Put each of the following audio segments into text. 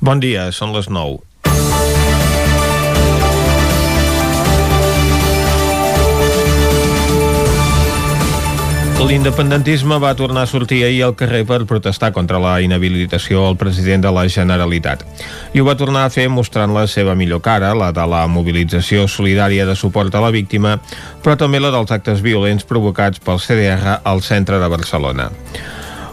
Bon dia, són les 9. L'independentisme va tornar a sortir ahir al carrer per protestar contra la inhabilitació al president de la Generalitat. I ho va tornar a fer mostrant la seva millor cara, la de la mobilització solidària de suport a la víctima, però també la dels actes violents provocats pel CDR al centre de Barcelona.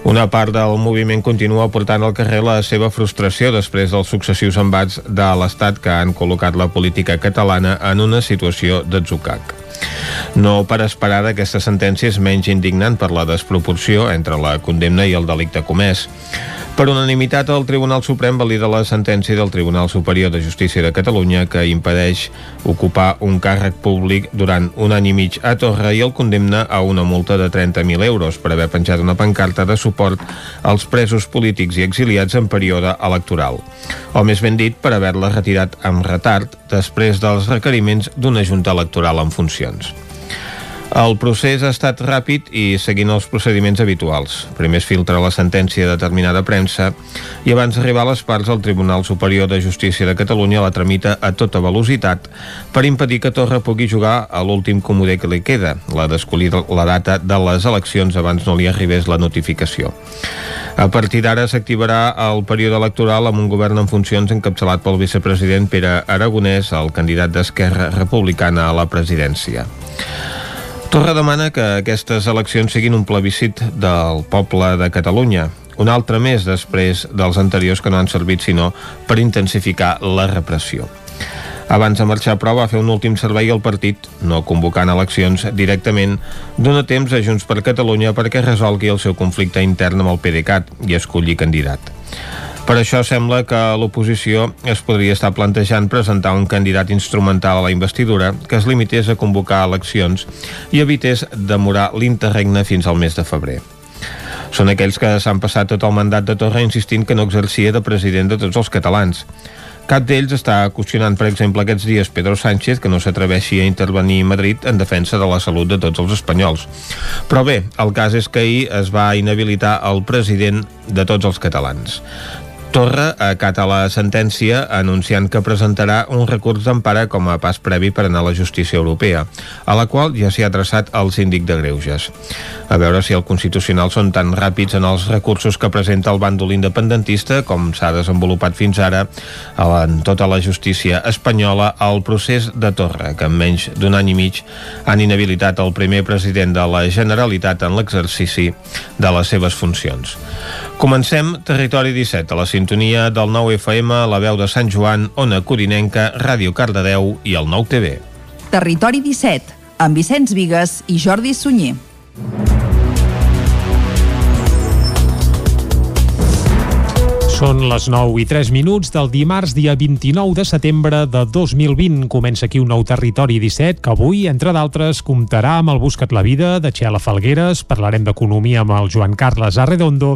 Una part del moviment continua portant al carrer la seva frustració després dels successius embats de l'Estat que han col·locat la política catalana en una situació d'atzucac. No per esperar d'aquesta sentència és menys indignant per la desproporció entre la condemna i el delicte comès. Per unanimitat, el Tribunal Suprem valida la sentència del Tribunal Superior de Justícia de Catalunya que impedeix ocupar un càrrec públic durant un any i mig a Torre i el condemna a una multa de 30.000 euros per haver penjat una pancarta de suport als presos polítics i exiliats en període electoral. O més ben dit, per haver-la retirat amb retard després dels requeriments d'una junta electoral en funcions. El procés ha estat ràpid i seguint els procediments habituals. Primer es filtra la sentència determinada a premsa i abans d'arribar a les parts el Tribunal Superior de Justícia de Catalunya la tramita a tota velocitat per impedir que Torra pugui jugar a l'últim comodé que li queda, la d'escollir la data de les eleccions abans no li arribés la notificació. A partir d'ara s'activarà el període electoral amb un govern en funcions encapçalat pel vicepresident Pere Aragonès, el candidat d'Esquerra Republicana a la presidència. Torra demana que aquestes eleccions siguin un plebiscit del poble de Catalunya, un altre més després dels anteriors que no han servit sinó per intensificar la repressió. Abans de marxar, però, va fer un últim servei al partit, no convocant eleccions directament, dona temps a Junts per Catalunya perquè resolgui el seu conflicte intern amb el PDeCAT i escolli candidat. Per això sembla que l'oposició es podria estar plantejant presentar un candidat instrumental a la investidura que es limités a convocar eleccions i evités demorar l'interregne fins al mes de febrer. Són aquells que s'han passat tot el mandat de Torra insistint que no exercia de president de tots els catalans. Cap d'ells està qüestionant, per exemple, aquests dies Pedro Sánchez que no s'atreveixi a intervenir a Madrid en defensa de la salut de tots els espanyols. Però bé, el cas és que ahir es va inhabilitar el president de tots els catalans. Torra acata la sentència anunciant que presentarà un recurs d'empara com a pas previ per anar a la justícia europea, a la qual ja s'hi ha traçat el síndic de Greuges. A veure si el Constitucional són tan ràpids en els recursos que presenta el bàndol independentista com s'ha desenvolupat fins ara en tota la justícia espanyola al procés de Torra, que en menys d'un any i mig han inhabilitat el primer president de la Generalitat en l'exercici de les seves funcions. Comencem Territori 17, a la sintonia del 9 FM, la veu de Sant Joan, Ona Corinenca, Ràdio Cardedeu i el 9 TV. Territori 17, amb Vicenç Vigues i Jordi Sunyer. Són les 9 i 3 minuts del dimarts, dia 29 de setembre de 2020. Comença aquí un nou Territori 17 que avui, entre d'altres, comptarà amb el Buscat la Vida de Txela Falgueres, parlarem d'economia amb el Joan Carles Arredondo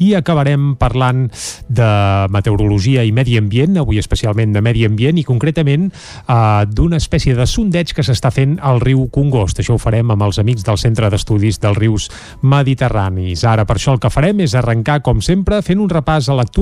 i acabarem parlant de meteorologia i medi ambient, avui especialment de medi ambient i concretament eh, d'una espècie de sondeig que s'està fent al riu Congost. Això ho farem amb els amics del Centre d'Estudis dels Rius Mediterranis. Ara, per això el que farem és arrencar, com sempre, fent un repàs a l'actualitat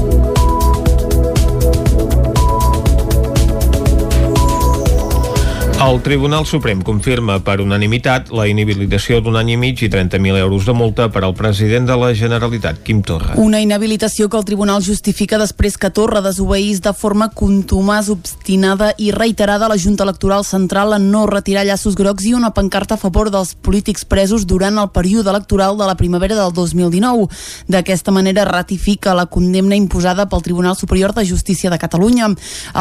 El Tribunal Suprem confirma per unanimitat la inhabilitació d'un any i mig i 30.000 euros de multa per al president de la Generalitat, Quim Torra. Una inhabilitació que el Tribunal justifica després que Torra desobeís de forma contumàs, obstinada i reiterada a la Junta Electoral Central en no retirar llaços grocs i una pancarta a favor dels polítics presos durant el període electoral de la primavera del 2019. D'aquesta manera ratifica la condemna imposada pel Tribunal Superior de Justícia de Catalunya.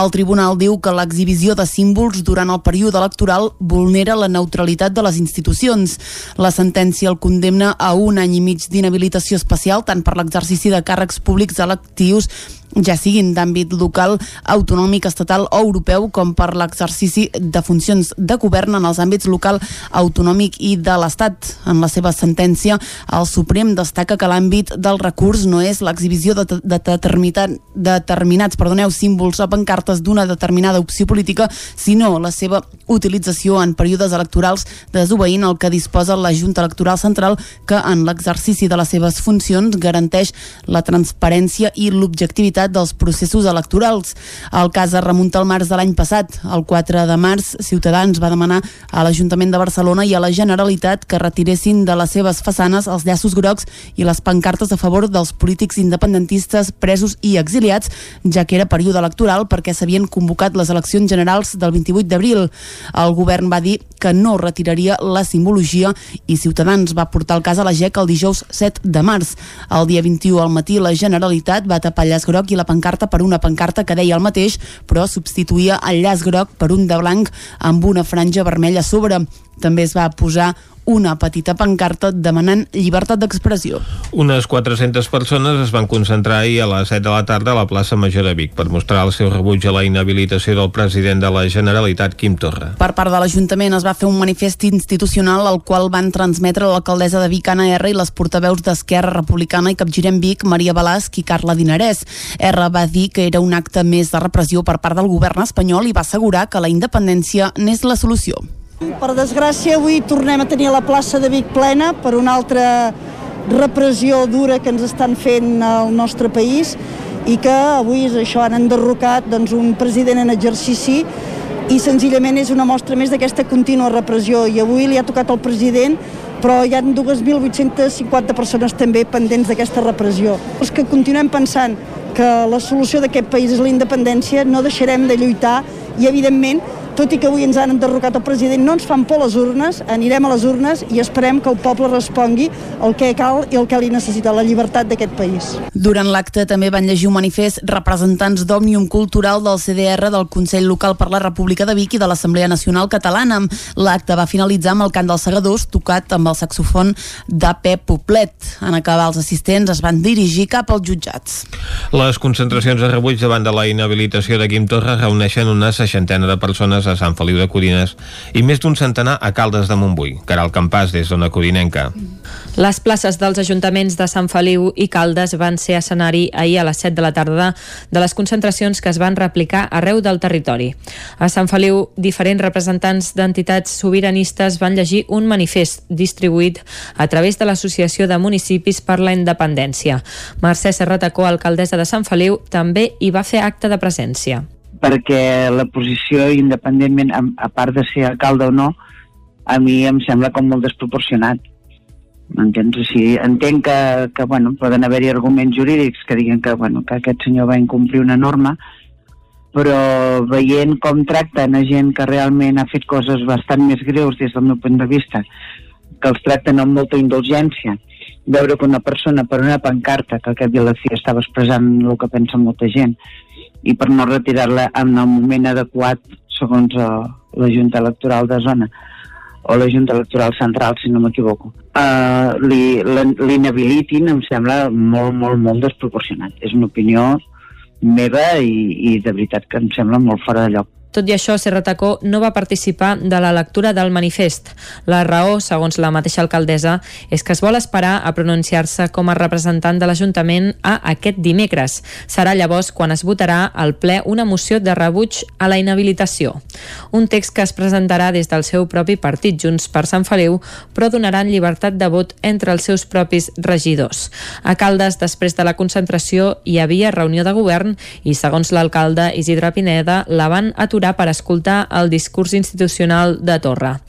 El Tribunal diu que l'exhibició de símbols durant el període electoral vulnera la neutralitat de les institucions. La sentència el condemna a un any i mig d'inhabilitació especial tant per l'exercici de càrrecs públics electius ja siguin d'àmbit local, autonòmic, estatal o europeu, com per l'exercici de funcions de govern en els àmbits local, autonòmic i de l'Estat. En la seva sentència, el Suprem destaca que l'àmbit del recurs no és l'exhibició de, de, de determinats perdoneu, símbols o pancartes d'una determinada opció política, sinó la seva utilització en períodes electorals desobeint el que disposa la Junta Electoral Central que en l'exercici de les seves funcions garanteix la transparència i l'objectivitat dels processos electorals. El cas es remunta al març de l'any passat. El 4 de març, Ciutadans va demanar a l'Ajuntament de Barcelona i a la Generalitat que retiressin de les seves façanes els llaços grocs i les pancartes a favor dels polítics independentistes presos i exiliats, ja que era període electoral perquè s'havien convocat les eleccions generals del 28 d'abril. El govern va dir que no retiraria la simbologia i Ciutadans va portar el cas a la GEC el dijous 7 de març. El dia 21 al matí la Generalitat va tapar llaç groc i la pancarta per una pancarta que deia el mateix, però substituïa el llaç groc per un de blanc amb una franja vermella a sobre. També es va posar una petita pancarta demanant llibertat d'expressió. Unes 400 persones es van concentrar ahir a les 7 de la tarda a la plaça Major de Vic per mostrar el seu rebuig a la inhabilitació del president de la Generalitat, Quim Torra. Per part de l'Ajuntament es va fer un manifest institucional al qual van transmetre l'alcaldessa de Vic, Anna R, i les portaveus d'Esquerra Republicana i Capgirem Vic, Maria Balasc i Carla Dinarès. R va dir que era un acte més de repressió per part del govern espanyol i va assegurar que la independència n'és la solució. Per desgràcia, avui tornem a tenir la plaça de Vic plena per una altra repressió dura que ens estan fent al nostre país i que avui és això, han enderrocat doncs, un president en exercici i senzillament és una mostra més d'aquesta contínua repressió i avui li ha tocat al president però hi ha 2.850 persones també pendents d'aquesta repressió. Els que continuem pensant que la solució d'aquest país és la independència, no deixarem de lluitar i, evidentment, tot i que avui ens han enderrocat el president, no ens fan por les urnes, anirem a les urnes i esperem que el poble respongui el que cal i el que li necessita, la llibertat d'aquest país. Durant l'acte també van llegir un manifest representants d'Òmnium Cultural del CDR, del Consell Local per la República de Vic i de l'Assemblea Nacional Catalana. L'acte va finalitzar amb el cant dels segadors tocat amb el saxofon de Pep Poblet. En acabar els assistents es van dirigir cap als jutjats. Les concentracions de rebuig davant de la inhabilitació de Quim Torra reuneixen una seixantena de persones a Sant Feliu de Codines i més d'un centenar a Caldes de Montbui. Caral Campàs, des d'Ona Codinenca. Les places dels ajuntaments de Sant Feliu i Caldes van ser escenari ahir a les 7 de la tarda de les concentracions que es van replicar arreu del territori. A Sant Feliu, diferents representants d'entitats sobiranistes van llegir un manifest distribuït a través de l'Associació de Municipis per la Independència. Mercè Serratacó, alcaldessa de Sant Feliu, també hi va fer acte de presència perquè la posició, independentment, a, a part de ser alcalde o no, a mi em sembla com molt desproporcionat. M'entens? O sigui, entenc que, que bueno, poden haver-hi arguments jurídics que diguen que, bueno, que aquest senyor va incomplir una norma, però veient com tracten a gent que realment ha fet coses bastant més greus des del meu punt de vista, que els tracten amb molta indulgència, veure que una persona per una pancarta que aquest dia la fi estava expressant el que pensa molta gent i per no retirar-la en el moment adequat segons uh, la Junta Electoral de Zona o la Junta Electoral Central, si no m'equivoco. Uh, L'inhabilitin em sembla molt, molt, molt desproporcionat. És una opinió meva i, i de veritat que em sembla molt fora de lloc. Tot i això, Serratacó no va participar de la lectura del manifest. La raó, segons la mateixa alcaldessa, és que es vol esperar a pronunciar-se com a representant de l'Ajuntament a aquest dimecres. Serà llavors quan es votarà al ple una moció de rebuig a la inhabilitació. Un text que es presentarà des del seu propi partit, Junts per Sant Feliu, però donaran llibertat de vot entre els seus propis regidors. A Caldes, després de la concentració, hi havia reunió de govern i, segons l'alcalde Isidre Pineda, la van aturar aturar per escoltar el discurs institucional de Torra.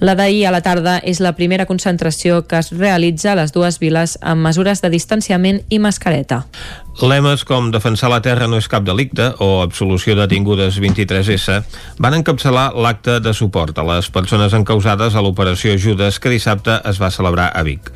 La d'ahir a la tarda és la primera concentració que es realitza a les dues viles amb mesures de distanciament i mascareta. Lemes com defensar la terra no és cap delicte o absolució detingudes 23S van encapçalar l'acte de suport a les persones encausades a l'operació Judes que dissabte es va celebrar a Vic.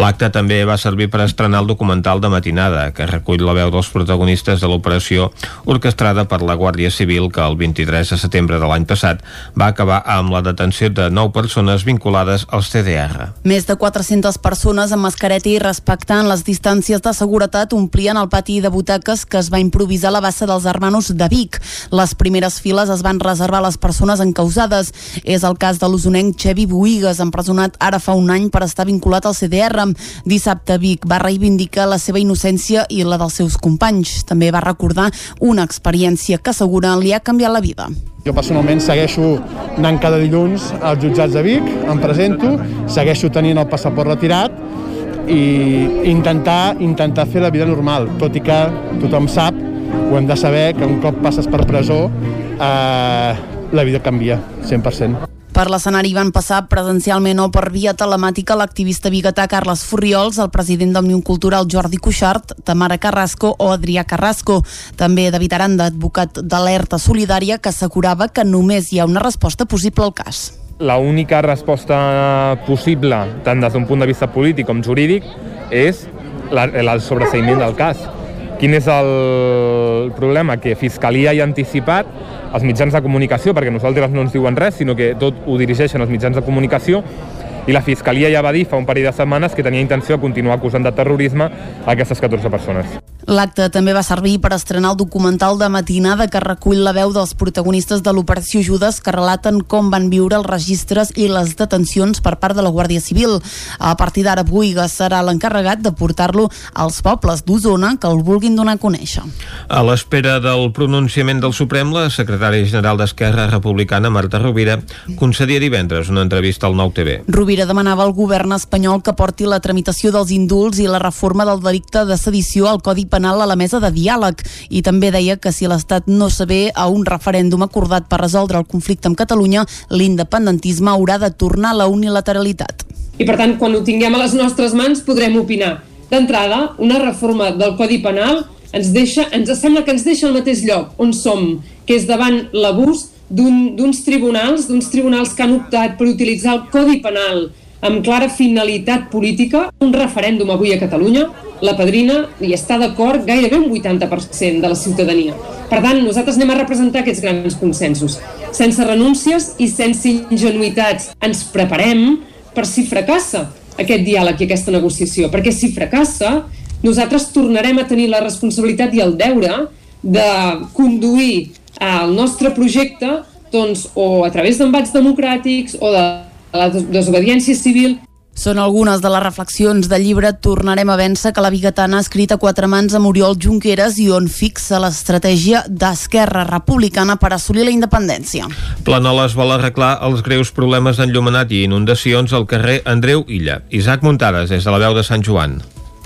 L'acte també va servir per estrenar el documental de matinada que recull la veu dels protagonistes de l'operació orquestrada per la Guàrdia Civil que el 23 de setembre de l'any passat va acabar amb la detenció de 9 persones vinculades als CDR. Més de 400 persones amb mascareta i respectant les distàncies de seguretat omplien el pati de butaques que es va improvisar a la bassa dels hermanos de Vic. Les primeres files es van reservar a les persones encausades. És el cas de l'usonenc Xevi Boigues, empresonat ara fa un any per estar vinculat al CDR. Dissabte Vic va reivindicar la seva innocència i la dels seus companys. També va recordar una experiència que assegura li ha canviat la vida. Jo personalment segueixo anant cada dilluns als jutjats de Vic, em presento, segueixo tenint el passaport retirat i intentar, intentar fer la vida normal, tot i que tothom sap, ho hem de saber, que un cop passes per presó eh, la vida canvia, 100%. Per l'escenari van passar presencialment o per via telemàtica l'activista biguetà Carles Furriols, el president d'Òmnium Cultural Jordi Cuixart, Tamara Carrasco o Adrià Carrasco. També David Aranda, advocat d'alerta solidària, que assegurava que només hi ha una resposta possible al cas. La única resposta possible, tant des d'un punt de vista polític com jurídic, és la, el sobreseïment del cas. Quin és el problema? Que Fiscalia hi ha anticipat els mitjans de comunicació, perquè nosaltres no ens diuen res, sinó que tot ho dirigeixen els mitjans de comunicació, i la Fiscalia ja va dir fa un parell de setmanes que tenia intenció de continuar acusant de terrorisme aquestes 14 persones. L'acte també va servir per estrenar el documental de matinada que recull la veu dels protagonistes de l'Operació Judes que relaten com van viure els registres i les detencions per part de la Guàrdia Civil. A partir d'ara, Buiga serà l'encarregat de portar-lo als pobles d'Osona que el vulguin donar a conèixer. A l'espera del pronunciament del Suprem, la secretària general d'Esquerra Republicana, Marta Rovira, concedia divendres una entrevista al Nou TV. Rovira demanava al govern espanyol que porti la tramitació dels indults i la reforma del delicte de sedició al Codi penal a la mesa de diàleg i també deia que si l'Estat no saber a un referèndum acordat per resoldre el conflicte amb Catalunya, l'independentisme haurà de tornar a la unilateralitat. I per tant, quan ho tinguem a les nostres mans podrem opinar. D'entrada, una reforma del Codi Penal ens deixa, ens sembla que ens deixa al mateix lloc on som, que és davant l'abús d'uns un, tribunals, d'uns tribunals que han optat per utilitzar el Codi Penal amb clara finalitat política, un referèndum avui a Catalunya, la padrina hi està d'acord gairebé un 80% de la ciutadania. Per tant, nosaltres anem a representar aquests grans consensos, sense renúncies i sense ingenuïtats. Ens preparem per si fracassa aquest diàleg i aquesta negociació, perquè si fracassa, nosaltres tornarem a tenir la responsabilitat i el deure de conduir el nostre projecte doncs, o a través d'embats democràtics o de la desobediència civil són algunes de les reflexions del llibre Tornarem a vèncer que la Bigatana ha escrit a quatre mans amb Oriol Junqueras i on fixa l'estratègia d'Esquerra Republicana per assolir la independència. Planoles vol arreglar els greus problemes d'enllumenat i inundacions al carrer Andreu Illa. Isaac Muntades, des de la veu de Sant Joan.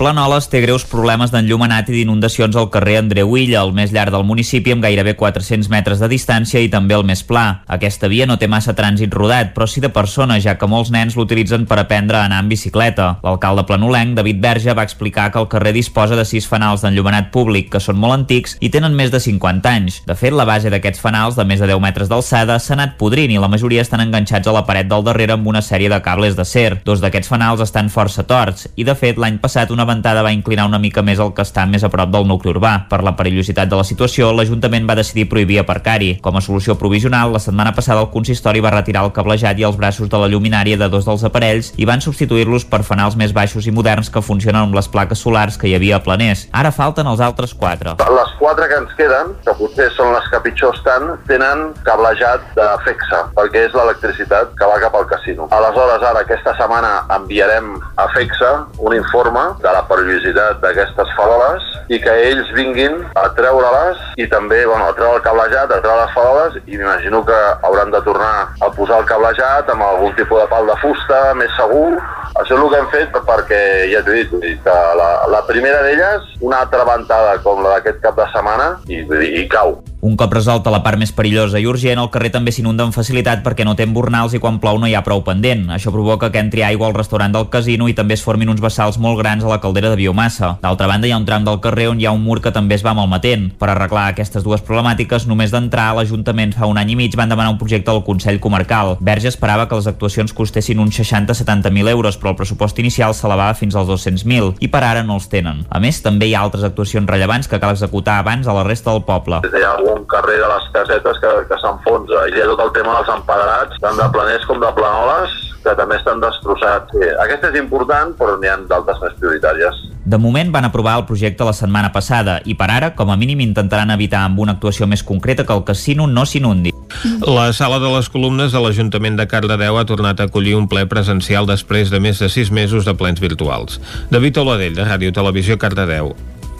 Planoles té greus problemes d'enllumenat i d'inundacions al carrer Andreu Illa, el més llarg del municipi, amb gairebé 400 metres de distància i també el més pla. Aquesta via no té massa trànsit rodat, però sí de persones, ja que molts nens l'utilitzen per aprendre a anar en bicicleta. L'alcalde planolenc, David Verge, va explicar que el carrer disposa de sis fanals d'enllumenat públic, que són molt antics i tenen més de 50 anys. De fet, la base d'aquests fanals, de més de 10 metres d'alçada, s'ha anat podrint i la majoria estan enganxats a la paret del darrere amb una sèrie de cables d'acer. Dos d'aquests fanals estan força torts i, de fet, l'any passat una ventada va inclinar una mica més el que està més a prop del nucli urbà. Per la perillositat de la situació, l'Ajuntament va decidir prohibir aparcar-hi. Com a solució provisional, la setmana passada el consistori va retirar el cablejat i els braços de la lluminària de dos dels aparells i van substituir-los per fanals més baixos i moderns que funcionen amb les plaques solars que hi havia a Planers. Ara falten els altres quatre. Les quatre que ens queden, que potser són les que pitjor estan, tenen cablejat de FEXA, perquè és l'electricitat que va cap al casino. Aleshores, ara, aquesta setmana enviarem a FEXA un informe de la perillositat d'aquestes faroles i que ells vinguin a treure-les i també bueno, a treure el cablejat, a treure les faroles i m'imagino que hauran de tornar a posar el cablejat amb algun tipus de pal de fusta més segur. Això és el que hem fet perquè, ja t'he dit, que la, la primera d'elles, una altra ventada com la d'aquest cap de setmana i, i, i cau. Un cop resolta la part més perillosa i urgent, el carrer també s'inunda amb facilitat perquè no té embornals i quan plou no hi ha prou pendent. Això provoca que entri aigua al restaurant del casino i també es formin uns vessals molt grans a la caldera de biomassa. D'altra banda, hi ha un tram del carrer on hi ha un mur que també es va malmetent. Per arreglar aquestes dues problemàtiques, només d'entrar, l'Ajuntament fa un any i mig van demanar un projecte al Consell Comarcal. Verge esperava que les actuacions costessin uns 60-70.000 euros, però el pressupost inicial s'elevava fins als 200.000 i per ara no els tenen. A més, també hi ha altres actuacions rellevants que cal executar abans a la resta del poble. Ha un carrer de les casetes que, que s'enfonsa. I hi ha tot el tema dels empadrats, tant de planers com de planoles, que també estan destrossats. Sí, aquesta és important, però n'hi ha d'altres més prioritàries. De moment van aprovar el projecte la setmana passada i per ara, com a mínim, intentaran evitar amb una actuació més concreta que el casino no s'inundi. La sala de les columnes de l'Ajuntament de Cardedeu ha tornat a acollir un ple presencial després de més de sis mesos de plens virtuals. David Oladell, de Ràdio Televisió Cardedeu.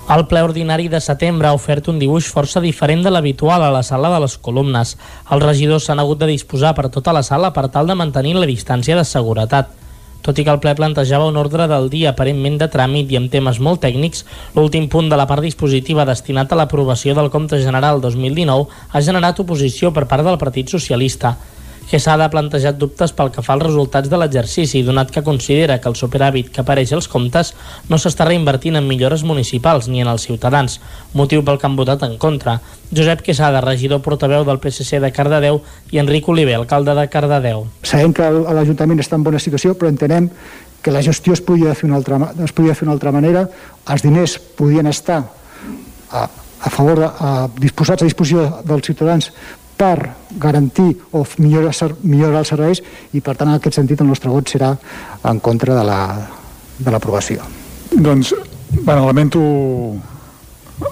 El ple ordinari de setembre ha ofert un dibuix força diferent de l'habitual a la sala de les columnes. Els regidors s'han hagut de disposar per tota la sala per tal de mantenir la distància de seguretat. Tot i que el ple plantejava un ordre del dia aparentment de tràmit i amb temes molt tècnics, l'últim punt de la part dispositiva destinat a l'aprovació del Compte General 2019 ha generat oposició per part del Partit Socialista. Quesada ha plantejat dubtes pel que fa als resultats de l'exercici, donat que considera que el superàvit que apareix als comptes no s'està reinvertint en millores municipals ni en els ciutadans, motiu pel que han votat en contra. Josep Quesada, regidor portaveu del PSC de Cardedeu, i Enric Oliver, alcalde de Cardedeu. Sabem que l'Ajuntament està en bona situació, però entenem que la gestió es podia fer una altra, es podia fer una altra manera, els diners podien estar a, a favor de, a, disposats a disposició dels ciutadans per garantir o millorar, millorar els serveis i per tant en aquest sentit el nostre vot serà en contra de l'aprovació. La, doncs, bueno, lamento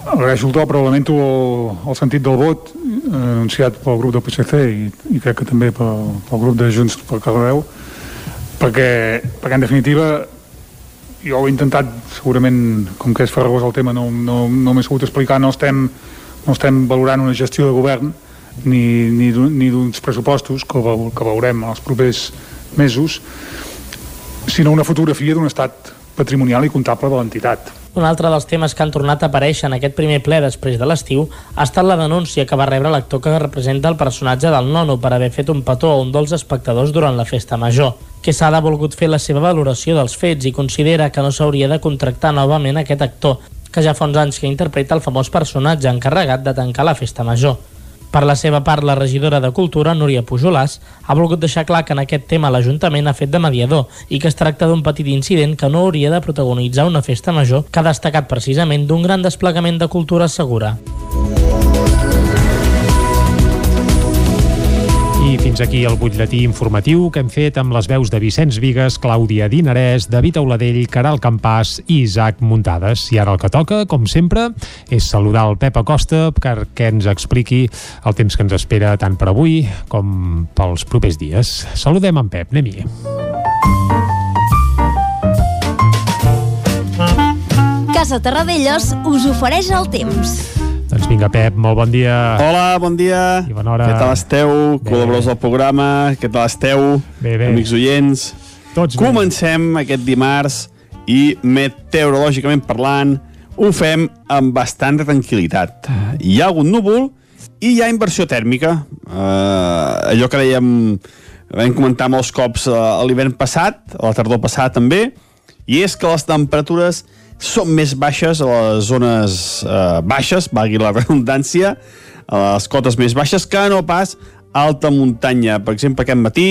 agraeixo el to, però lamento el, el sentit del vot eh, anunciat pel grup del PSC i, i crec que també pel, pel grup de Junts per Carreu perquè, perquè en definitiva jo ho he intentat segurament com que és farragós el tema no, no, no m'he sabut explicar no estem, no estem valorant una gestió de govern ni, ni, ni d'uns pressupostos que, que veurem els propers mesos, sinó una fotografia d'un estat patrimonial i comptable de l'entitat. Un altre dels temes que han tornat a aparèixer en aquest primer ple després de l'estiu ha estat la denúncia que va rebre l'actor que representa el personatge del nono per haver fet un petó a un dels espectadors durant la festa major. Quesada ha volgut fer la seva valoració dels fets i considera que no s'hauria de contractar novament aquest actor, que ja fa uns anys que interpreta el famós personatge encarregat de tancar la festa major. Per la seva part, la regidora de Cultura, Núria Pujolàs, ha volgut deixar clar que en aquest tema l'Ajuntament ha fet de mediador i que es tracta d'un petit incident que no hauria de protagonitzar una festa major que ha destacat precisament d'un gran desplegament de cultura segura. I fins aquí el butlletí informatiu que hem fet amb les veus de Vicenç Vigues, Clàudia Dinarès, David Auladell, Caral Campàs i Isaac Muntades. I ara el que toca, com sempre, és saludar el Pep Acosta perquè ens expliqui el temps que ens espera tant per avui com pels propers dies. Saludem en Pep, anem-hi. Casa Terradellos us ofereix el temps. Doncs vinga, Pep, molt bon dia. Hola, bon dia. I bona hora. Què tal esteu? Bé. Col·laboradors del programa, què tal esteu? Bé, bé. Amics oients. Tots bé. Comencem aquest dimarts i meteorològicament parlant ho fem amb bastanta tranquil·litat. Hi ha algun núvol i hi ha inversió tèrmica. Uh, allò que dèiem, vam comentar molts cops uh, l'hivern passat, a la tardor passada també, i és que les temperatures són més baixes a les zones eh, baixes, valgui la redundància, a les cotes més baixes, que no pas a alta muntanya. Per exemple, aquest matí,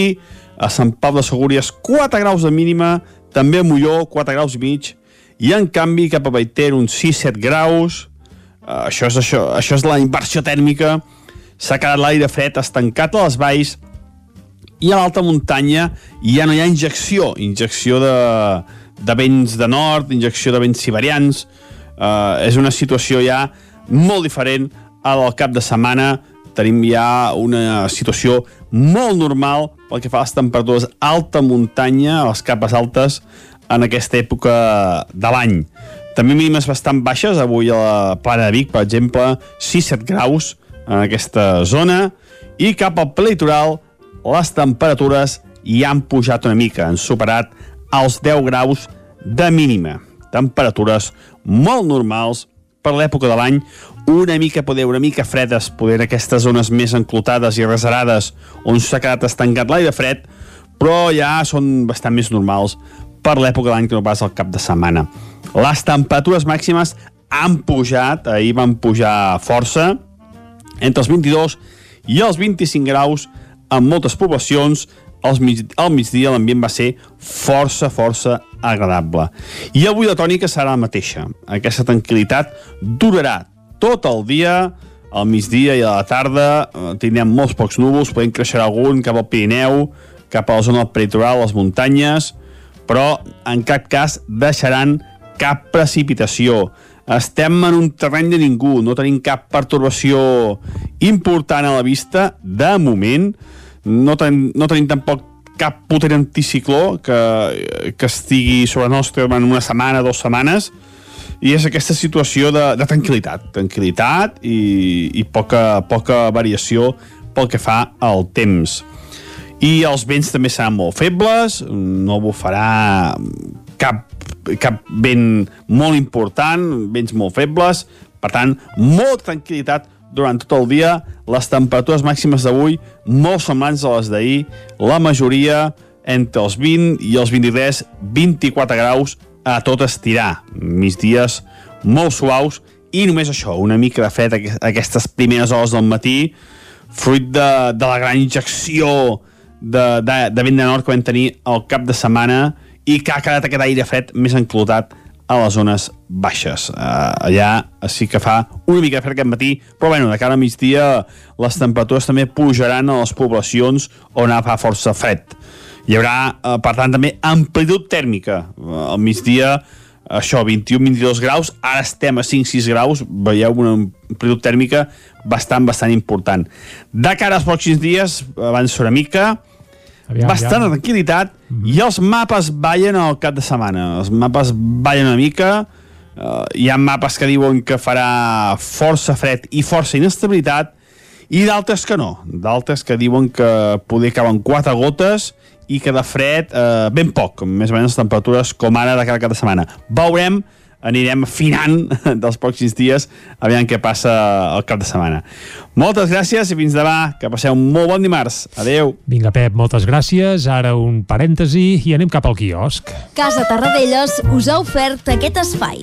a Sant Pau de Segúries, 4 graus de mínima, també a Molló, 4 graus i mig, i en canvi cap a Baiter uns 6-7 graus, uh, això, és això, això és la inversió tèrmica, s'ha quedat l'aire fred estancat a les valls, i a l'alta muntanya ja no hi ha injecció, injecció de, de vents de nord, injecció de vents siberians. Uh, és una situació ja molt diferent a del cap de setmana. Tenim ja una situació molt normal pel que fa a les temperatures alta muntanya, a les capes altes, en aquesta època de l'any. També mínimes bastant baixes, avui a la Plana de Vic, per exemple, 6-7 graus en aquesta zona, i cap al litoral les temperatures hi han pujat una mica, han superat als 10 graus de mínima. Temperatures molt normals per l'època de l'any, una mica, poder, una mica fredes, poder en aquestes zones més enclotades i reserades on s'ha quedat estancat l'aire fred, però ja són bastant més normals per l'època de l'any que no pas al cap de setmana. Les temperatures màximes han pujat, ahir van pujar força, entre els 22 i els 25 graus en moltes poblacions, al, mig, al migdia l'ambient va ser força, força agradable. I avui la tònica serà la mateixa. Aquesta tranquil·litat durarà tot el dia, al migdia i a la tarda eh, tindrem molts pocs núvols, podem creixer algun cap al Pirineu, cap a la zona peritoral, les muntanyes, però en cap cas deixaran cap precipitació. Estem en un terreny de ningú, no tenim cap pertorbació important a la vista, de moment, no, ten, no tenim tampoc cap potent anticicló que, que estigui sobre nostre en una setmana, dues setmanes, i és aquesta situació de, de tranquil·litat, tranquil·litat i, i poca, poca variació pel que fa al temps. I els vents també seran molt febles, no bufarà cap, cap vent molt important, vents molt febles, per tant, molta tranquil·litat durant tot el dia, les temperatures màximes d'avui molt semblants a les d'ahir, la majoria entre els 20 i els 23, 24 graus a tot estirar. Migdies molt suaus i només això, una mica de fred aquestes primeres hores del matí, fruit de, de la gran injecció de, de, de vent de nord que vam tenir al cap de setmana i que ha quedat aquest aire fred més enclotat a les zones baixes. Uh, allà sí que fa una mica fred aquest matí, però bueno, de cara a migdia les temperatures també pujaran a les poblacions on fa força fred. Hi haurà, uh, per tant, també amplitud tèrmica. Uh, al migdia, això, 21-22 graus, ara estem a 5-6 graus, veieu una amplitud tèrmica bastant, bastant important. De cara als pròxims dies, abans una mica, aviam, bastant aviam. tranquil·litat mm -hmm. i els mapes ballen al cap de setmana. Els mapes ballen una mica, uh, hi ha mapes que diuen que farà força fred i força inestabilitat i d'altres que no, d'altres que diuen que poder cauen quatre gotes i que de fred eh, ben poc, més o menys temperatures com ara de cada cap de setmana. Veurem anirem afinant dels pròxims dies aviam què passa el cap de setmana. Moltes gràcies i fins demà, que passeu un molt bon dimarts. Adeu. Vinga, Pep, moltes gràcies. Ara un parèntesi i anem cap al quiosc. Casa Tarradellas us ha ofert aquest espai.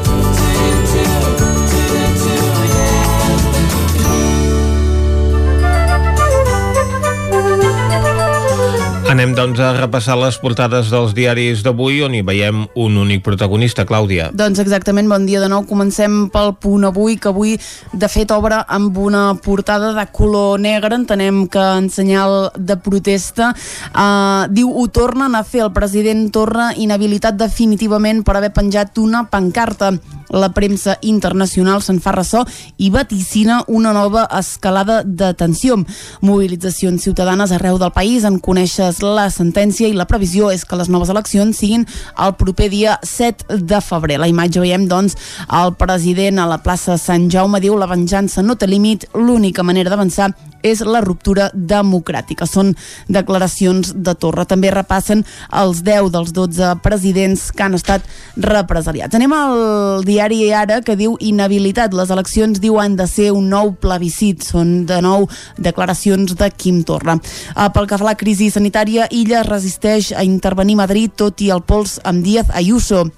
Anem, doncs, a repassar les portades dels diaris d'avui, on hi veiem un únic protagonista, Clàudia. Doncs exactament, bon dia de nou. Comencem pel punt avui, que avui, de fet, obre amb una portada de color negre, entenem que en senyal de protesta. Uh, diu, ho tornen a fer el president Torra inhabilitat definitivament per haver penjat una pancarta. La premsa internacional se'n fa ressò i vaticina una nova escalada de tensió. Mobilitzacions ciutadanes arreu del país en coneixes la sentència i la previsió és que les noves eleccions siguin el proper dia 7 de febrer. La imatge veiem, doncs, el president a la plaça Sant Jaume diu la venjança no té límit, l'única manera d'avançar és la ruptura democràtica. Són declaracions de Torra. També repassen els 10 dels 12 presidents que han estat represaliats. Anem al diari Ara que diu inhabilitat. Les eleccions diuen de ser un nou plebiscit. Són de nou declaracions de Quim Torra. Ah, pel que fa a la crisi sanitària, Illa resisteix a intervenir Madrid tot i el pols amb Díaz Ayuso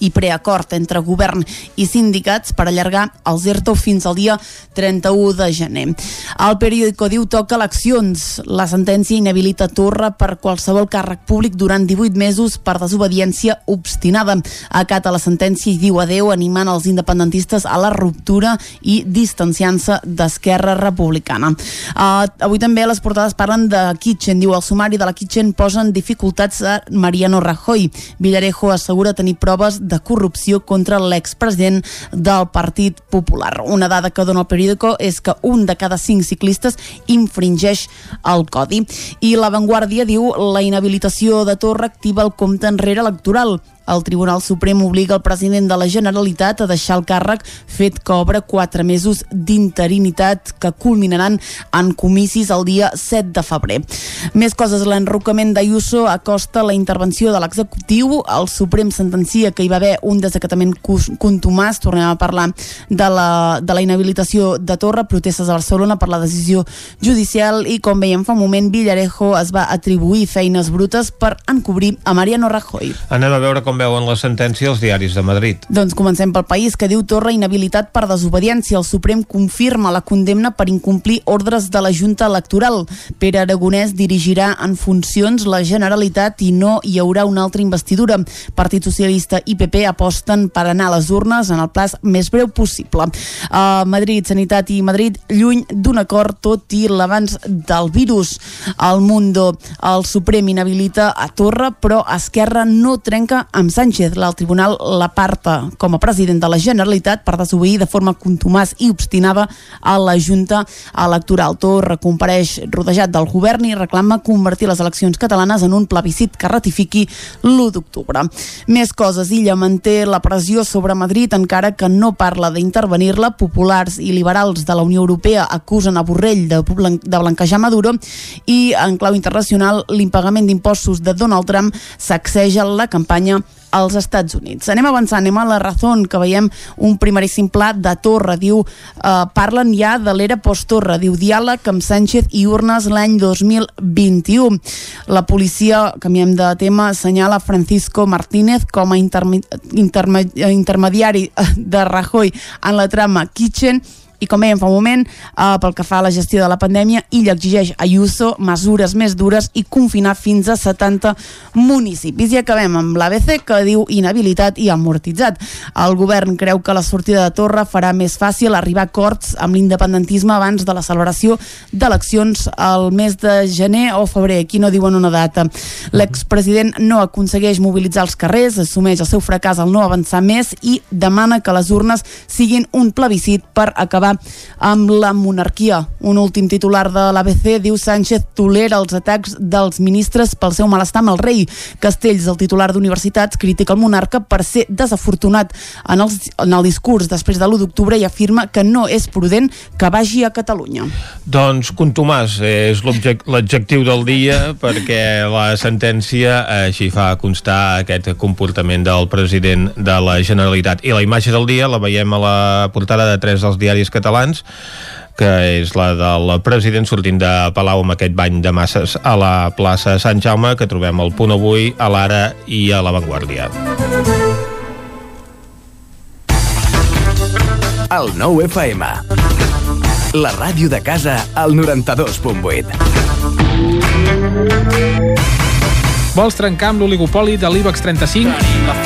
i preacord entre govern i sindicats per allargar els ERTO fins al dia 31 de gener. El periòdico diu toca eleccions. La sentència inhabilita Torra per qualsevol càrrec públic durant 18 mesos per desobediència obstinada. Acata la sentència i diu adeu animant els independentistes a la ruptura i distanciant-se d'Esquerra Republicana. Uh, avui també les portades parlen de Kitchen. Diu el sumari de la Kitchen posen dificultats a Mariano Rajoy. Villarejo assegura tenir proves de corrupció contra l'expresident del Partit Popular. Una dada que dona el periòdico és que un de cada cinc ciclistes infringeix el codi. I l'avantguàrdia diu la inhabilitació de Torra activa el compte enrere electoral. El Tribunal Suprem obliga el president de la Generalitat a deixar el càrrec fet que obre quatre mesos d'interinitat que culminaran en comicis el dia 7 de febrer. Més coses, l'enrocament d'Ayuso acosta la intervenció de l'executiu, el Suprem sentencia que hi va haver un desacatament contumàs, tornem a parlar de la, de la inhabilitació de Torra, protestes a Barcelona per la decisió judicial i com veiem fa un moment Villarejo es va atribuir feines brutes per encobrir a Mariano Rajoy. Anem a veure com com veuen la sentència els diaris de Madrid. Doncs comencem pel país, que diu Torra inhabilitat per desobediència. El Suprem confirma la condemna per incomplir ordres de la Junta Electoral. Pere Aragonès dirigirà en funcions la Generalitat i no hi haurà una altra investidura. Partit Socialista i PP aposten per anar a les urnes en el plaç més breu possible. A Madrid, Sanitat i Madrid lluny d'un acord tot i l'abans del virus. Al Mundo, el Suprem inhabilita a Torra, però Esquerra no trenca amb Sánchez. El tribunal l'aparta com a president de la Generalitat per desobeir de forma contumàs i obstinada a la Junta Electoral. Torra compareix rodejat del govern i reclama convertir les eleccions catalanes en un plebiscit que ratifiqui l'1 d'octubre. Més coses. Illa manté la pressió sobre Madrid encara que no parla d'intervenir-la. Populars i liberals de la Unió Europea acusen a Borrell de, de blanquejar Maduro i en clau internacional l'impagament d'impostos de Donald Trump sacseja la campanya als Estats Units. Anem avançant, anem a la Razón, que veiem un primeríssim pla de Torra. Diu, eh, parlen ja de l'era post-Torra. Diu, diàleg amb Sánchez i urnes l'any 2021. La policia, canviem de tema, assenyala Francisco Martínez com a interme interme intermediari de Rajoy en la trama Kitchen i com dèiem fa un moment, eh, pel que fa a la gestió de la pandèmia, ell exigeix a Ayuso mesures més dures i confinar fins a 70 municipis. I acabem amb l'ABC, que diu inhabilitat i amortitzat. El govern creu que la sortida de Torra farà més fàcil arribar a acords amb l'independentisme abans de la celebració d'eleccions al mes de gener o febrer. Aquí no diuen una data. L'expresident no aconsegueix mobilitzar els carrers, assumeix el seu fracàs al no avançar més i demana que les urnes siguin un plebiscit per acabar amb la monarquia. Un últim titular de l'ABC diu Sánchez tolera els atacs dels ministres pel seu malestar amb el rei. Castells, el titular d'universitats, critica el monarca per ser desafortunat en, els, en el discurs després de l'1 d'octubre i afirma que no és prudent que vagi a Catalunya. Doncs contumàs és l'adjectiu del dia perquè la sentència així fa constar aquest comportament del president de la Generalitat. I la imatge del dia la veiem a la portada de tres dels diaris catalans que és la del president sortint de Palau amb aquest bany de masses a la plaça Sant Jaume que trobem al punt avui, a l'Ara i a la Vanguardia. El nou FM. La ràdio de casa al 92.8. Vols trencar amb l'oligopoli de l'IBEX 35?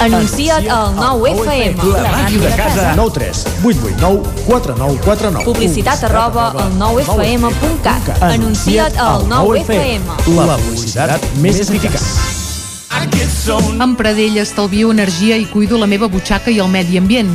Anuncia't al 9FM. La màquina de casa. 9 3 8 8 9 4 9 4 9 Publicitat arroba al 9FM.cat. Anuncia't al 9FM. La publicitat més eficaç. Amb Pradell estalvio energia i cuido la meva butxaca i el medi ambient.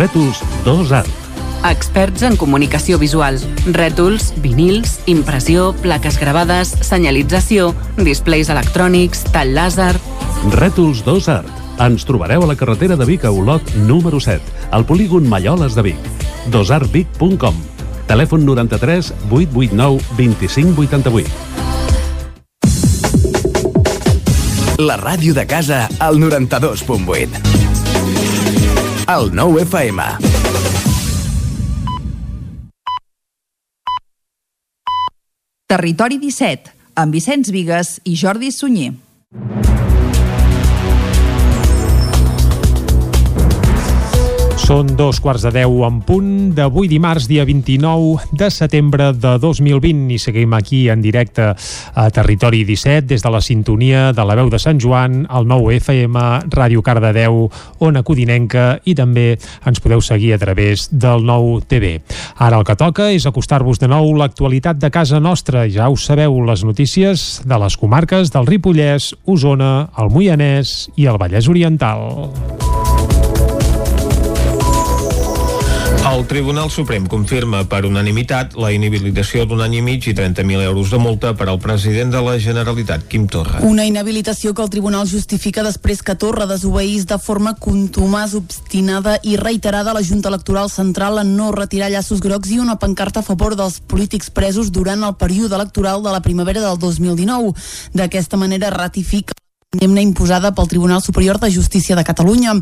Rètols 2 Art. experts en comunicació visual, rètols, vinils, impressió, plaques gravades, senyalització, displays electrònics, tall làser... Rètols 2 Art. Ens trobareu a la carretera de Vic a Olot número 7, al polígon Malloles de Vic. dosartvic.com Telèfon 93 889 2588. La ràdio de casa al 92.8. El 9 FM. Territori 17, amb Vicenç Vigues i Jordi Sunyer. Són dos quarts de deu en punt d'avui dimarts, dia 29 de setembre de 2020 i seguim aquí en directe a Territori 17 des de la sintonia de la veu de Sant Joan, el 9 FM, Ràdio Cardedeu, Ona Codinenca i també ens podeu seguir a través del nou TV. Ara el que toca és acostar-vos de nou l'actualitat de casa nostra. Ja us sabeu les notícies de les comarques del Ripollès, Osona, el Moianès i el Vallès Oriental. El Tribunal Suprem confirma per unanimitat la inhabilitació d'un any i mig i 30.000 euros de multa per al president de la Generalitat, Quim Torra. Una inhabilitació que el Tribunal justifica després que Torra desobeís de forma contumàs, obstinada i reiterada a la Junta Electoral Central en no retirar llaços grocs i una pancarta a favor dels polítics presos durant el període electoral de la primavera del 2019. D'aquesta manera ratifica condemna imposada pel Tribunal Superior de Justícia de Catalunya.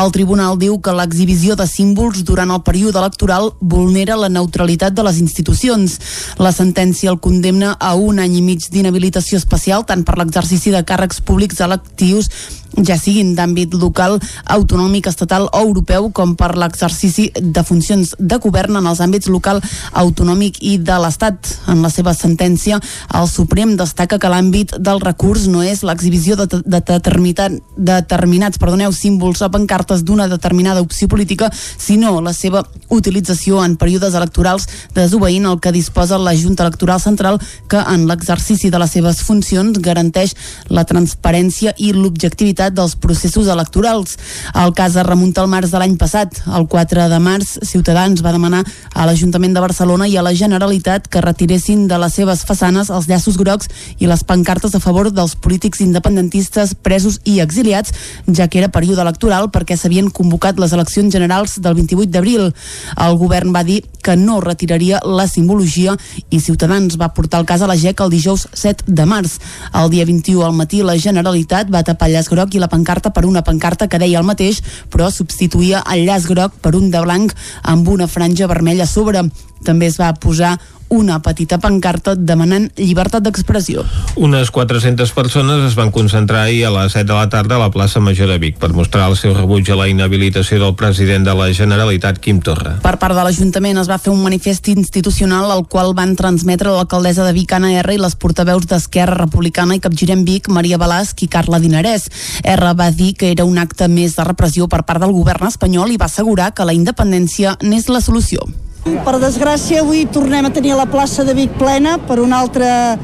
El tribunal diu que l'exhibició de símbols durant el període electoral vulnera la neutralitat de les institucions. La sentència el condemna a un any i mig d'inhabilitació especial tant per l'exercici de càrrecs públics electius ja siguin d'àmbit local, autonòmic, estatal o europeu, com per l'exercici de funcions de govern en els àmbits local, autonòmic i de l'Estat. En la seva sentència, el Suprem destaca que l'àmbit del recurs no és l'exhibició de, de determinat, determinats perdoneu, símbols o pancartes d'una determinada opció política, sinó la seva utilització en períodes electorals desobeint el que disposa la Junta Electoral Central que en l'exercici de les seves funcions garanteix la transparència i l'objectivitat dels processos electorals. El cas es remunta al març de l'any passat. El 4 de març, Ciutadans va demanar a l'Ajuntament de Barcelona i a la Generalitat que retiressin de les seves façanes els llaços grocs i les pancartes a favor dels polítics independentistes presos i exiliats, ja que era període electoral perquè s'havien convocat les eleccions generals del 28 d'abril. El govern va dir que no retiraria la simbologia i Ciutadans va portar el cas a la GEC el dijous 7 de març. El dia 21 al matí la Generalitat va tapar llaç groc i la pancarta per una pancarta que deia el mateix, però substituïa el llaç groc per un de blanc amb una franja vermella a sobre. També es va posar una petita pancarta demanant llibertat d'expressió. Unes 400 persones es van concentrar ahir a les 7 de la tarda a la plaça Major de Vic per mostrar el seu rebuig a la inhabilitació del president de la Generalitat, Quim Torra. Per part de l'Ajuntament es va fer un manifest institucional al qual van transmetre l'alcaldessa de Vic, Anna R, i les portaveus d'Esquerra Republicana i Capgirem Vic, Maria Balasc i Carla Dinarès. R va dir que era un acte més de repressió per part del govern espanyol i va assegurar que la independència n'és la solució. Per desgràcia, avui tornem a tenir la plaça de Vic plena per una altra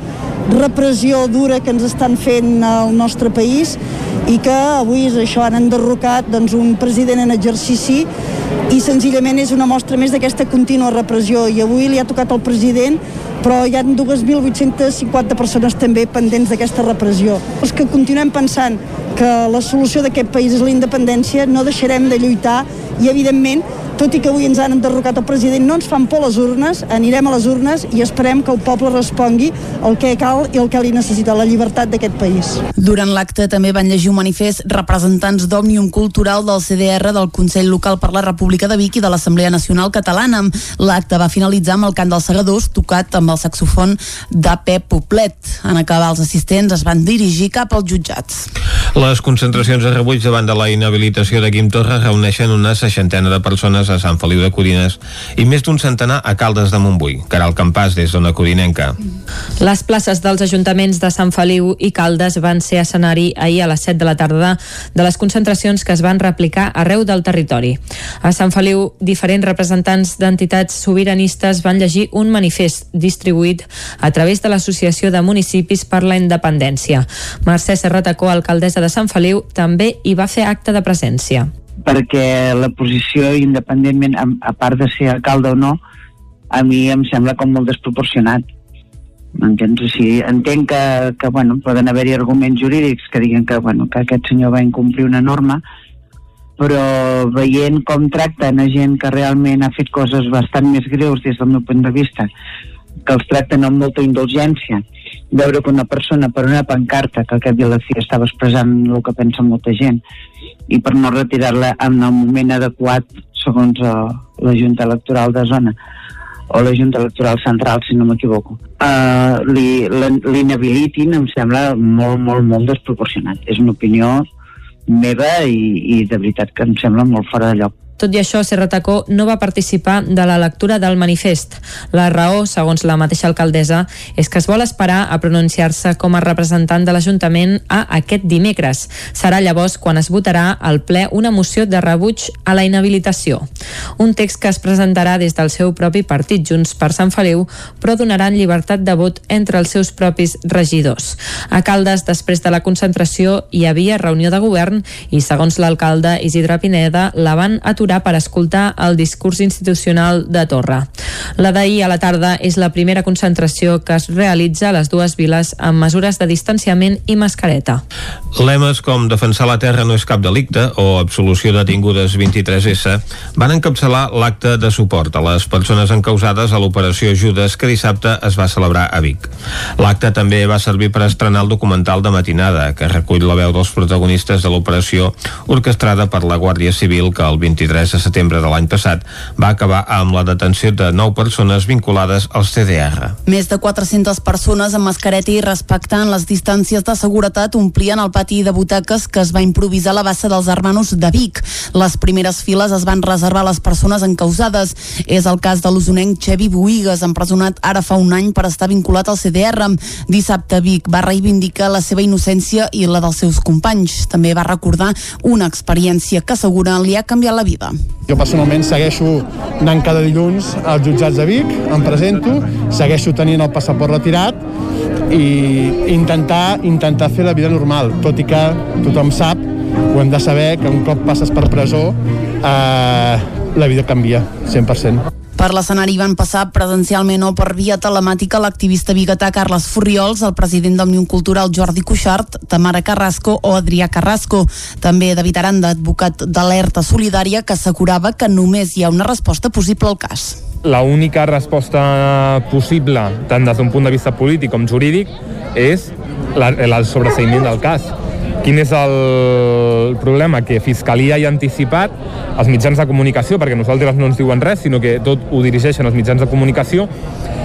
repressió dura que ens estan fent al nostre país i que avui és això, han enderrocat doncs, un president en exercici i senzillament és una mostra més d'aquesta contínua repressió i avui li ha tocat al president però hi ha 2.850 persones també pendents d'aquesta repressió. Els que continuem pensant que la solució d'aquest país és la independència, no deixarem de lluitar i, evidentment, tot i que avui ens han enderrocat el president, no ens fan por les urnes, anirem a les urnes i esperem que el poble respongui el que cal i el que li necessita, la llibertat d'aquest país. Durant l'acte també van llegir un manifest representants d'Òmnium Cultural del CDR, del Consell Local per la República de Vic i de l'Assemblea Nacional Catalana. L'acte va finalitzar amb el cant dels segadors tocat amb el saxofon de Pep Poblet. En acabar els assistents es van dirigir cap als jutjats. Les concentracions de rebuig davant de la inhabilitació de Quim Torra reuneixen una seixantena de persones a Sant Feliu de Codines i més d'un centenar a Caldes de Montbui. Caral Campàs, des d'Ona Codinenca. Les places dels ajuntaments de Sant Feliu i Caldes van ser escenari ahir a les 7 de la tarda de les concentracions que es van replicar arreu del territori. A Sant Feliu, diferents representants d'entitats sobiranistes van llegir un manifest distribuït a través de l'Associació de Municipis per la Independència. Mercè Serratacó, alcaldessa de Sant Feliu, també hi va fer acte de presència. Perquè la posició independentment, a, part de ser alcalde o no, a mi em sembla com molt desproporcionat. M'entens? O sigui, entenc que, que bueno, poden haver-hi arguments jurídics que diguen que, bueno, que aquest senyor va incomplir una norma, però veient com tracten a gent que realment ha fet coses bastant més greus des del meu punt de vista, que els tracten amb molta indulgència, veure que una persona per una pancarta que al cap i a la fi estava expressant el que pensa molta gent i per no retirar-la en el moment adequat segons uh, la Junta Electoral de Zona o la Junta Electoral Central, si no m'equivoco, uh, l'inhabilitin em sembla molt, molt, molt desproporcionat. És una opinió meva i, i de veritat que em sembla molt fora de lloc. Tot i això, Serra Tacó no va participar de la lectura del manifest. La raó, segons la mateixa alcaldessa, és que es vol esperar a pronunciar-se com a representant de l'Ajuntament a aquest dimecres. Serà llavors quan es votarà al ple una moció de rebuig a la inhabilitació. Un text que es presentarà des del seu propi partit, Junts per Sant Feliu, però donaran llibertat de vot entre els seus propis regidors. A Caldes, després de la concentració, hi havia reunió de govern i, segons l'alcalde Isidre Pineda, la van aturar aturar per escoltar el discurs institucional de Torra. La d'ahir a la tarda és la primera concentració que es realitza a les dues viles amb mesures de distanciament i mascareta. Lemes com defensar la terra no és cap delicte o absolució detingudes 23S van encapçalar l'acte de suport a les persones encausades a l'operació Judes que dissabte es va celebrar a Vic. L'acte també va servir per estrenar el documental de matinada que recull la veu dels protagonistes de l'operació orquestrada per la Guàrdia Civil que el 23 3 de setembre de l'any passat va acabar amb la detenció de 9 persones vinculades al CDR. Més de 400 persones amb mascareta i respectant les distàncies de seguretat omplien el pati de butaques que es va improvisar a la bassa dels hermanos de Vic. Les primeres files es van reservar a les persones encausades. És el cas de l'usonenc Xevi Boigues, empresonat ara fa un any per estar vinculat al CDR. Dissabte Vic va reivindicar la seva innocència i la dels seus companys. També va recordar una experiència que assegura li ha canviat la vida. Jo personalment segueixo anant cada dilluns als jutjats de Vic, em presento, segueixo tenint el passaport retirat i intentar, intentar fer la vida normal, tot i que tothom sap, ho hem de saber, que un cop passes per presó eh, la vida canvia, 100%. Per l'escenari van passar presencialment o per via telemàtica l'activista biguetà Carles Furriols, el president d'Òmnium Cultural Jordi Cuixart, Tamara Carrasco o Adrià Carrasco. També David Aranda, advocat d'alerta solidària, que assegurava que només hi ha una resposta possible al cas. La única resposta possible, tant des d'un punt de vista polític com jurídic, és la, el sobreseïment del cas Quin és el problema? Que Fiscalia ja ha anticipat els mitjans de comunicació, perquè nosaltres no ens diuen res, sinó que tot ho dirigeixen els mitjans de comunicació,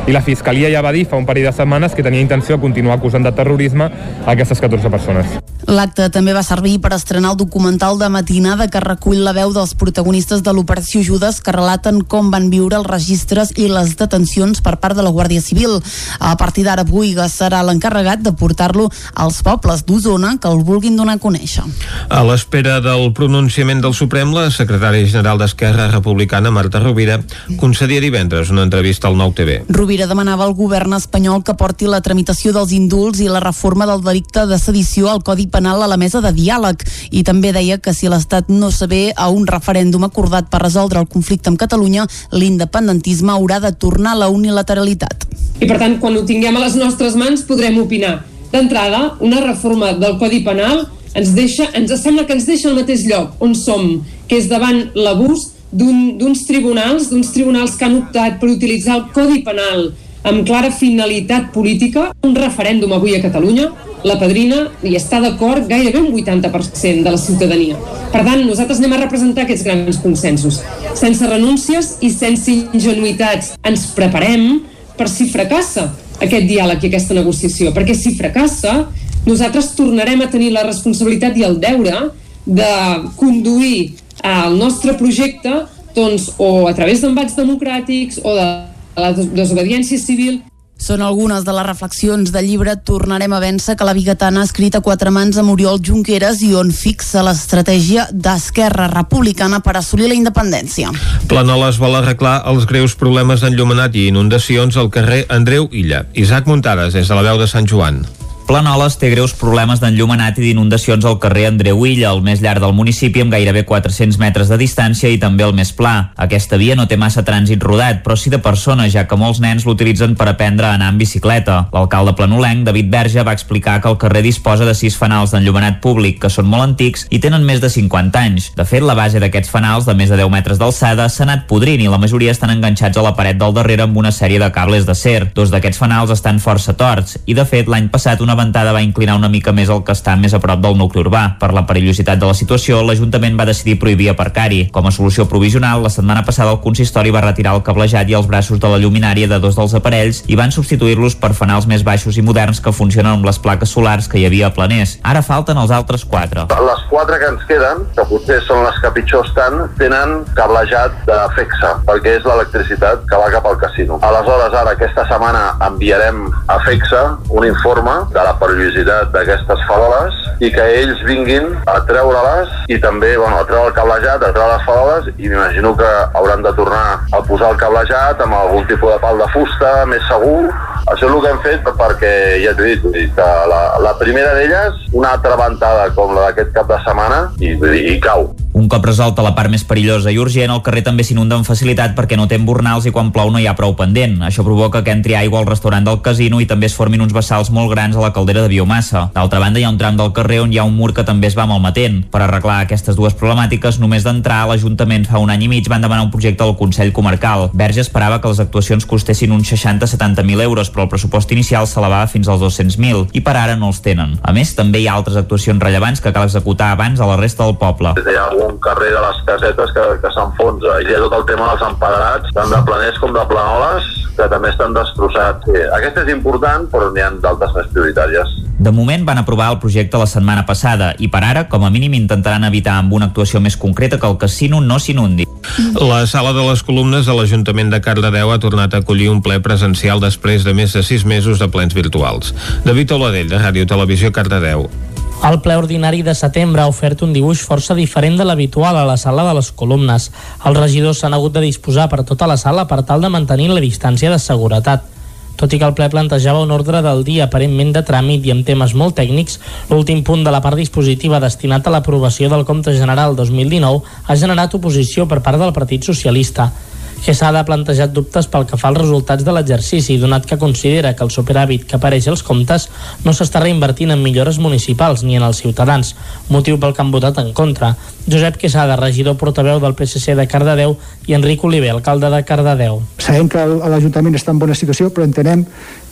i la Fiscalia ja va dir fa un parell de setmanes que tenia intenció de continuar acusant de terrorisme a aquestes 14 persones. L'acte també va servir per estrenar el documental de matinada que recull la veu dels protagonistes de l'operació Judes que relaten com van viure els registres i les detencions per part de la Guàrdia Civil. A partir d'ara, Buiga serà l'encarregat de portar-lo als pobles d'Osona que el vulguin donar a conèixer. A l'espera del pronunciament del Suprem, la secretària general d'Esquerra Republicana, Marta Rovira, concedia divendres una entrevista al Nou TV. Rovira demanava al govern espanyol que porti la tramitació dels indults i la reforma del delicte de sedició al Codi Penal a la mesa de diàleg i també deia que si l'Estat no sabe a un referèndum acordat per resoldre el conflicte amb Catalunya, l'independentisme haurà de tornar a la unilateralitat. I per tant, quan ho tinguem a les nostres mans podrem opinar. D'entrada, una reforma del Codi Penal ens deixa, ens sembla que ens deixa al mateix lloc on som, que és davant l'abús d'uns un, tribunals, d'uns tribunals que han optat per utilitzar el Codi Penal amb clara finalitat política, un referèndum avui a Catalunya, la padrina hi està d'acord gairebé un 80% de la ciutadania. Per tant, nosaltres anem a representar aquests grans consensos, sense renúncies i sense ingenuïtats. Ens preparem per si fracassa aquest diàleg i aquesta negociació, perquè si fracassa, nosaltres tornarem a tenir la responsabilitat i el deure de conduir el nostre projecte doncs, o a través d'embats democràtics o de la desobediència civil són algunes de les reflexions del llibre Tornarem a vèncer que la Bigatana ha escrit a quatre mans amb Oriol Junqueras i on fixa l'estratègia d'Esquerra Republicana per assolir la independència. Planoles vol arreglar els greus problemes d'enllumenat i inundacions al carrer Andreu Illa. Isaac Muntades, des de la veu de Sant Joan. Planoles té greus problemes d'enllumenat i d'inundacions al carrer Andreu Illa, el més llarg del municipi amb gairebé 400 metres de distància i també el més pla. Aquesta via no té massa trànsit rodat, però sí de persones, ja que molts nens l'utilitzen per aprendre a anar en bicicleta. L'alcalde planolenc, David Verge, va explicar que el carrer disposa de sis fanals d'enllumenat públic, que són molt antics i tenen més de 50 anys. De fet, la base d'aquests fanals, de més de 10 metres d'alçada, s'ha anat podrint i la majoria estan enganxats a la paret del darrere amb una sèrie de cables d'acer. Dos d'aquests fanals estan força torts i, de fet, l'any passat una ventada va inclinar una mica més el que està més a prop del nucli urbà. Per la perillositat de la situació, l'Ajuntament va decidir prohibir aparcar-hi. Com a solució provisional, la setmana passada el consistori va retirar el cablejat i els braços de la lluminària de dos dels aparells i van substituir-los per fanals més baixos i moderns que funcionen amb les plaques solars que hi havia a Planers. Ara falten els altres quatre. Les quatre que ens queden, que potser són les que pitjor estan, tenen cablejat de FEXA, perquè és l'electricitat que va cap al casino. Aleshores, ara, aquesta setmana enviarem a FEXA un informe de la perillositat d'aquestes faroles i que ells vinguin a treure-les i també, bueno, a treure el cablejat, a treure les faroles i m'imagino que hauran de tornar a posar el cablejat amb algun tipus de pal de fusta més segur. Això és el que hem fet perquè, ja t'he dit, la, la primera d'elles, una altra ventada com la d'aquest cap de setmana i, i cau. Un cop resolta la part més perillosa i urgent, el carrer també s'inunda amb facilitat perquè no té embornals i quan plou no hi ha prou pendent. Això provoca que entri aigua al restaurant del casino i també es formin uns vessals molt grans a la caldera de biomassa. D'altra banda, hi ha un tram del carrer on hi ha un mur que també es va malmetent. Per arreglar aquestes dues problemàtiques, només d'entrar, l'Ajuntament fa un any i mig van demanar un projecte al Consell Comarcal. Verge esperava que les actuacions costessin uns 60-70.000 euros, però el pressupost inicial s'elevava fins als 200.000 i per ara no els tenen. A més, també hi ha altres actuacions rellevants que cal executar abans a la resta del poble. Hi ha algun carrer de les casetes que, que s'enfonsa hi ha tot el tema dels empadrats, tant de planers com de planoles, que també estan destrossats. Sí, aquest és important, però n'hi ha d'altres més prioritàries. De moment van aprovar el projecte la setmana passada i per ara, com a mínim, intentaran evitar amb una actuació més concreta que el casino no s'inundi. La sala de les columnes de l'Ajuntament de Cardedeu ha tornat a acollir un ple presencial després de més de sis mesos de plens virtuals. David Oladell, de Ràdio Televisió Cardedeu. El ple ordinari de setembre ha ofert un dibuix força diferent de l'habitual a la sala de les columnes. Els regidors s'han hagut de disposar per tota la sala per tal de mantenir la distància de seguretat. Tot i que el ple plantejava un ordre del dia aparentment de tràmit i amb temes molt tècnics, l'últim punt de la part dispositiva destinat a l'aprovació del Compte General 2019 ha generat oposició per part del Partit Socialista. Quesada ha plantejat dubtes pel que fa als resultats de l'exercici, donat que considera que el superàvit que apareix als comptes no s'està reinvertint en millores municipals ni en els ciutadans, motiu pel que han votat en contra. Josep Quesada, regidor portaveu del PSC de Cardedeu, i Enric Oliver, alcalde de Cardedeu. Sabem que l'Ajuntament està en bona situació, però entenem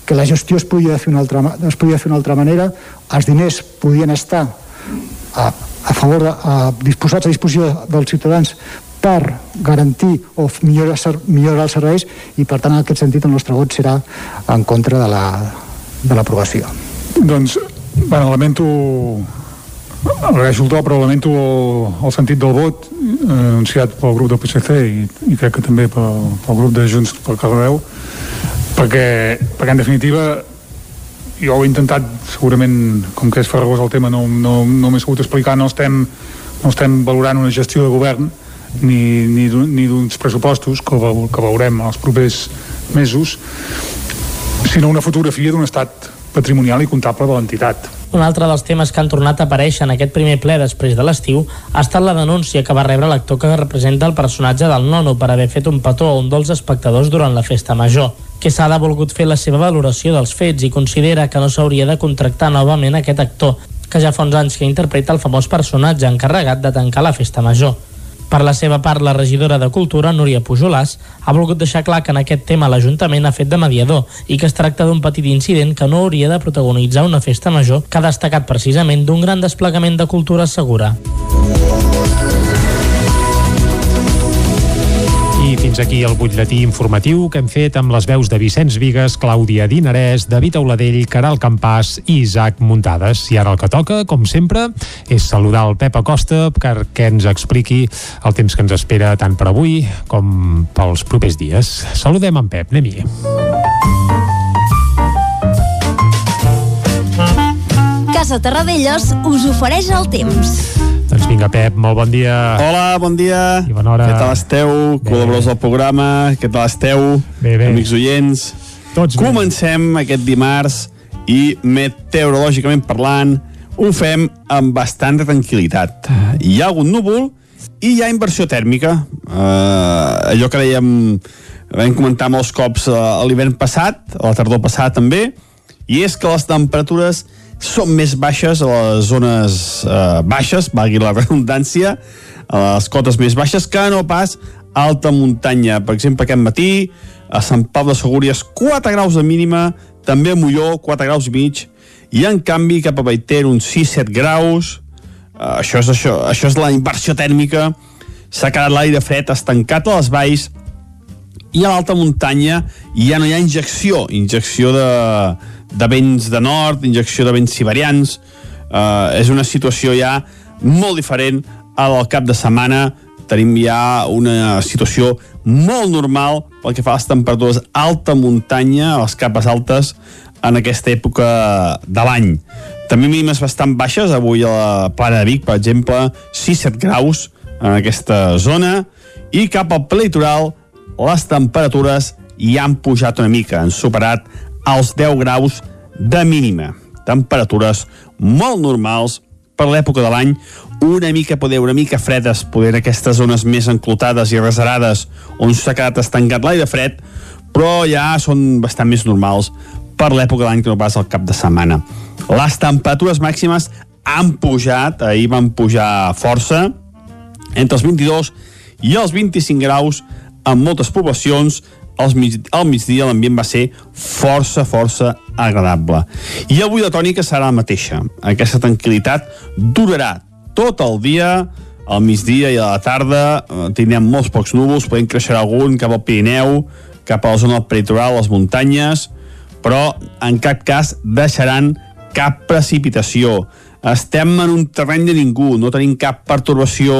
que la gestió es podia fer una altra, es podia fer una altra manera, els diners podien estar a, a favor de, a, disposats a disposició dels ciutadans per garantir o millorar, millorar els serveis i per tant en aquest sentit el nostre vot serà en contra de la de l'aprovació. Doncs, bueno, lamento agraeixo el to, però lamento el, el sentit del vot eh, anunciat pel grup del PSC i, i crec que també pel, pel grup de Junts pel Cardeu perquè, perquè en definitiva jo ho he intentat segurament com que és farragós el tema no, no, no m'he sabut explicar no estem, no estem valorant una gestió de govern ni, ni, ni d'uns pressupostos que, que veurem els propers mesos sinó una fotografia d'un estat patrimonial i comptable de l'entitat. Un altre dels temes que han tornat a aparèixer en aquest primer ple després de l'estiu ha estat la denúncia que va rebre l'actor que representa el personatge del nono per haver fet un petó a un dels espectadors durant la festa major. Quesada ha volgut fer la seva valoració dels fets i considera que no s'hauria de contractar novament aquest actor, que ja fa uns anys que interpreta el famós personatge encarregat de tancar la festa major. Per la seva part, la regidora de Cultura, Núria Pujolàs, ha volgut deixar clar que en aquest tema l'Ajuntament ha fet de mediador i que es tracta d'un petit incident que no hauria de protagonitzar una festa major que ha destacat precisament d'un gran desplegament de cultura segura. Fins aquí el butlletí informatiu que hem fet amb les veus de Vicenç Vigues, Clàudia Dinarès, David Auladell, Caral Campàs i Isaac Muntades. I ara el que toca, com sempre, és saludar el Pep Acosta perquè ens expliqui el temps que ens espera tant per avui com pels propers dies. Saludem en Pep, anem-hi. Casa Terradellos us ofereix el temps. Doncs vinga, Pep, molt bon dia. Hola, bon dia. I bona hora. Què tal esteu? Col·laboradors del programa, què tal esteu? Bé, bé. Amics oients. Tots Comencem bé. aquest dimarts i meteorològicament parlant ho fem amb bastant tranquil·litat. Hi ha algun núvol i hi ha inversió tèrmica. Uh, allò que dèiem, vam comentar molts cops uh, l'hivern passat, a la tardor passada també, i és que les temperatures són més baixes a les zones uh, baixes, valgui la redundància, a les cotes més baixes, que no pas a alta muntanya. Per exemple, aquest matí, a Sant Pau de Segúries, 4 graus de mínima, també a Molló, 4 graus i mig, i en canvi cap a Baiter uns 6-7 graus, uh, això, és això, això és la inversió tèrmica, s'ha quedat l'aire fred estancat a les valls, i a l'alta muntanya ja no hi ha injecció, injecció de, de vents de nord, injecció de vents siberians, uh, és una situació ja molt diferent a del cap de setmana, tenim ja una situació molt normal pel que fa a les temperatures alta muntanya, a les capes altes, en aquesta època de l'any. També mínimes bastant baixes, avui a la Plana de Vic, per exemple, 6-7 graus en aquesta zona, i cap al litoral les temperatures hi han pujat una mica, han superat els 10 graus de mínima. Temperatures molt normals per l'època de l'any, una mica, poder, una mica fredes, poder en aquestes zones més enclotades i reserades on s'ha quedat estancat l'aire fred, però ja són bastant més normals per l'època de l'any que no pas al cap de setmana. Les temperatures màximes han pujat, ahir van pujar força, entre els 22 i els 25 graus en moltes poblacions, al, mig, migdia l'ambient va ser força, força agradable. I avui la tònica serà la mateixa. Aquesta tranquil·litat durarà tot el dia, al migdia i a la tarda eh, tindrem molts pocs núvols, podem creixer algun cap al Pirineu, cap a la zona peritoral, les muntanyes, però en cap cas deixaran cap precipitació. Estem en un terreny de ningú, no tenim cap pertorbació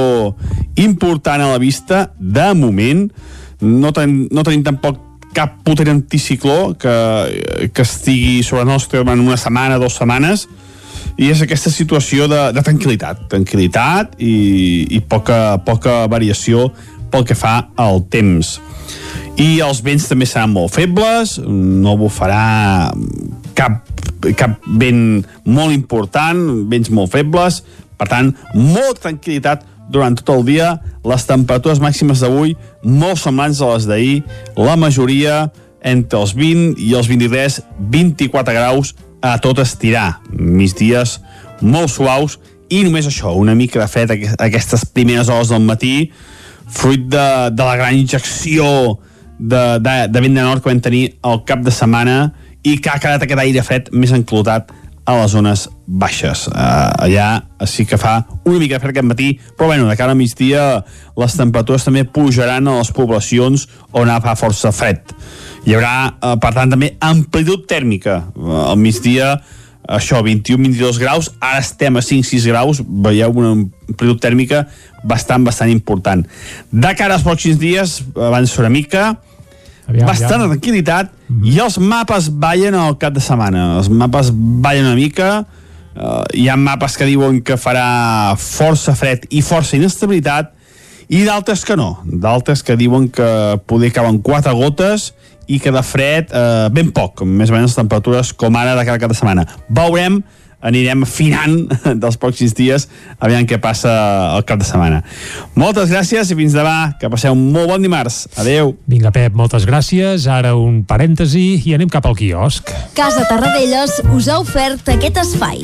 important a la vista, de moment. No, ten, no tenim tampoc cap potent anticicló que, que estigui sobre nostre en una setmana, dues setmanes, i és aquesta situació de, de tranquil·litat, tranquil·litat i, i poca, poca variació pel que fa al temps. I els vents també seran molt febles, no bufarà cap, cap vent molt important, vents molt febles, per tant, molta tranquil·litat durant tot el dia, les temperatures màximes d'avui molt semblants a les d'ahir, la majoria entre els 20 i els 23, 24 graus a tot estirar, migdies molt suaus i només això, una mica de fred aquestes primeres hores del matí, fruit de, de la gran injecció de, de, de vent de nord que vam tenir al cap de setmana i que ha quedat aquest aire fred més enclotat a les zones baixes. Uh, allà sí que fa una mica fred aquest matí, però bueno, de cara a migdia les temperatures també pujaran a les poblacions on fa força fred. Hi haurà, uh, per tant, també amplitud tèrmica. Uh, al migdia això, 21-22 graus, ara estem a 5-6 graus, veieu una amplitud tèrmica bastant, bastant important. De cara als pròxims dies, abans una mica, aviam, bastant aviam. tranquil·litat, mm i els mapes ballen al cap de setmana. Els mapes ballen una mica, uh, hi ha mapes que diuen que farà força fred i força inestabilitat, i d'altres que no, d'altres que diuen que poder cauen quatre gotes i que de fred eh, ben poc, més o menys les temperatures com ara de cada cap de setmana. Veurem anirem afinant dels pròxims dies aviam què passa el cap de setmana. Moltes gràcies i fins demà, que passeu un molt bon dimarts. Adeu. Vinga, Pep, moltes gràcies. Ara un parèntesi i anem cap al quiosc. Casa Tarradellas us ha ofert aquest espai.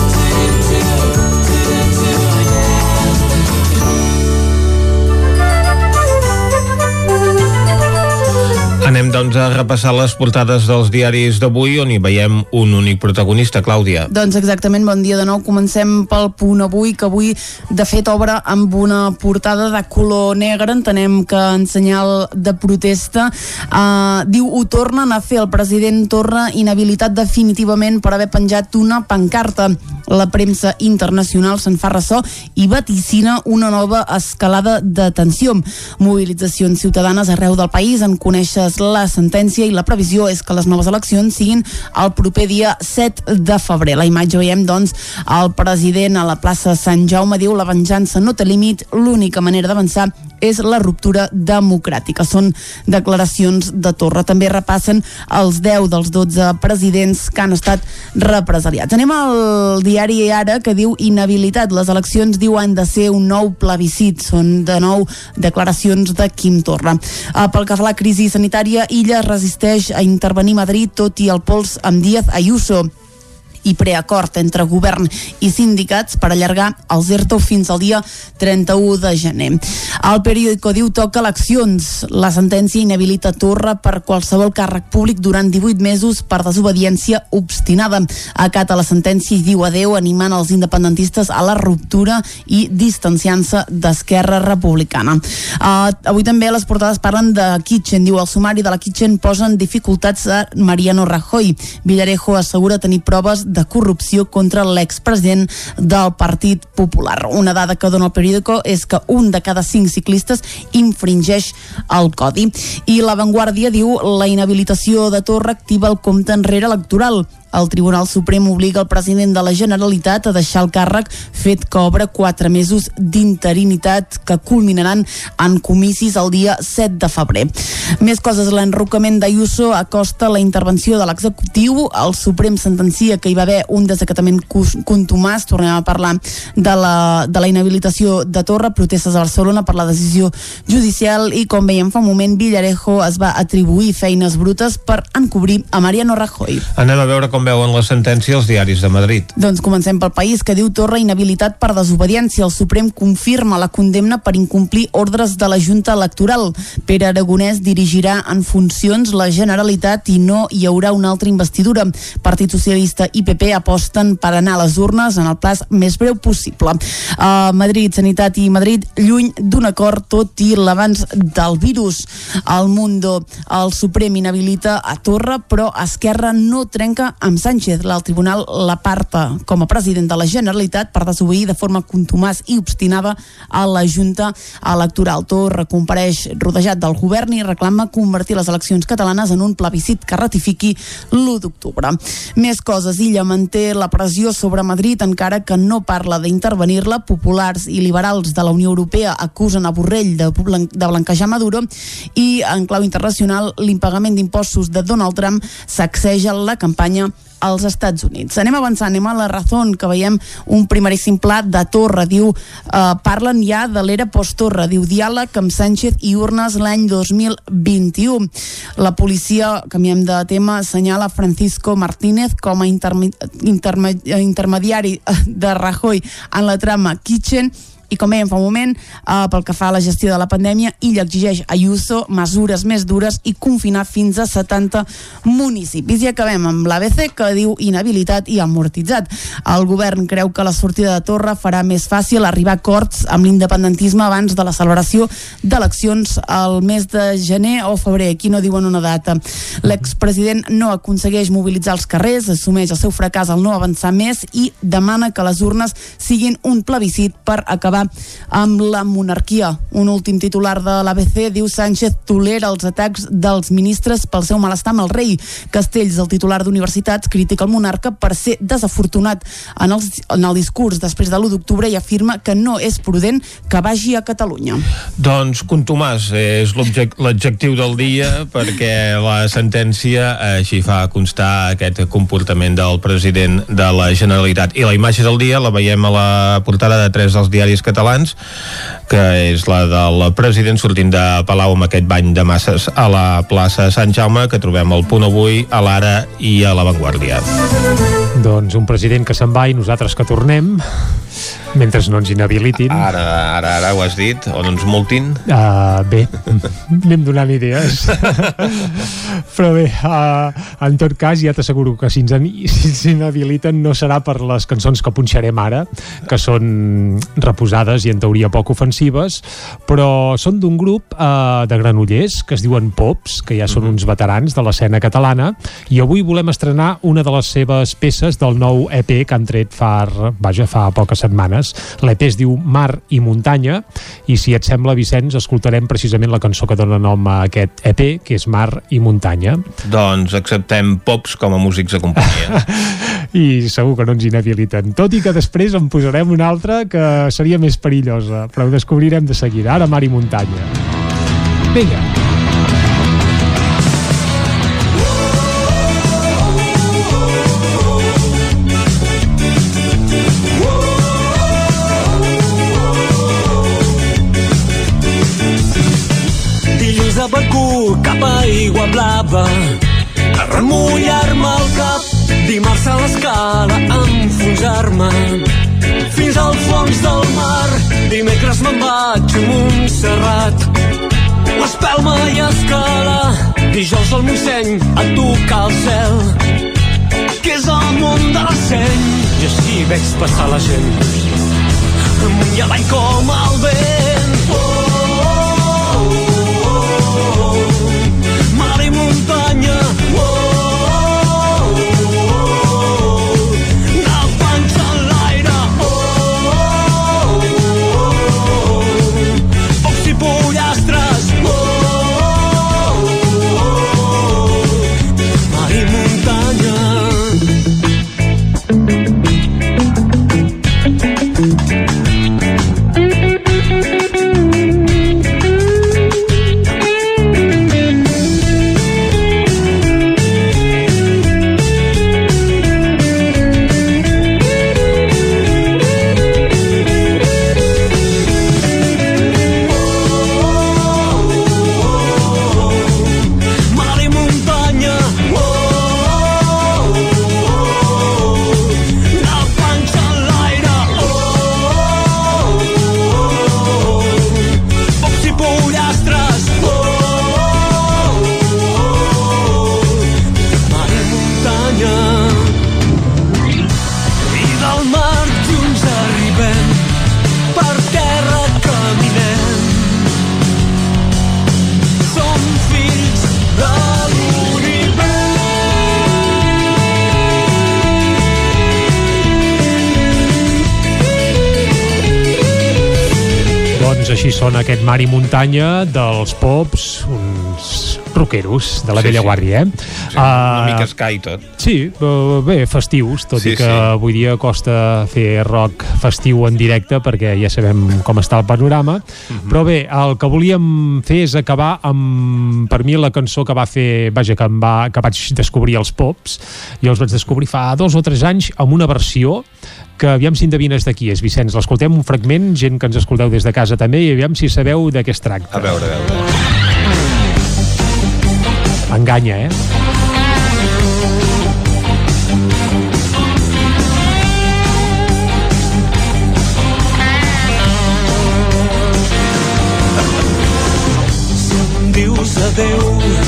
Anem doncs a repassar les portades dels diaris d'avui on hi veiem un únic protagonista, Clàudia. Doncs exactament, bon dia de nou. Comencem pel punt avui, que avui de fet obre amb una portada de color negre, entenem que en senyal de protesta. Uh, diu, ho tornen a fer, el president torna inhabilitat definitivament per haver penjat una pancarta. La premsa internacional se'n fa ressò i vaticina una nova escalada de tensió. Mobilitzacions ciutadanes arreu del país en coneixes la sentència i la previsió és que les noves eleccions siguin el proper dia 7 de febrer. La imatge veiem, doncs, el president a la plaça Sant Jaume diu la venjança no té límit, l'única manera d'avançar és la ruptura democràtica. Són declaracions de Torra. També repassen els 10 dels 12 presidents que han estat represaliats. Anem al diari Ara, que diu inhabilitat. Les eleccions, diu, han de ser un nou plebiscit. Són, de nou, declaracions de Quim Torra. Uh, pel que fa a la crisi sanitària, Illa resisteix a intervenir Madrid tot i el pols amb Díaz Ayuso i preacord entre govern i sindicats per allargar els ERTO fins al dia 31 de gener. El periòdico diu toca eleccions. La sentència inhabilita Torra per qualsevol càrrec públic durant 18 mesos per desobediència obstinada. Acata la sentència i diu adeu animant els independentistes a la ruptura i distanciant-se d'Esquerra Republicana. Uh, avui també les portades parlen de Kitchen. Diu el sumari de la Kitchen posen dificultats a Mariano Rajoy. Villarejo assegura tenir proves de corrupció contra l'expresident del Partit Popular. Una dada que dona el periòdico és que un de cada cinc ciclistes infringeix el codi. I l'avantguàrdia diu la inhabilitació de Torra activa el compte enrere electoral. El Tribunal Suprem obliga el president de la Generalitat a deixar el càrrec fet que obre quatre mesos d'interinitat que culminaran en comicis el dia 7 de febrer. Més coses, l'enrocament d'Ayuso acosta la intervenció de l'executiu. El Suprem sentencia que hi va haver un desacatament contumàs. Tornem a parlar de la, de la inhabilitació de Torra, protestes a Barcelona per la decisió judicial i, com veiem fa un moment, Villarejo es va atribuir feines brutes per encobrir a Mariano Rajoy. Anem a veure com com veuen la sentència els diaris de Madrid. Doncs comencem pel país, que diu Torra inhabilitat per desobediència. El Suprem confirma la condemna per incomplir ordres de la Junta Electoral. Pere Aragonès dirigirà en funcions la Generalitat i no hi haurà una altra investidura. Partit Socialista i PP aposten per anar a les urnes en el plaç més breu possible. Uh, Madrid, Sanitat i Madrid lluny d'un acord tot i l'abans del virus. El Mundo, el Suprem inhabilita a Torra, però Esquerra no trenca amb amb Sánchez. El tribunal l'aparta com a president de la Generalitat per desobeir de forma contumàs i obstinada a la Junta Electoral. Torra compareix rodejat del govern i reclama convertir les eleccions catalanes en un plebiscit que ratifiqui l'1 d'octubre. Més coses. Illa manté la pressió sobre Madrid encara que no parla d'intervenir-la. Populars i liberals de la Unió Europea acusen a Borrell de, de blanquejar Maduro i en clau internacional l'impagament d'impostos de Donald Trump sacseja la campanya als Estats Units. Anem avançant, anem a la raó que veiem un primeríssim pla de Torra. Diu, eh, parlen ja de l'era post-Torra. Diu, diàleg amb Sánchez i urnes l'any 2021. La policia, canviem de tema, assenyala Francisco Martínez com a interme interme intermediari de Rajoy en la trama Kitchen i com dèiem fa un moment, eh, pel que fa a la gestió de la pandèmia, ell exigeix a Ayuso mesures més dures i confinar fins a 70 municipis. I acabem amb l'ABC que diu inhabilitat i amortitzat. El govern creu que la sortida de Torra farà més fàcil arribar a acords amb l'independentisme abans de la celebració d'eleccions al mes de gener o febrer. Aquí no diuen una data. L'expresident no aconsegueix mobilitzar els carrers, assumeix el seu fracàs al no avançar més i demana que les urnes siguin un plebiscit per acabar amb la monarquia. Un últim titular de l'ABC diu Sánchez tolera els atacs dels ministres pel seu malestar amb el rei. Castells, el titular d'universitats, critica el monarca per ser desafortunat en el, en el discurs després de l'1 d'octubre i afirma que no és prudent que vagi a Catalunya. Doncs contumàs és l'adjectiu del dia perquè la sentència així fa constar aquest comportament del president de la Generalitat. I la imatge del dia la veiem a la portada de tres dels diaris catalans, que és la del president sortint de Palau amb aquest bany de masses a la plaça Sant Jaume, que trobem al punt avui, a l'Ara i a l'Avantguàrdia. Doncs un president que se'n va i nosaltres que tornem Mentre no ens inhabilitin. Ara, ara, ara ho has dit, o no ens multin. Uh, bé, anem donant idees. Però bé, uh, en tot cas, ja t'asseguro que si ens, si ens inhabiliten no serà per les cançons que punxarem ara, que són reposades i en teoria poc ofensives, però són d'un grup uh, de granollers que es diuen Pops, que ja són uns veterans de l'escena catalana, i avui volem estrenar una de les seves peces del nou EP que han tret fa, vaja, fa poques setmanes. L'EP es diu Mar i Muntanya, i si et sembla, Vicenç, escoltarem precisament la cançó que dona nom a aquest EP, que és Mar i Muntanya. Doncs acceptem Pops com a músics de companyia. I segur que no ens inhabiliten. Tot i que després en posarem una altra que seria més perillosa, però ho descobrirem de seguida. Ara Mar i Muntanya. Vinga. Dilluns l'escala enfonsar-me fins al fons del mar. Dimecres me'n vaig a Montserrat. L'espelma i escala dijous al Montseny a tocar el cel que és el món de la seny. I així veig passar la gent. Amunt i avall com el vent Sona aquest mar i muntanya dels pops, uns rockeros de la Sí, vella sí. guàrdia. Sí, una mica sky tot. Sí, eh, bé, festius, tot Sí, i que sí. avui dia costa fer rock festiu en directe perquè ja sabem com està el panorama, Mhm. però bé, el que volíem fer és acabar amb, per mi, la cançó que va fer, vaja, que, em va, que vaig descobrir els pops, jo els vaig descobrir fa dos o tres anys amb una versió que aviam si endevines de qui és, Vicenç. L'escoltem un fragment, gent que ens escolteu des de casa també, i aviam si sabeu de què es tracta. A veure, a veure. Enganya, eh? dius adeu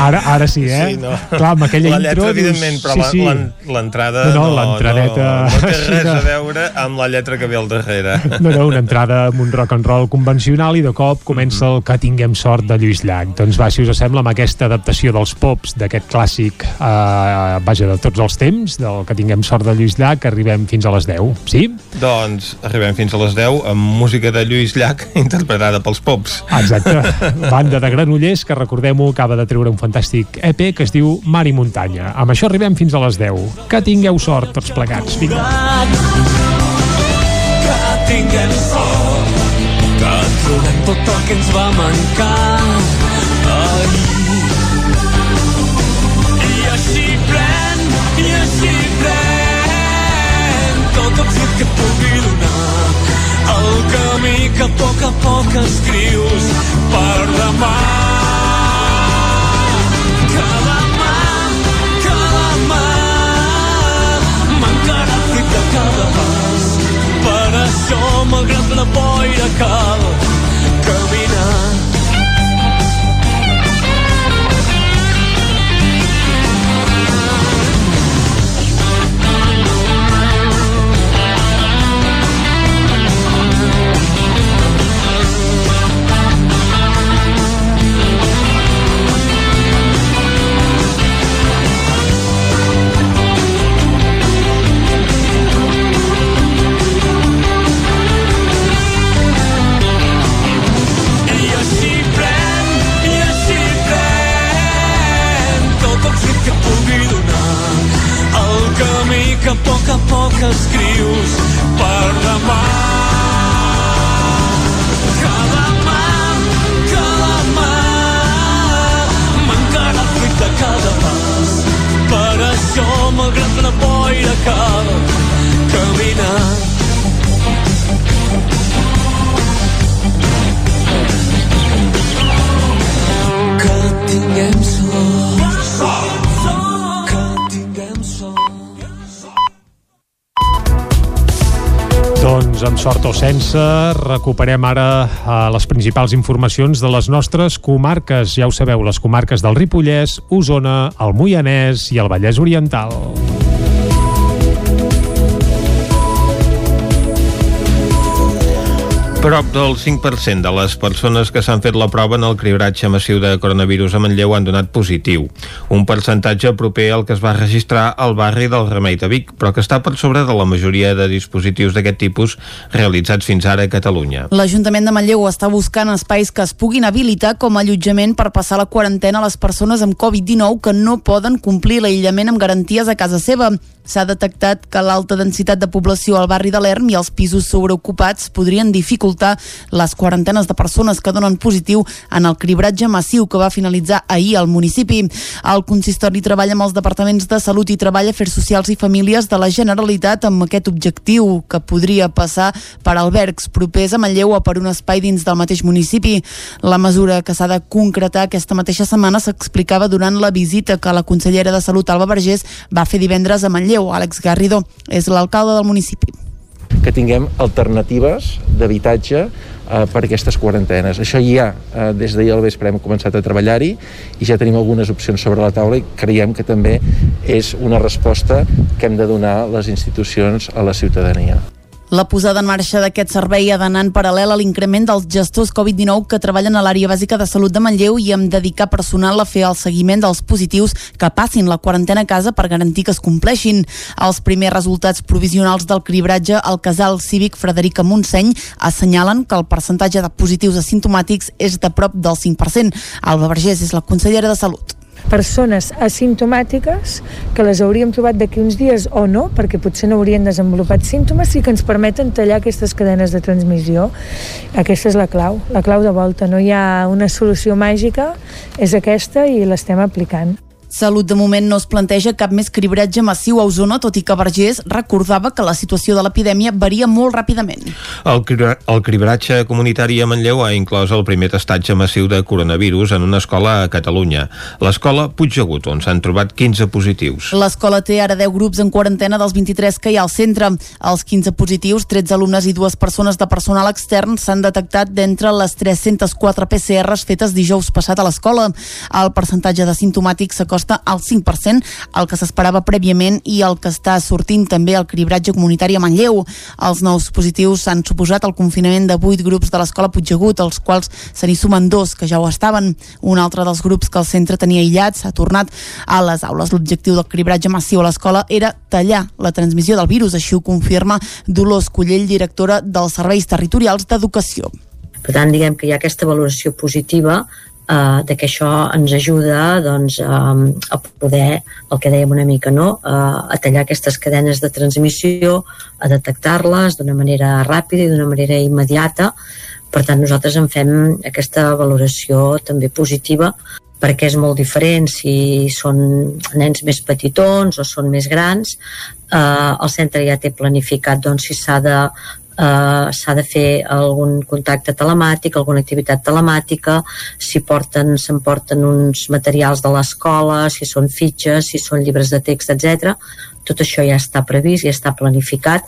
Ara, ara sí, eh? Sí, no. Clar, amb aquella la lletra, intro... evidentment, però sí, sí. l'en- l'entrada No, no, no, l'entradeta no, no té res a veure amb la lletra que ve al darrere. No, no, una entrada amb un rock and roll convencional i de cop comença el Que tinguem sort de Lluís Llach. Doncs va, si us sembla, amb aquesta adaptació dels pops d'aquest clàssic, eh, vaja, de tots els temps, del Que tinguem sort de Lluís Llach, arribem fins a les 10, sí? doncs arribem fins a les 10 amb música de Lluís Llach interpretada pels Pops. Exacte. Banda de Granollers, que recordem-ho, acaba de treure un fantàstic EP que es diu Mar i Muntanya. Amb això arribem fins a les 10. Que tingueu sort tots plegats. Vinga. que tinguem sort que trobem tot el que ens va mancar i així pren i així pren tot èxit que et pugui donar el camí que a poc a poc escrius per demà malgrat la boira cal caminar que a poc a poc escrius per demà. Cada mà, cada mà, m'encara de cada pas. Per això, malgrat la boira, cal Doncs amb sort o sense, recuperem ara eh, les principals informacions de les nostres comarques. Ja ho sabeu, les comarques del Ripollès, Osona, el Moianès i el Vallès Oriental. Prop del 5% de les persones que s'han fet la prova en el cribratge massiu de coronavirus a Manlleu han donat positiu. Un percentatge proper al que es va registrar al barri del Remei de Vic, però que està per sobre de la majoria de dispositius d'aquest tipus realitzats fins ara a Catalunya. L'Ajuntament de Manlleu està buscant espais que es puguin habilitar com a allotjament per passar la quarantena a les persones amb Covid-19 que no poden complir l'aïllament amb garanties a casa seva. S'ha detectat que l'alta densitat de població al barri de l'Erm i els pisos sobreocupats podrien dificultar les quarantenes de persones que donen positiu en el cribratge massiu que va finalitzar ahir al municipi. El consistori treballa amb els departaments de Salut i Treball, Afers Socials i Famílies de la Generalitat amb aquest objectiu que podria passar per albergs propers a Manlleu o per un espai dins del mateix municipi. La mesura que s'ha de concretar aquesta mateixa setmana s'explicava durant la visita que la consellera de Salut, Alba Vergés, va fer divendres a Manlleu. Àlex Garrido és l'alcalde del municipi que tinguem alternatives d'habitatge eh, per aquestes quarantenes. Això ja eh, des d'ahir al vespre hem començat a treballar-hi i ja tenim algunes opcions sobre la taula i creiem que també és una resposta que hem de donar les institucions a la ciutadania. La posada en marxa d'aquest servei ha d'anar en paral·lel a l'increment dels gestors Covid-19 que treballen a l'àrea bàsica de salut de Manlleu i amb dedicar personal a fer el seguiment dels positius que passin la quarantena a casa per garantir que es compleixin. Els primers resultats provisionals del cribratge al casal cívic Frederica Montseny assenyalen que el percentatge de positius asimptomàtics és de prop del 5%. Alba Vergés és la consellera de Salut persones asimptomàtiques que les hauríem trobat d'aquí uns dies o no, perquè potser no haurien desenvolupat símptomes i que ens permeten tallar aquestes cadenes de transmissió. Aquesta és la clau, la clau de volta. No hi ha una solució màgica, és aquesta i l'estem aplicant. Salut de moment no es planteja cap més cribratge massiu a Osona, tot i que Vergés recordava que la situació de l'epidèmia varia molt ràpidament. El, cri el cribratge comunitari a Manlleu ha inclòs el primer testatge massiu de coronavirus en una escola a Catalunya, l'escola Puigdegut, on s'han trobat 15 positius. L'escola té ara 10 grups en quarantena dels 23 que hi ha al centre. Els 15 positius, 13 alumnes i dues persones de personal extern s'han detectat d'entre les 304 PCRs fetes dijous passat a l'escola. El percentatge de simptomàtics s'acosta al 5%, el que s'esperava prèviament i el que està sortint també al cribratge comunitari a Manlleu. Els nous positius han suposat el confinament de 8 grups de l'escola Puigdegut, als quals se n'hi sumen dos que ja ho estaven. Un altre dels grups que el centre tenia aïllats ha tornat a les aules. L'objectiu del cribratge massiu a l'escola era tallar la transmissió del virus, així ho confirma Dolors Collell, directora dels Serveis Territorials d'Educació. Per tant, diguem que hi ha aquesta valoració positiva eh, de que això ens ajuda doncs, eh, a poder, el que dèiem una mica, no? eh, a tallar aquestes cadenes de transmissió, a detectar-les d'una manera ràpida i d'una manera immediata. Per tant, nosaltres en fem aquesta valoració també positiva perquè és molt diferent si són nens més petitons o són més grans. Eh, el centre ja té planificat doncs, si s'ha de eh, s'ha de fer algun contacte telemàtic, alguna activitat telemàtica, si porten, s'emporten uns materials de l'escola, si són fitxes, si són llibres de text, etc. Tot això ja està previst, ja està planificat,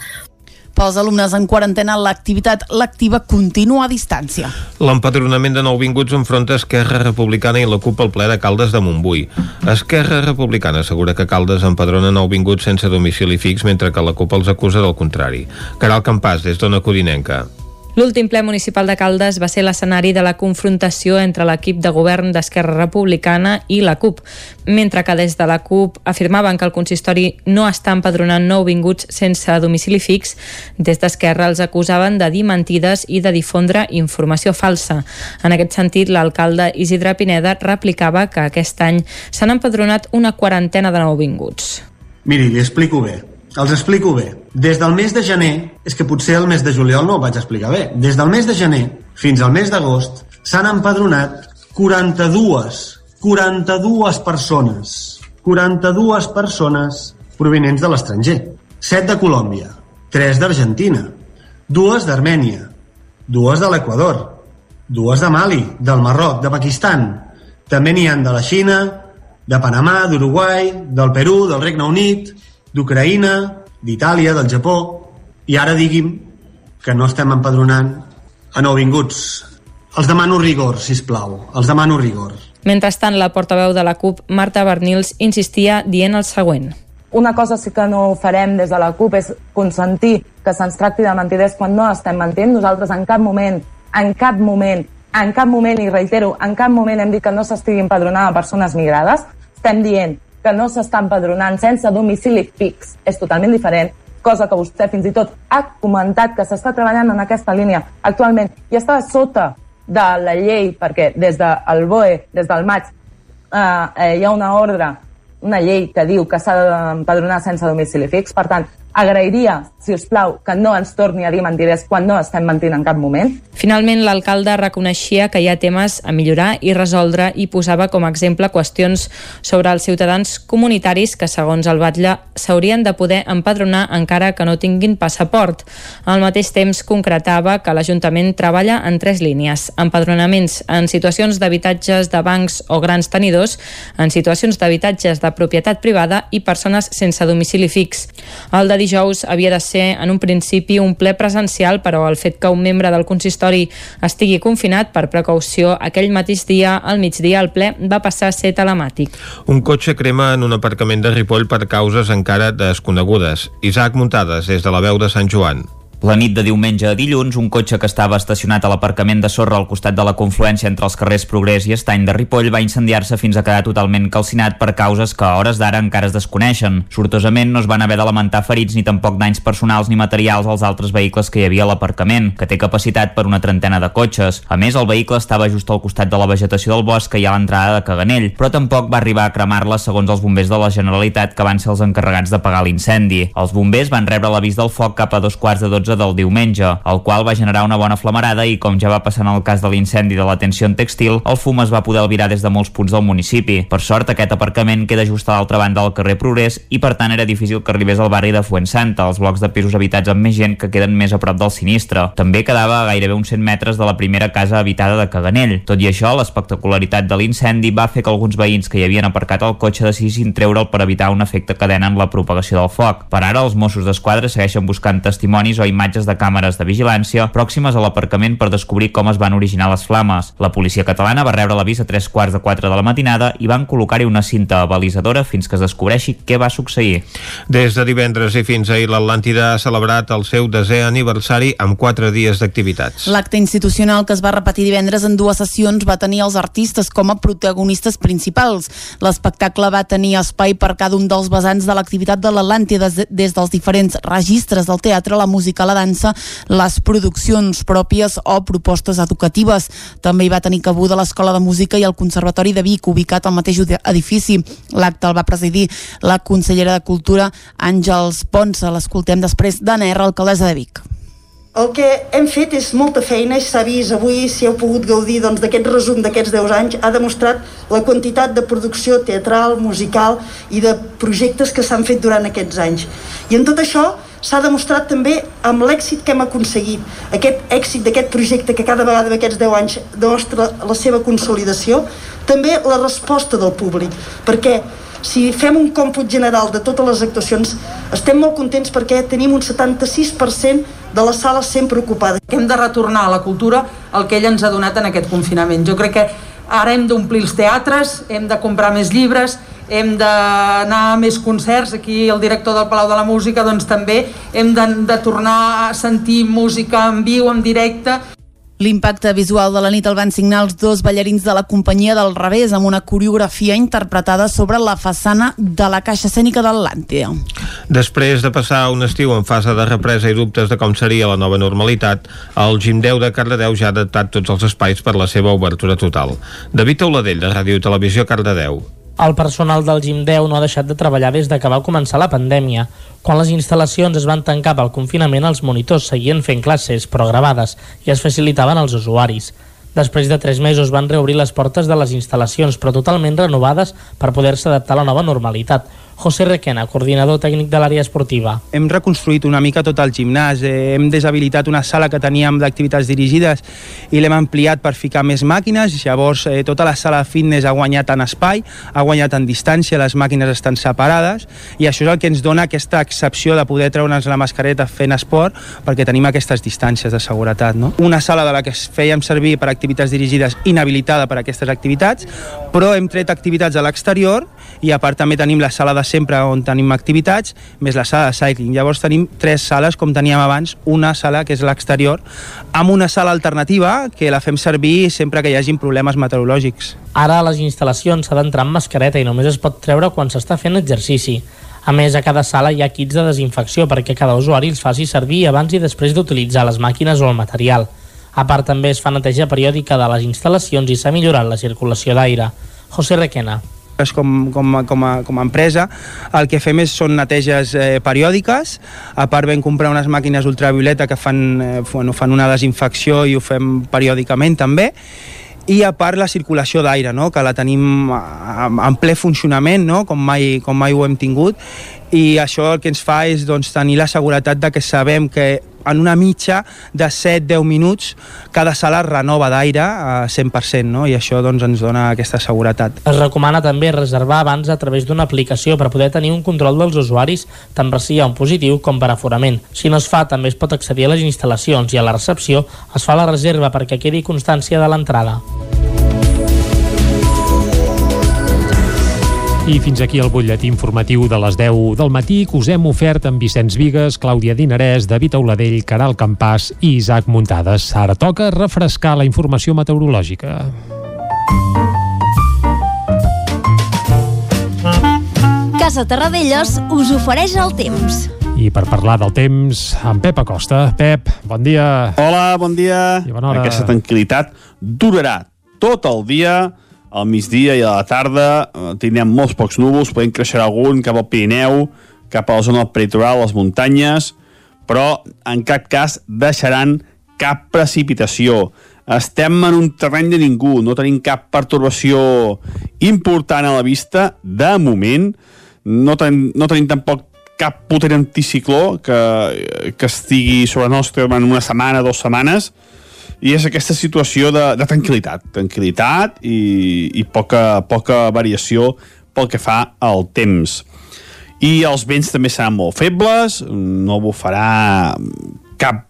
pels alumnes en quarantena, l'activitat lectiva continua a distància. L'empadronament de nouvinguts enfronta Esquerra Republicana i la CUP al ple de Caldes de Montbui. Esquerra Republicana assegura que Caldes empadrona nouvinguts sense domicili fix, mentre que la CUP els acusa del contrari. Caral Campàs, des d'Ona Codinenca. L'últim ple municipal de Caldes va ser l'escenari de la confrontació entre l'equip de govern d'Esquerra Republicana i la CUP, mentre que des de la CUP afirmaven que el consistori no està empadronant nouvinguts sense domicili fix, des d'Esquerra els acusaven de dir mentides i de difondre informació falsa. En aquest sentit, l'alcalde Isidre Pineda replicava que aquest any s'han empadronat una quarantena de nouvinguts. Miri, li explico bé. Els explico bé. Des del mes de gener, és que potser el mes de juliol no ho vaig explicar bé, des del mes de gener fins al mes d'agost s'han empadronat 42, 42 persones, 42 persones provinents de l'estranger. 7 de Colòmbia, 3 d'Argentina, 2 d'Armènia, 2 de l'Equador, 2 de Mali, del Marroc, de Pakistan. També n'hi han de la Xina, de Panamà, d'Uruguai, del Perú, del Regne Unit, d'Ucraïna, d'Itàlia, del Japó, i ara digui'm que no estem empadronant a nouvinguts. Els demano rigor, si plau. Els demano rigor. Mentrestant, la portaveu de la CUP, Marta Bernils, insistia dient el següent. Una cosa sí que no farem des de la CUP és consentir que se'ns tracti de mentiders quan no estem mentint. Nosaltres en cap moment, en cap moment, en cap moment, i reitero, en cap moment hem dit que no s'estigui empadronant a persones migrades. Estem dient que no s'està empadronant sense domicili fix. És totalment diferent cosa que vostè fins i tot ha comentat que s'està treballant en aquesta línia actualment i està sota de la llei perquè des del BOE, des del maig, eh, eh, hi ha una ordre, una llei que diu que s'ha d'empadronar sense domicili fix. Per tant, agrairia, si us plau, que no ens torni a dir mentiders quan no estem mentint en cap moment. Finalment, l'alcalde reconeixia que hi ha temes a millorar i resoldre i posava com a exemple qüestions sobre els ciutadans comunitaris que, segons el batlle, s'haurien de poder empadronar encara que no tinguin passaport. Al mateix temps, concretava que l'Ajuntament treballa en tres línies. Empadronaments en situacions d'habitatges de bancs o grans tenidors, en situacions d'habitatges de propietat privada i persones sense domicili fix. El de dijous havia de ser en un principi un ple presencial, però el fet que un membre del consistori estigui confinat per precaució aquell mateix dia, al migdia, el ple va passar a ser telemàtic. Un cotxe crema en un aparcament de Ripoll per causes encara desconegudes. Isaac Muntades, des de la veu de Sant Joan. La nit de diumenge a dilluns, un cotxe que estava estacionat a l'aparcament de sorra al costat de la confluència entre els carrers Progrés i Estany de Ripoll va incendiar-se fins a quedar totalment calcinat per causes que a hores d'ara encara es desconeixen. Sortosament no es van haver de lamentar ferits ni tampoc danys personals ni materials als altres vehicles que hi havia a l'aparcament, que té capacitat per una trentena de cotxes. A més, el vehicle estava just al costat de la vegetació del bosc que hi ha a l'entrada de Caganell, però tampoc va arribar a cremar-la segons els bombers de la Generalitat que van ser els encarregats d'apagar l'incendi. Els bombers van rebre l'avís del foc cap a dos quarts de dotze del diumenge, el qual va generar una bona flamarada i, com ja va passar en el cas de l'incendi de l'atenció en textil, el fum es va poder albirar des de molts punts del municipi. Per sort, aquest aparcament queda just a l'altra banda del carrer Progrés i, per tant, era difícil que arribés al barri de Fuensanta, els blocs de pisos habitats amb més gent que queden més a prop del sinistre. També quedava a gairebé uns 100 metres de la primera casa habitada de Caganell. Tot i això, l'espectacularitat de l'incendi va fer que alguns veïns que hi havien aparcat el cotxe decidissin treure'l per evitar un efecte cadena en la propagació del foc. Per ara, els Mossos d'Esquadra segueixen buscant testimonis o imatges de càmeres de vigilància pròximes a l'aparcament per descobrir com es van originar les flames. La policia catalana va rebre l'avís a tres quarts de quatre de la matinada i van col·locar-hi una cinta avalisadora fins que es descobreixi què va succeir. Des de divendres i fins ahir l'Atlàntida ha celebrat el seu desè aniversari amb quatre dies d'activitats. L'acte institucional que es va repetir divendres en dues sessions va tenir els artistes com a protagonistes principals. L'espectacle va tenir espai per cada un dels vessants de l'activitat de l'Atlàntida des, des dels diferents registres del teatre, la música, la dansa, les produccions pròpies o propostes educatives. També hi va tenir cabuda l'Escola de Música i el Conservatori de Vic, ubicat al mateix edifici. L'acte el va presidir la consellera de Cultura, Àngels Ponsa. L'escoltem després d'Anna R, alcaldessa de Vic. El que hem fet és molta feina i s'ha vist avui, si heu pogut gaudir doncs, d'aquest doncs, resum d'aquests 10 anys, ha demostrat la quantitat de producció teatral, musical i de projectes que s'han fet durant aquests anys. I en tot això s'ha demostrat també amb l'èxit que hem aconseguit, aquest èxit d'aquest projecte que cada vegada d'aquests 10 anys demostra la seva consolidació, també la resposta del públic, perquè si fem un còmput general de totes les actuacions, estem molt contents perquè tenim un 76% de les sales sempre ocupades. Hem de retornar a la cultura el que ell ens ha donat en aquest confinament. Jo crec que ara hem d'omplir els teatres, hem de comprar més llibres, hem d'anar a més concerts, aquí el director del Palau de la Música doncs també hem de, de tornar a sentir música en viu, en directe L'impacte visual de la nit el van signar els dos ballarins de la companyia del revés amb una coreografia interpretada sobre la façana de la Caixa Escènica d'Atlàntida. Després de passar un estiu en fase de represa i dubtes de com seria la nova normalitat, el Gimdeu de Cardedeu ja ha adaptat tots els espais per la seva obertura total. David Auladell, de Ràdio Televisió Cardedeu. El personal del Gim 10 no ha deixat de treballar des de que va començar la pandèmia. Quan les instal·lacions es van tancar pel confinament, els monitors seguien fent classes, però gravades, i es facilitaven als usuaris. Després de tres mesos van reobrir les portes de les instal·lacions, però totalment renovades per poder-se adaptar a la nova normalitat. José Requena, coordinador tècnic de l'àrea esportiva. Hem reconstruït una mica tot el gimnàs, eh, hem deshabilitat una sala que teníem d'activitats dirigides i l'hem ampliat per ficar més màquines, llavors eh, tota la sala de fitness ha guanyat en espai, ha guanyat en distància, les màquines estan separades i això és el que ens dona aquesta excepció de poder treure'ns la mascareta fent esport perquè tenim aquestes distàncies de seguretat. No? Una sala de la que fèiem servir per activitats dirigides inhabilitada per a aquestes activitats, però hem tret activitats a l'exterior i a part també tenim la sala de sempre on tenim activitats, més la sala de cycling. Llavors tenim tres sales, com teníem abans, una sala que és l'exterior, amb una sala alternativa que la fem servir sempre que hi hagin problemes meteorològics. Ara les instal·lacions s'ha d'entrar amb mascareta i només es pot treure quan s'està fent exercici. A més, a cada sala hi ha kits de desinfecció perquè cada usuari els faci servir abans i després d'utilitzar les màquines o el material. A part, també es fa neteja periòdica de les instal·lacions i s'ha millorat la circulació d'aire. José Requena com, com, com, a, com a empresa el que fem és, són neteges eh, periòdiques a part vam comprar unes màquines ultravioleta que fan, eh, bueno, fan una desinfecció i ho fem periòdicament també i a part la circulació d'aire, no? que la tenim en ple funcionament, no? com, mai, com mai ho hem tingut, i això el que ens fa és doncs, tenir la seguretat de que sabem que en una mitja de 7-10 minuts cada sala es renova d'aire a 100%, no? i això doncs, ens dona aquesta seguretat. Es recomana també reservar abans a través d'una aplicació per poder tenir un control dels usuaris tant per si hi ha un positiu com per aforament. Si no es fa, també es pot accedir a les instal·lacions i a la recepció es fa la reserva perquè quedi constància de l'entrada. I fins aquí el butlletí informatiu de les 10 del matí que us hem ofert amb Vicenç Vigues, Clàudia Dinarès, David Auladell, Caral Campàs i Isaac Muntades. Ara toca refrescar la informació meteorològica. Casa Terradellos us ofereix el temps. I per parlar del temps, en Pep Acosta. Pep, bon dia. Hola, bon dia. I bona hora. Aquesta tranquil·litat durarà tot el dia, al migdia i a la tarda. Eh, tindrem molts pocs núvols, podem creixer algun cap al Pirineu, cap a la zona peritoral, les muntanyes, però en cap cas deixaran cap precipitació. Estem en un terreny de ningú, no tenim cap pertorbació important a la vista, de moment. No tenim, no tenim tampoc cap potent anticicló que, que estigui sobre nostre en una setmana, dues setmanes, i és aquesta situació de, de tranquil·litat, tranquil·litat i, i poca, poca variació pel que fa al temps. I els vents també seran molt febles, no bufarà cap,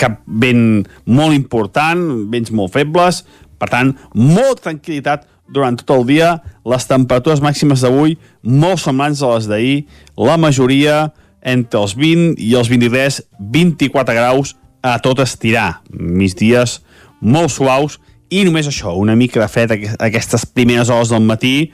cap vent molt important, vents molt febles, per tant, molta tranquil·litat durant tot el dia, les temperatures màximes d'avui molt semblants a les d'ahir, la majoria entre els 20 i els 23, 24 graus a tot estirar. Migdies molt suaus i només això, una mica de fred aquestes primeres hores del matí,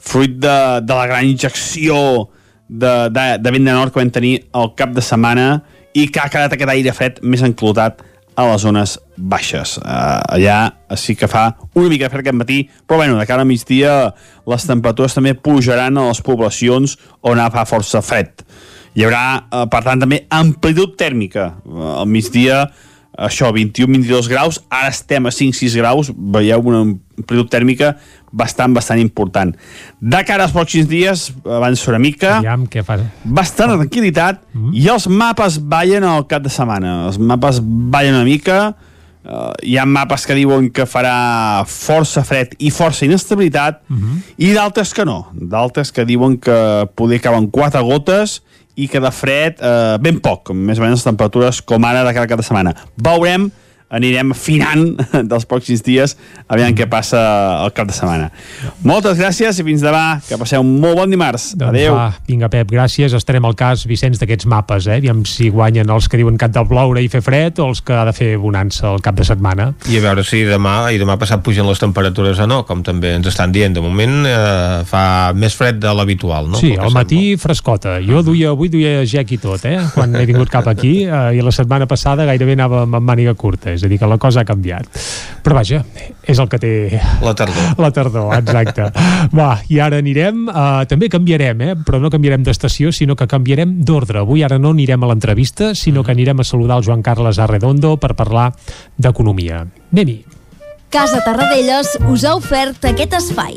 fruit de, de la gran injecció de, de, de vent de nord que vam tenir al cap de setmana i que ha quedat aquest aire fred més enclotat a les zones baixes. Uh, allà sí que fa una mica de fred aquest matí, però bueno, de cara a migdia les temperatures també pujaran a les poblacions on fa força fred. Hi haurà, uh, per tant, també amplitud tèrmica. Uh, al migdia, això, 21-22 graus, ara estem a 5-6 graus, veieu una amplitud tèrmica bastant, bastant important. De cara als pròxims dies, abans una mica, Aviam, què fa? bastant tranquil·litat, mm -hmm. i els mapes ballen al cap de setmana. Els mapes ballen una mica, uh, hi ha mapes que diuen que farà força fred i força inestabilitat, mm -hmm. i d'altres que no. D'altres que diuen que poder cauen quatre gotes i que de fred eh, ben poc, més o menys les temperatures com ara de cada cap de setmana. Veurem anirem afinant dels pròxims dies aviam què passa al cap de setmana. Moltes gràcies i fins demà. Que passeu un molt bon dimarts. Doncs Adéu. Va, vinga, Pep, gràcies. Estarem al cas, Vicenç, d'aquests mapes, eh? Aviam si guanyen els que diuen que ha de ploure i fer fred o els que ha de fer bonança al cap de setmana. I a veure si demà i demà passat pugen les temperatures o no, com també ens estan dient. De moment eh, fa més fred de l'habitual, no? Sí, al sembla. matí frescota. Jo duia, avui duia gec i tot, eh? Quan he vingut cap aquí, eh, i la setmana passada gairebé anava amb màniga curta. És a dir, que la cosa ha canviat. Però vaja, és el que té... La tardor. La tardor, exacte. Va, i ara anirem, uh, també canviarem, eh? però no canviarem d'estació, sinó que canviarem d'ordre. Avui ara no anirem a l'entrevista, sinó que anirem a saludar el Joan Carles Arredondo per parlar d'economia. Anem-hi. Casa Tarradellas us ha ofert aquest espai.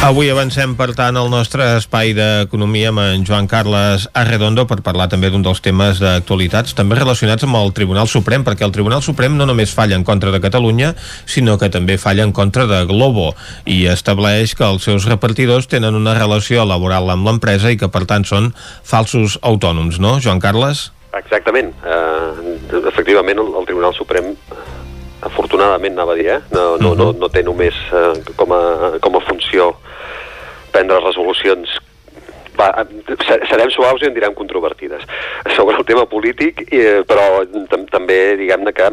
Avui avancem, per tant, el nostre espai d'economia amb en Joan Carles Arredondo per parlar també d'un dels temes d'actualitats també relacionats amb el Tribunal Suprem, perquè el Tribunal Suprem no només falla en contra de Catalunya, sinó que també falla en contra de Globo i estableix que els seus repartidors tenen una relació laboral amb l'empresa i que, per tant, són falsos autònoms, no, Joan Carles? Exactament. Uh, efectivament, el, el Tribunal Suprem afortunadament anava a dir, eh? no, no, no, no té només uh, com, a, com a funció prendre resolucions. Va, serem suaus i en direm controvertides. Sobre el tema polític, eh, però també diguem-ne que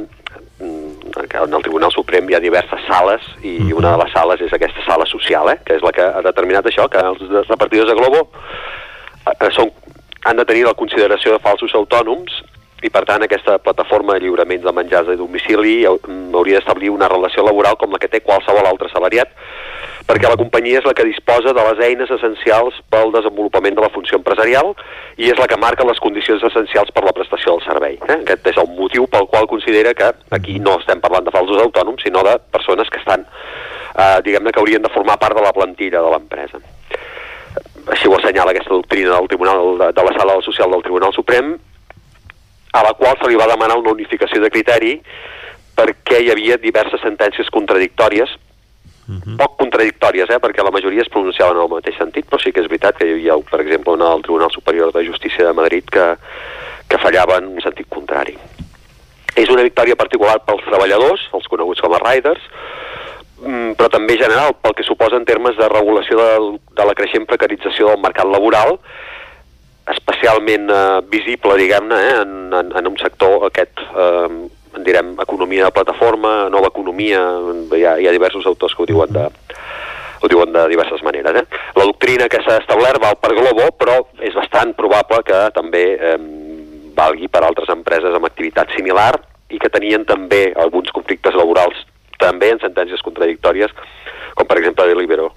que en el Tribunal Suprem hi ha diverses sales i una de les sales és aquesta sala social, eh, que és la que ha determinat això, que els repartidors de Globo eh, són, han de tenir la consideració de falsos autònoms i per tant aquesta plataforma de lliuraments de menjars de domicili hauria d'establir una relació laboral com la que té qualsevol altre salariat perquè la companyia és la que disposa de les eines essencials pel desenvolupament de la funció empresarial i és la que marca les condicions essencials per la prestació del servei. Eh? Aquest és el motiu pel qual considera que aquí no estem parlant de falsos autònoms, sinó de persones que estan, eh, diguem-ne, que haurien de formar part de la plantilla de l'empresa. Així ho assenyala aquesta doctrina del Tribunal de, de la Sala Social del Tribunal Suprem, a la qual se li va demanar una unificació de criteri perquè hi havia diverses sentències contradictòries Uh -huh. poc contradictòries, eh, perquè la majoria es pronunciaven en el mateix sentit, però sí que és veritat que hi havia, per exemple, una del Tribunal Superior de Justícia de Madrid que, que fallava en un sentit contrari. És una victòria particular pels treballadors, els coneguts com a riders, mm, però també general pel que suposa en termes de regulació de, de la creixent precarització del mercat laboral, especialment eh, visible, diguem-ne, eh, en, en, en un sector aquest eh, en direm economia de plataforma, nova economia, hi ha, hi ha diversos autors que ho diuen de, ho diuen de diverses maneres. Eh? La doctrina que s'ha establert val per Globo, però és bastant probable que també eh, valgui per altres empreses amb activitat similar i que tenien també alguns conflictes laborals també en sentències contradictòries, com per exemple Deliveroo.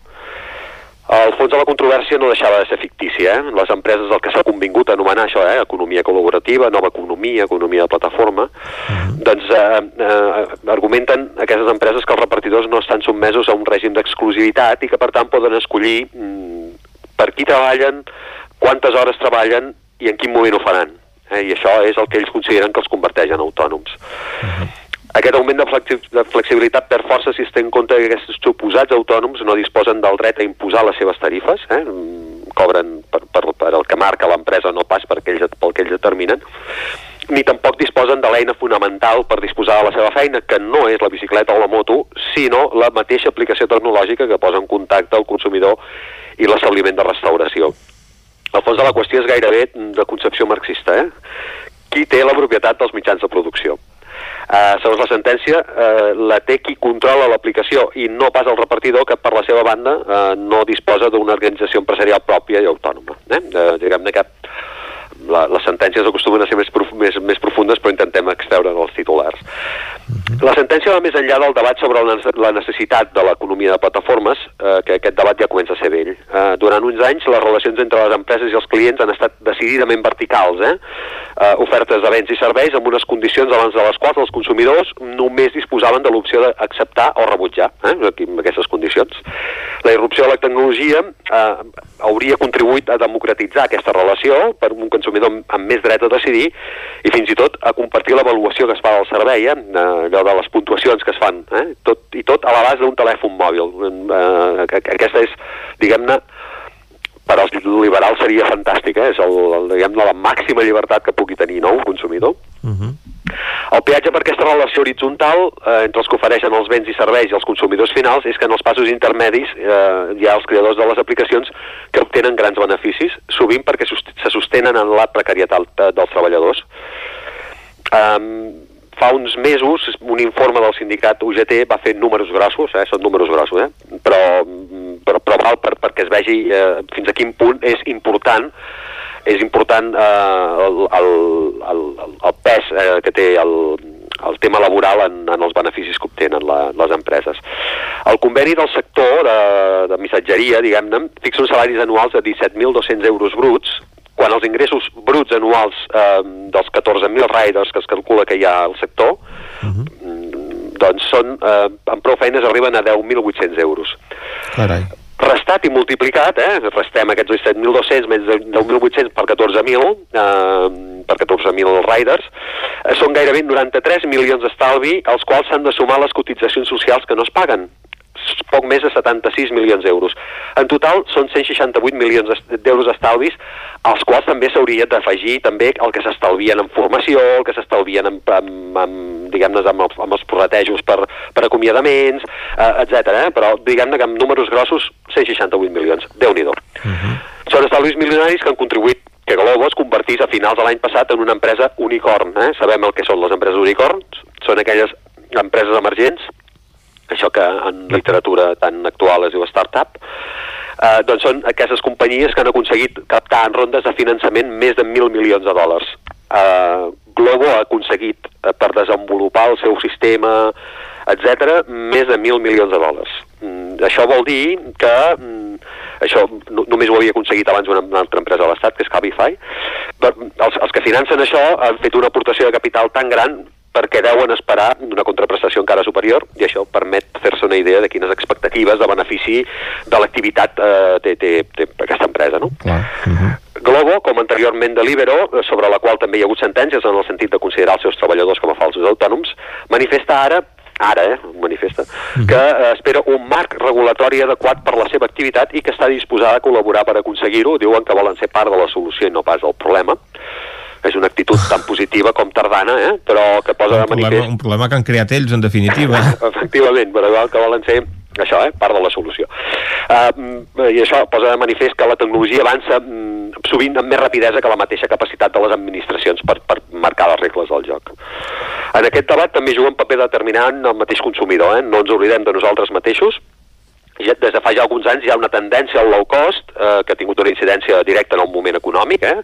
El fons de la controvèrsia no deixava de ser fictícia. Eh? Les empreses el que s'ha convingut a anomenar això, eh? economia col·laborativa, nova economia, economia de plataforma, uh -huh. doncs eh, eh, argumenten aquestes empreses que els repartidors no estan sotmesos a un règim d'exclusivitat i que per tant poden escollir mm, per qui treballen, quantes hores treballen i en quin moment ho faran. Eh? I això és el que ells consideren que els converteix en autònoms. Uh -huh. Aquest augment de, flexi de flexibilitat per força si es té en compte que aquests suposats autònoms no disposen del dret a imposar les seves tarifes, eh? cobren per, per, per el que marca l'empresa, no pas per ells, pel que ells determinen, ni tampoc disposen de l'eina fonamental per disposar de la seva feina, que no és la bicicleta o la moto, sinó la mateixa aplicació tecnològica que posa en contacte el consumidor i l'establiment de restauració. El fons de la qüestió és gairebé de concepció marxista. Eh? Qui té la propietat dels mitjans de producció? Uh, segons la sentència, uh, la té qui controla l'aplicació i no pas el repartidor que per la seva banda uh, no disposa d'una organització empresarial pròpia i autònoma. Eh? Uh, Diguem-ne que la, les sentències acostumen a ser més, prof, més, més profundes però intentem extreure els titulars. La sentència va més enllà del debat sobre la necessitat de l'economia de plataformes, eh, que aquest debat ja comença a ser vell. Eh, durant uns anys les relacions entre les empreses i els clients han estat decididament verticals, eh? Eh, ofertes de béns i serveis amb unes condicions abans de les quals els consumidors només disposaven de l'opció d'acceptar o rebutjar eh? Amb aquestes condicions. La irrupció de la tecnologia eh, hauria contribuït a democratitzar aquesta relació per un consumidor amb més dret a decidir i fins i tot a compartir l'avaluació que es fa del servei. Eh, allò de les puntuacions que es fan, eh? tot, i tot a l'abast d'un telèfon mòbil. Eh, aquesta és, diguem-ne, per als liberals seria fantàstic, eh? és el, el, diguem la màxima llibertat que pugui tenir no, un consumidor. Uh -huh. El peatge per aquesta relació horitzontal eh, entre els que ofereixen els béns i serveis i els consumidors finals és que en els passos intermedis eh, hi ha els creadors de les aplicacions que obtenen grans beneficis, sovint perquè se sostenen en la precarietat dels treballadors. Um, fa uns mesos un informe del sindicat UGT va fer números grossos, eh, són números grossos, eh, però, però, però val per, perquè es vegi eh, fins a quin punt és important és important eh, el, el, el, el pes eh, que té el, el tema laboral en, en els beneficis que obtenen la, les empreses. El conveni del sector de, de missatgeria, diguem-ne, fixa uns salaris anuals de 17.200 euros bruts, quan els ingressos bruts anuals eh, dels 14.000 riders que es calcula que hi ha al sector, uh -huh. doncs són, eh, amb prou feines arriben a 10.800 euros. Carai. Restat i multiplicat, eh, restem aquests 17.200 menys 10.800 per 14.000, eh, per 14.000 riders, eh, són gairebé 93 milions d'estalvi, als quals s'han de sumar les cotitzacions socials que no es paguen poc més de 76 milions d'euros. En total són 168 milions d'euros estalvis, als quals també s'hauria d'afegir també el que s'estalvien en formació, el que s'estalvien en, en, en, diguem-ne amb, els, amb els porretejos per, per acomiadaments, eh, etc. Eh? Però diguem-ne que amb números grossos 168 milions. Déu-n'hi-do. Uh -huh. Són estalvis milionaris que han contribuït que Globo es convertís a finals de l'any passat en una empresa unicorn. Eh? Sabem el que són les empreses unicorns, són aquelles empreses emergents això que en literatura tan actual es diu startup, eh, doncs són aquestes companyies que han aconseguit captar en rondes de finançament més de mil milions de dòlars. Eh, Globo ha aconseguit, eh, per desenvolupar el seu sistema, etc més de mil milions de dòlars. Mm, això vol dir que mm, això no, només ho havia aconseguit abans una, una altra empresa de l'Estat, que és Cabify, però els, els que financen això han fet una aportació de capital tan gran perquè deuen esperar una contraprestació encara superior i això permet fer-se una idea de quines expectatives de benefici de l'activitat eh, té, té, té aquesta empresa. No? Clar. Uh -huh. Globo, com anteriorment de Libero, sobre la qual també hi ha hagut sentències en el sentit de considerar els seus treballadors com a falsos autònoms, manifesta ara ara, eh, manifesta, uh -huh. que eh, espera un marc regulatori adequat per la seva activitat i que està disposada a col·laborar per aconseguir-ho. Diuen que volen ser part de la solució i no pas del problema és una actitud tan positiva com tardana, eh? però que posa un de manifest... Problema, un problema que han creat ells, en definitiva. Efectivament, però igual que volen ser això, eh? part de la solució. Uh, I això posa de manifest que la tecnologia avança um, sovint amb més rapidesa que la mateixa capacitat de les administracions per, per marcar les regles del joc. En aquest debat també juga un paper determinant el mateix consumidor, eh? no ens oblidem de nosaltres mateixos, ja, des de fa ja alguns anys hi ha una tendència al low cost eh, que ha tingut una incidència directa en el moment econòmic, eh?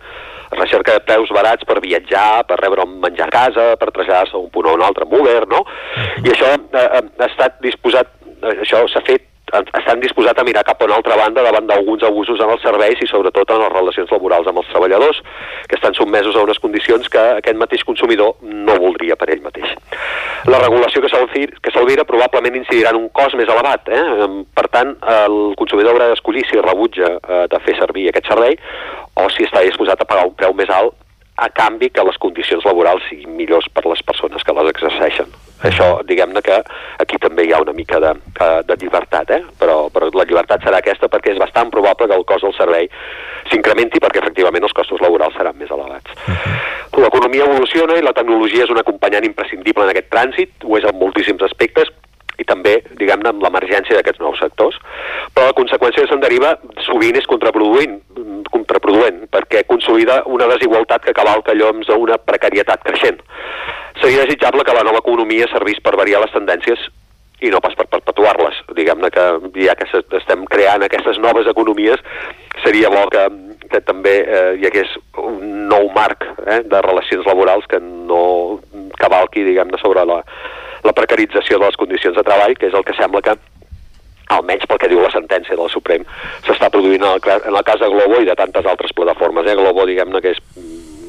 recerca de preus barats per viatjar, per rebre un menjar a casa, per traslladar-se d'un punt a un altre amb Uber, no? I això eh, eh ha estat disposat, eh, això s'ha fet estan disposats a mirar cap a una altra banda davant d'alguns abusos en els serveis i sobretot en les relacions laborals amb els treballadors, que estan sotmesos a unes condicions que aquest mateix consumidor no voldria per ell mateix. La regulació que s'alvira probablement incidirà en un cost més elevat. Eh? Per tant, el consumidor haurà d'escollir si rebutja eh, de fer servir aquest servei o si està disposat a pagar un preu més alt a canvi que les condicions laborals siguin millors per les persones que les exerceixen. Això, diguem-ne que aquí també hi ha una mica de, de llibertat, eh? però, però la llibertat serà aquesta perquè és bastant probable que el cost del servei s'incrementi perquè efectivament els costos laborals seran més elevats. L'economia evoluciona i la tecnologia és un acompanyant imprescindible en aquest trànsit, ho és en moltíssims aspectes, i també, diguem-ne, amb l'emergència d'aquests nous sectors. Però la conseqüència que se'n deriva sovint és contraproduint, contraproduent, perquè consolida una desigualtat que cavalca lloms a una precarietat creixent. Seria desitjable que la nova economia servís per variar les tendències i no pas per perpetuar-les. Diguem-ne que ja que estem creant aquestes noves economies, seria bo que, que també eh, hi hagués un nou marc eh, de relacions laborals que no cavalqui, diguem-ne, sobre la, la precarització de les condicions de treball, que és el que sembla que almenys pel que diu la sentència del Suprem, s'està produint en el, en el cas de Globo i de tantes altres plataformes. Eh? Globo, diguem-ne, que és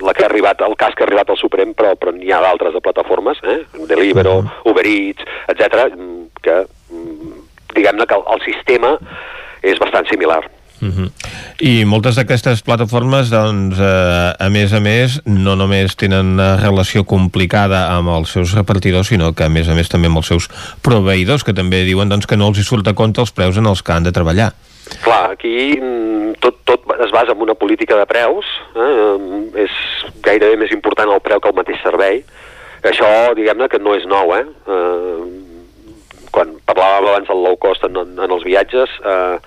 la que ha arribat, el cas que ha arribat al Suprem, però, però n'hi ha d'altres de plataformes, eh? Deliveroo, Uber Eats, etc que diguem-ne que el, el sistema és bastant similar. Uh -huh. I moltes d'aquestes plataformes, doncs, eh, a més a més, no només tenen una relació complicada amb els seus repartidors, sinó que, a més a més, també amb els seus proveïdors, que també diuen doncs, que no els hi surt a compte els preus en els que han de treballar. Clar, aquí mm, tot, tot es basa en una política de preus, eh? és gairebé més important el preu que el mateix servei. Això, diguem-ne, que no és nou, eh? eh quan parlàvem abans del low cost en, en els viatges, eh,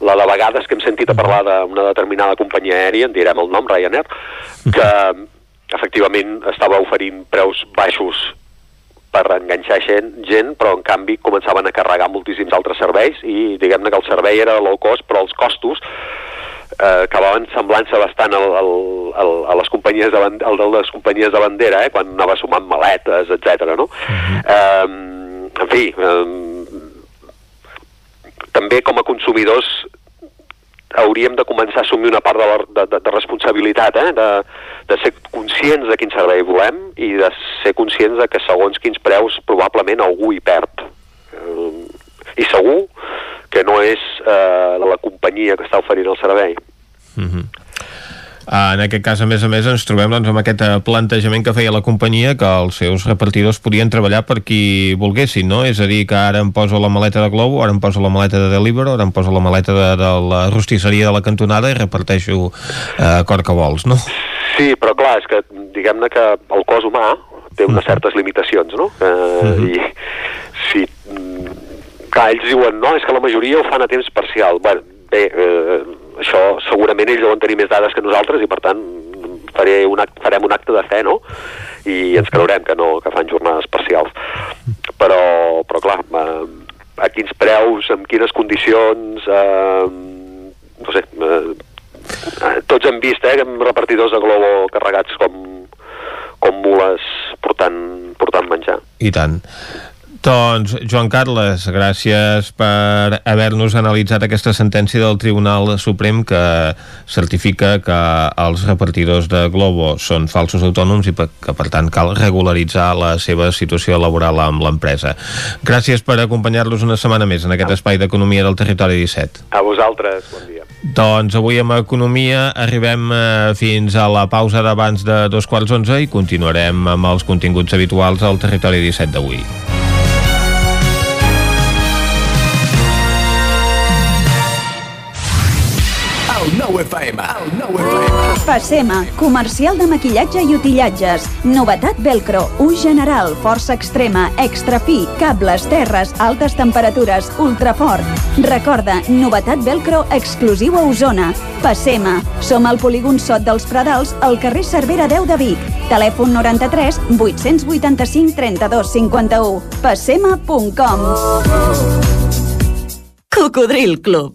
la de vegades que hem sentit a parlar d'una determinada companyia aèria, en direm el nom, Ryanair, que efectivament estava oferint preus baixos per enganxar gent, gent, però en canvi començaven a carregar moltíssims altres serveis i diguem-ne que el servei era low cost, però els costos eh, acabaven semblant-se bastant al, al, al, a les companyies de, al de les companyies de bandera, eh, quan anava sumant maletes, etc. no? Uh -huh. eh, en fi, eh, també com a consumidors hauríem de començar a assumir una part de, la, de, de, de responsabilitat, eh? de, de ser conscients de quin servei volem i de ser conscients de que segons quins preus probablement algú hi perd. Eh, I segur que no és eh, la companyia que està oferint el servei. Mm -hmm. Uh, en aquest cas, a més a més, ens trobem doncs, amb aquest eh, plantejament que feia la companyia que els seus repartidors podien treballar per qui volguessin, no? És a dir, que ara em poso la maleta de Globo, ara em poso la maleta de Deliveroo, ara em poso la maleta de, de la rostisseria de la cantonada i reparteixo uh, cor que vols, no? Sí, però clar, és que diguem-ne que el cos humà té unes certes limitacions, no? -huh. I si... Clar, ells diuen, no, és que la majoria ho fan a temps parcial. Bueno, bé, eh, això segurament ells deuen tenir més dades que nosaltres i per tant faré un act, farem un acte de fe, no? I ens creurem que no, que fan jornades parcials. Però, però clar, eh, a quins preus, amb quines condicions, eh, no sé, eh, tots hem vist, eh, amb repartidors de Globo carregats com, com mules portant, portant menjar. I tant. Doncs, Joan Carles, gràcies per haver-nos analitzat aquesta sentència del Tribunal Suprem que certifica que els repartidors de Globo són falsos autònoms i que, per tant, cal regularitzar la seva situació laboral amb l'empresa. Gràcies per acompanyar-los una setmana més en aquest espai d'Economia del Territori 17. A vosaltres, bon dia. Doncs avui amb Economia arribem eh, fins a la pausa d'abans de dos quarts onze i continuarem amb els continguts habituals al Territori 17 d'avui. El nou FM. El nou FM. Comercial de maquillatge i utillatges. Novetat Velcro, ús general, força extrema, extra fi, cables, terres, altes temperatures, ultrafort. Recorda, novetat Velcro exclusiu a Osona. Passema. Som al polígon Sot dels Pradals, al carrer Cervera 10 de Vic. Telèfon 93 885 32 51. Passema.com Cocodril Club.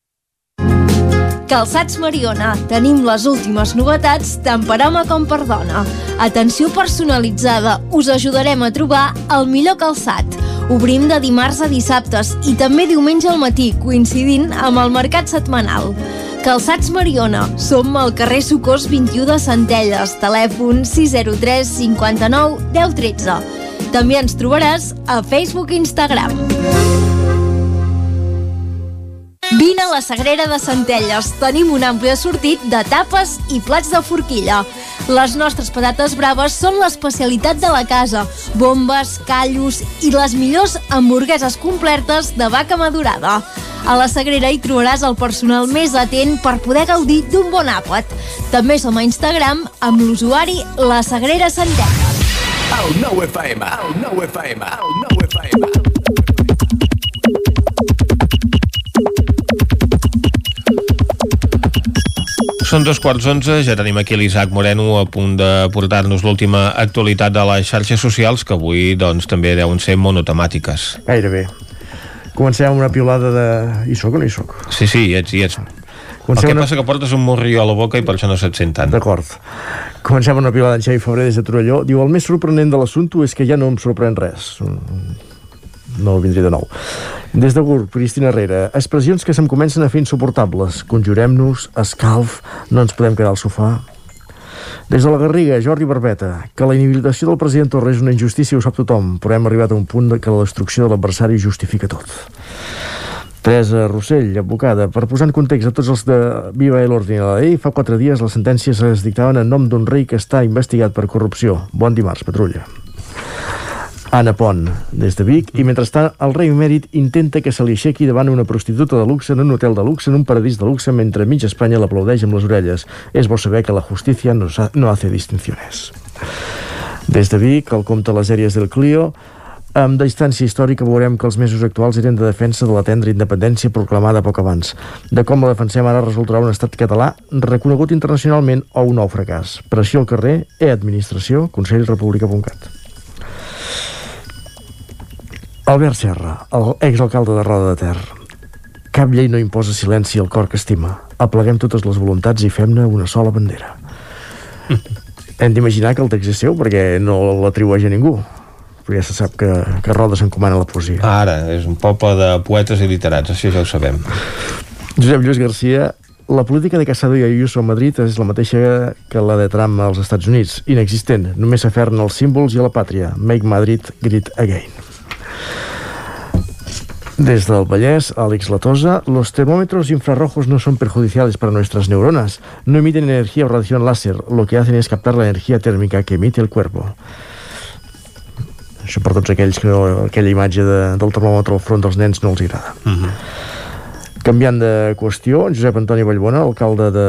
Calçats Mariona. Tenim les últimes novetats tant per home com per dona. Atenció personalitzada. Us ajudarem a trobar el millor calçat. Obrim de dimarts a dissabtes i també diumenge al matí, coincidint amb el mercat setmanal. Calçats Mariona. Som al carrer Socors 21 de Centelles. Telèfon 603 59 10 13. També ens trobaràs a Facebook i Instagram. Vine a la Sagrera de Centelles. Tenim un ampli assortit de tapes i plats de forquilla. Les nostres patates braves són l'especialitat de la casa. Bombes, callos i les millors hamburgueses complertes de vaca madurada. A la Sagrera hi trobaràs el personal més atent per poder gaudir d'un bon àpat. També som a Instagram amb l'usuari La Sagrera Centelles. El 9FM, el 9FM, el 9FM. Són dos quarts onze, ja tenim aquí l'Isaac Moreno a punt de portar-nos l'última actualitat de les xarxes socials, que avui doncs, també deuen ser monotemàtiques. Gairebé. Comencem amb una piolada de... Hi soc o no hi soc? Sí, sí, hi ets, hi ets. Comencem El que una- passa que portes un morrió a la boca i per això no se't sent tant. D'acord. Comencem amb una piolada d'en Xavi Febrer des de Torelló. Diu, el més sorprenent de l'assumpte és que ja no em sorprèn res. No vindré de nou. Des de Gurb, Cristina Herrera. Expressions que se'm comencen a fer insuportables. Conjurem-nos, escalf, no ens podem quedar al sofà. Des de la Garriga, Jordi Barbeta, que la inhabilitació del president Torra és una injustícia ho sap tothom, però hem arribat a un punt de que la destrucció de l'adversari justifica tot. Teresa Rossell, advocada, per posar en context a tots els de Viva i l'Ordre i la Llei, fa quatre dies les sentències es dictaven en nom d'un rei que està investigat per corrupció. Bon dimarts, patrulla. Anna Pont, des de Vic, i mentrestant el rei emèrit intenta que se li aixequi davant una prostituta de luxe en un hotel de luxe, en un paradís de luxe, mentre mig Espanya l'aplaudeix amb les orelles. És bo saber que la justícia no, no hace distinciones. Des de Vic, el compte Les Èries del Clio, amb distància històrica veurem que els mesos actuals eren de defensa de la tendra independència proclamada poc abans. De com la defensem ara resultarà un estat català reconegut internacionalment o un nou fracàs. Pressió al carrer, e-administració, consellrepublica.cat. Albert Serra, el exalcalde de Roda de Ter. Cap llei no imposa silenci al cor que estima. Apleguem totes les voluntats i fem-ne una sola bandera. Hem d'imaginar que el text és seu perquè no l'atribueix a ningú. Però ja se sap que, que Roda s'encomana la poesia. Ara, és un poble de poetes i literats, això ja ho sabem. Josep Lluís Garcia, la política de Casado i Ayuso a Madrid és la mateixa que la de Trump als Estats Units, inexistent, només s'aferren als símbols i a la pàtria. Make Madrid great again. Desde el Vallès, Alex Latosa, los termómetros infrarrojos no son perjudiciales para nuestras neuronas. No emiten energía o radiación láser. Lo que hacen es captar la energía térmica que emite el cuerpo. Això per tots aquells que no, aquella imatge de, del termòmetre al front dels nens no els agrada. Canviant de qüestió, Josep Antoni Vallbona, alcalde de...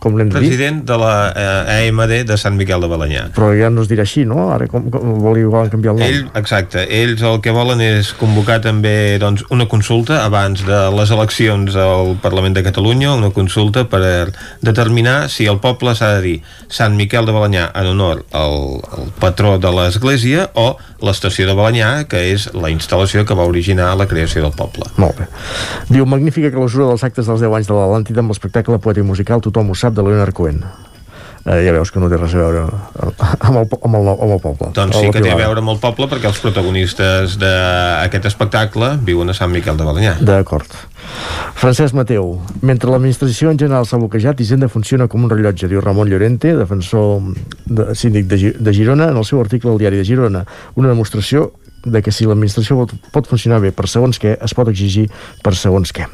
Com l'hem dit? President de la eh, AMD de Sant Miquel de Balanyà. Però ja no es dirà així, no? Ara com, com volen, volen canviar el nom. Ell, exacte, ells el que volen és convocar també doncs, una consulta abans de les eleccions al Parlament de Catalunya, una consulta per determinar si el poble s'ha de dir Sant Miquel de Balanyà en honor al, al patró de l'Església o l'estació de Balanyà, que és la instal·lació que va originar la creació del poble. Molt bé. Diu, magnífica clausura dels actes dels 10 anys de l'Atlàntida amb l'espectacle poeta i musical Tothom ho sap de Leonard Cohen. Eh, ja veus que no té res a veure amb el, amb el, amb el poble. Doncs sí que té a veure amb el poble perquè els protagonistes d'aquest espectacle viuen a Sant Miquel de Balanyà. D'acord. Francesc Mateu. Mentre l'administració en general s'ha bloquejat, Hisenda funciona com un rellotge, diu Ramon Llorente, defensor de, síndic de, de Girona, en el seu article al diari de Girona. Una demostració de que si l'administració pot, pot funcionar bé per segons què, es pot exigir per segons què.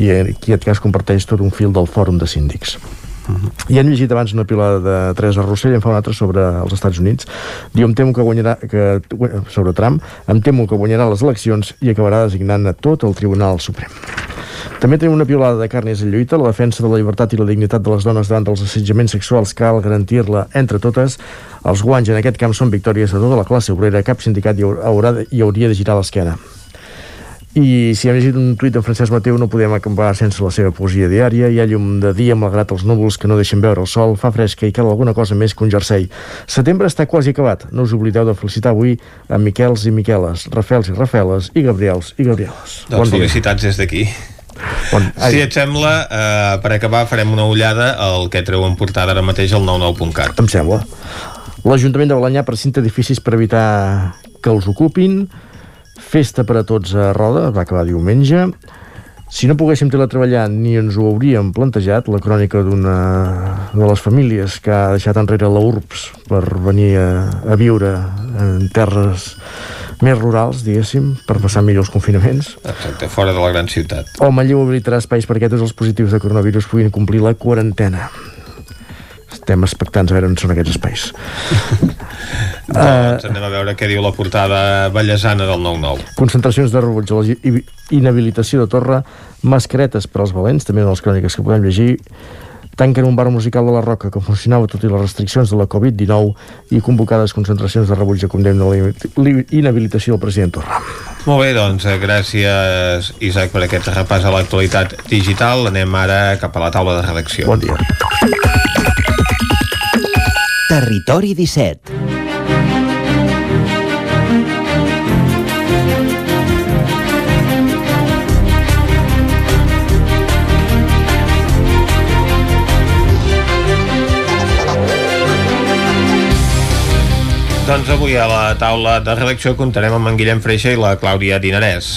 I aquí en aquest cas comparteix tot un fil del fòrum de síndics. I hem llegit abans una pilada de Teresa Rossell, en fa una altra sobre els Estats Units. Diu, em temo que guanyarà, que, sobre Trump, em temo que guanyarà les eleccions i acabarà designant a tot el Tribunal Suprem. També tenim una piolada de Carnes en lluita, la defensa de la llibertat i la dignitat de les dones davant dels assetjaments sexuals cal garantir-la entre totes. Els guanys en aquest camp són victòries de tota la classe obrera, cap sindicat hi haurà hi hauria de girar l'esquena. I si hem llegit un tuit de Francesc Mateu no podem acabar sense la seva poesia diària. Hi ha llum de dia malgrat els núvols que no deixen veure el sol, fa fresca i cal alguna cosa més que un jersei. Setembre està quasi acabat. No us oblideu de felicitar avui a Miquels i Miqueles, Rafels i Rafeles i Gabriels i Gabrieles. Doncs felicitats des d'aquí. Bon, si et sembla, eh, per acabar farem una ullada al que treu en portada ara mateix al 99.cat. Em sembla. L'Ajuntament de Balanyà presenta edificis per evitar que els ocupin Festa per a tots a Roda, va acabar diumenge. Si no poguéssim teletreballar ni ens ho hauríem plantejat, la crònica d'una de les famílies que ha deixat enrere la URBS per venir a, a viure en terres més rurals, diguéssim, per passar millor els confinaments. Exacte, fora de la gran ciutat. O Manlleu habilitarà espais perquè tots els positius de coronavirus puguin complir la quarantena. Estem expectants a veure on són aquests espais. doncs anem a veure què diu la portada ballesana del 9-9. Concentracions de rebuig a la i- inhabilitació de Torra, mascaretes per als valents, també de les cròniques que podem llegir, tanquen un bar musical de la Roca que funcionava tot i les restriccions de la Covid-19 i convocades concentracions de rebuig a condemna a la li- inhabilitació del president Torra. Molt bé, doncs eh, gràcies Isaac per aquest repàs a l'actualitat digital. Anem ara cap a la taula de redacció. Bon dia. Territori 17 Doncs avui a la taula de redacció comptarem amb en Guillem Freixa i la Clàudia Dinarès.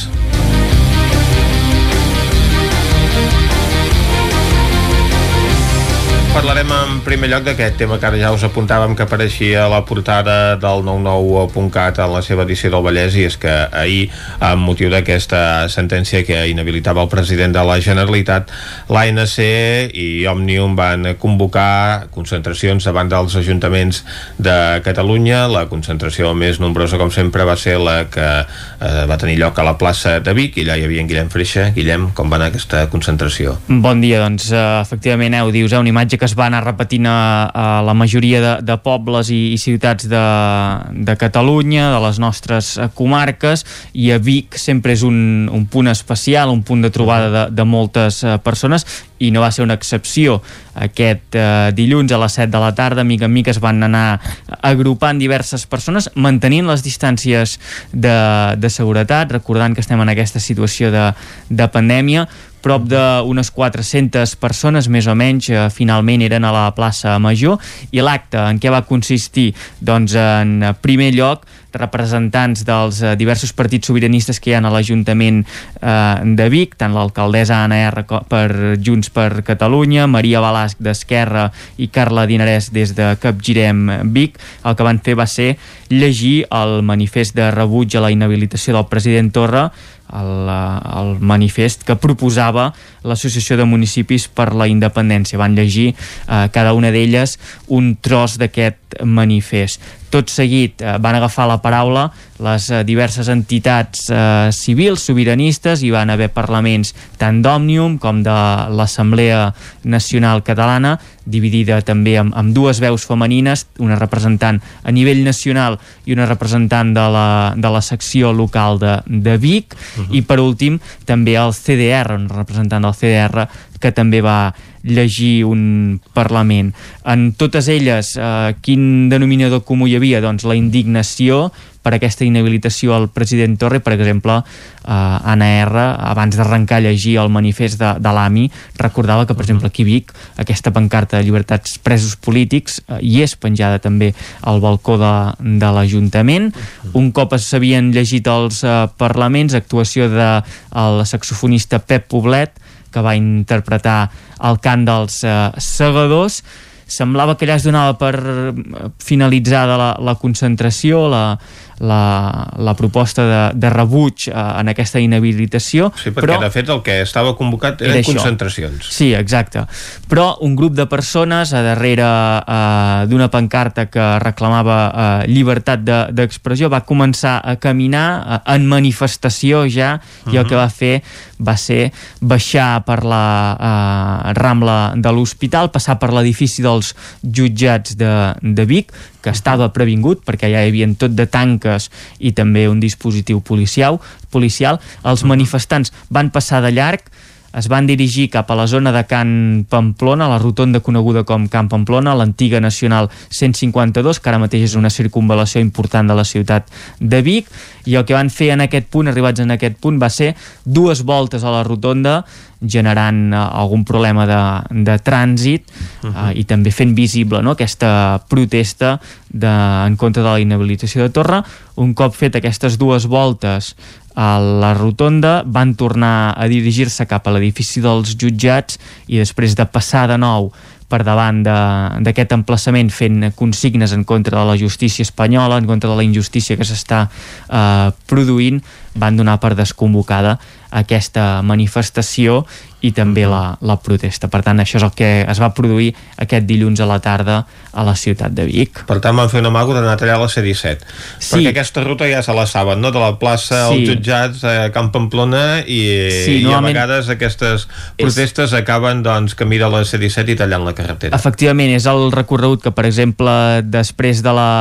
Parlarem en primer lloc d'aquest tema que ara ja us apuntàvem que apareixia a la portada del 99.cat en la seva edició del Vallès i és que ahir, amb motiu d'aquesta sentència que inhabilitava el president de la Generalitat, l'ANC i Òmnium van convocar concentracions davant dels ajuntaments de Catalunya. La concentració més nombrosa, com sempre, va ser la que eh, va tenir lloc a la plaça de Vic i allà hi havia en Guillem Freixa. Guillem, com va anar aquesta concentració? Bon dia, doncs eh, efectivament ho dius, eh, una imatge que es va anar repetint a, a la majoria de, de pobles i, i ciutats de, de Catalunya, de les nostres eh, comarques, i a Vic sempre és un, un punt especial, un punt de trobada de, de moltes eh, persones, i no va ser una excepció. Aquest eh, dilluns a les 7 de la tarda, mica en mica, es van anar agrupant diverses persones, mantenint les distàncies de, de seguretat, recordant que estem en aquesta situació de, de pandèmia, prop d'unes 400 persones més o menys eh, finalment eren a la plaça Major. I l'acte en què va consistir? Doncs en primer lloc representants dels eh, diversos partits sobiranistes que hi ha a l'Ajuntament eh, de Vic, tant l'alcaldessa Anna R per Junts per Catalunya, Maria Balasc d'Esquerra i Carla Dinarès des de Capgirem Vic, el que van fer va ser llegir el manifest de rebuig a la inhabilitació del president Torra el, el manifest que proposava l'Associació de Municipis per la Independència. Van llegir eh, cada una d'elles un tros d'aquest manifest. Tot seguit eh, van agafar la paraula les eh, diverses entitats eh, civils, sobiranistes, hi van haver parlaments tant d'Òmnium com de l'Assemblea Nacional Catalana, dividida també amb, amb dues veus femenines, una representant a nivell nacional i una representant de la, de la secció local de, de Vic, uh -huh. i per últim també el CDR, un representant del CDR que també va llegir un Parlament. En totes elles, eh, quin denominador comú hi havia? Doncs la indignació per aquesta inhabilitació al president Torre, per exemple, eh, Anna R, abans d'arrencar a llegir el manifest de, de l'AMI, recordava que, per exemple, aquí a Vic, aquesta pancarta de llibertats presos polítics eh, hi és penjada també al balcó de, de l'Ajuntament. Un cop s'havien llegit els eh, parlaments, actuació de el saxofonista Pep Poblet, que va interpretar el cant dels eh, segadors. Semblava que allà es donava per finalitzada la, la concentració, la, la, la proposta de, de rebuig eh, en aquesta inhabilitació. Sí, perquè però, de fet el que estava convocat eren Era això. concentracions. Sí, exacte. Però un grup de persones a darrere eh, d'una pancarta que reclamava eh, llibertat d'expressió de, va començar a caminar eh, en manifestació ja uh -huh. i el que va fer va ser baixar per la eh, Rambla de l'Hospital, passar per l'edifici dels jutjats de, de Vic, que estava previngut perquè ja hi havia tot de tanques i també un dispositiu policial, policial. els manifestants van passar de llarg es van dirigir cap a la zona de Can Pamplona, la rotonda coneguda com Can Pamplona, l'antiga Nacional 152, que ara mateix és una circunvalació important de la ciutat de Vic, i el que van fer en aquest punt, arribats en aquest punt, va ser dues voltes a la rotonda generant uh, algun problema de, de trànsit uh, uh, i també fent visible no, aquesta protesta de, en contra de la inhabilitació de Torra. Un cop fet aquestes dues voltes a la rotonda van tornar a dirigir-se cap a l'edifici dels jutjats i després de passar de nou per davant d'aquest emplaçament fent consignes en contra de la justícia espanyola, en contra de la injustícia que s'està eh, produint, van donar per desconvocada aquesta manifestació i també la, la protesta. Per tant, això és el que es va produir aquest dilluns a la tarda a la ciutat de Vic. Per tant, van fer un amago d'anar a tallar la C-17. Sí. Perquè aquesta ruta ja se la saben, no? De la plaça sí. als jutjats a Camp Pamplona i, sí, i a vegades aquestes protestes és... acaben doncs, camí de la C-17 i tallant la carretera. Efectivament, és el recorregut que, per exemple, després de la,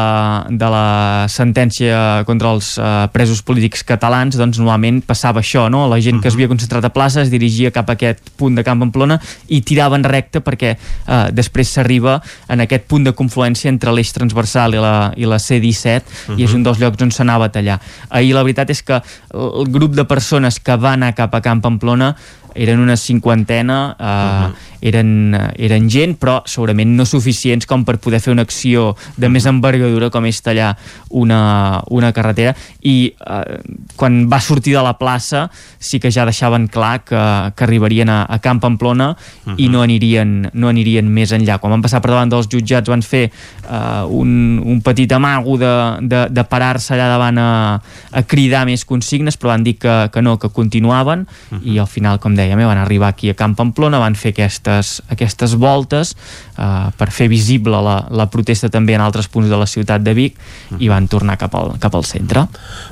de la sentència contra els uh, presos polítics catalans, doncs normalment passava això, no? La gent que es havia concentrat a plaça es dirigia cap a aquest punt de Camp Pamplona i tiraven recte perquè eh, després s'arriba en aquest punt de confluència entre l'eix transversal i la, i la C-17 uh -huh. i és un dels llocs on s'anava a tallar. Ahir la veritat és que el grup de persones que va anar cap a Camp Pamplona eren una cinquantena, eh, uh -huh. eren, eren gent, però segurament no suficients com per poder fer una acció de més envergadura com és tallar una, una carretera i eh, quan va sortir de la plaça sí que ja deixaven clar que, que arribarien a, a Camp Pamplona uh -huh. i no anirien, no anirien més enllà. Quan van passar per davant dels jutjats van fer eh, un, un petit amago de, de, de parar-se allà davant a, a cridar més consignes, però van dir que, que no, que continuaven uh -huh. i al final, com deia, dèiem, eh, van arribar aquí a Camp Pamplona, van fer aquestes, aquestes voltes eh, per fer visible la, la protesta també en altres punts de la ciutat de Vic i van tornar cap al, cap al centre.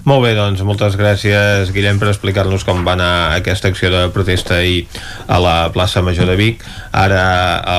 Molt bé, doncs moltes gràcies Guillem per explicar-nos com va anar aquesta acció de protesta ahir a la plaça Major de Vic. Ara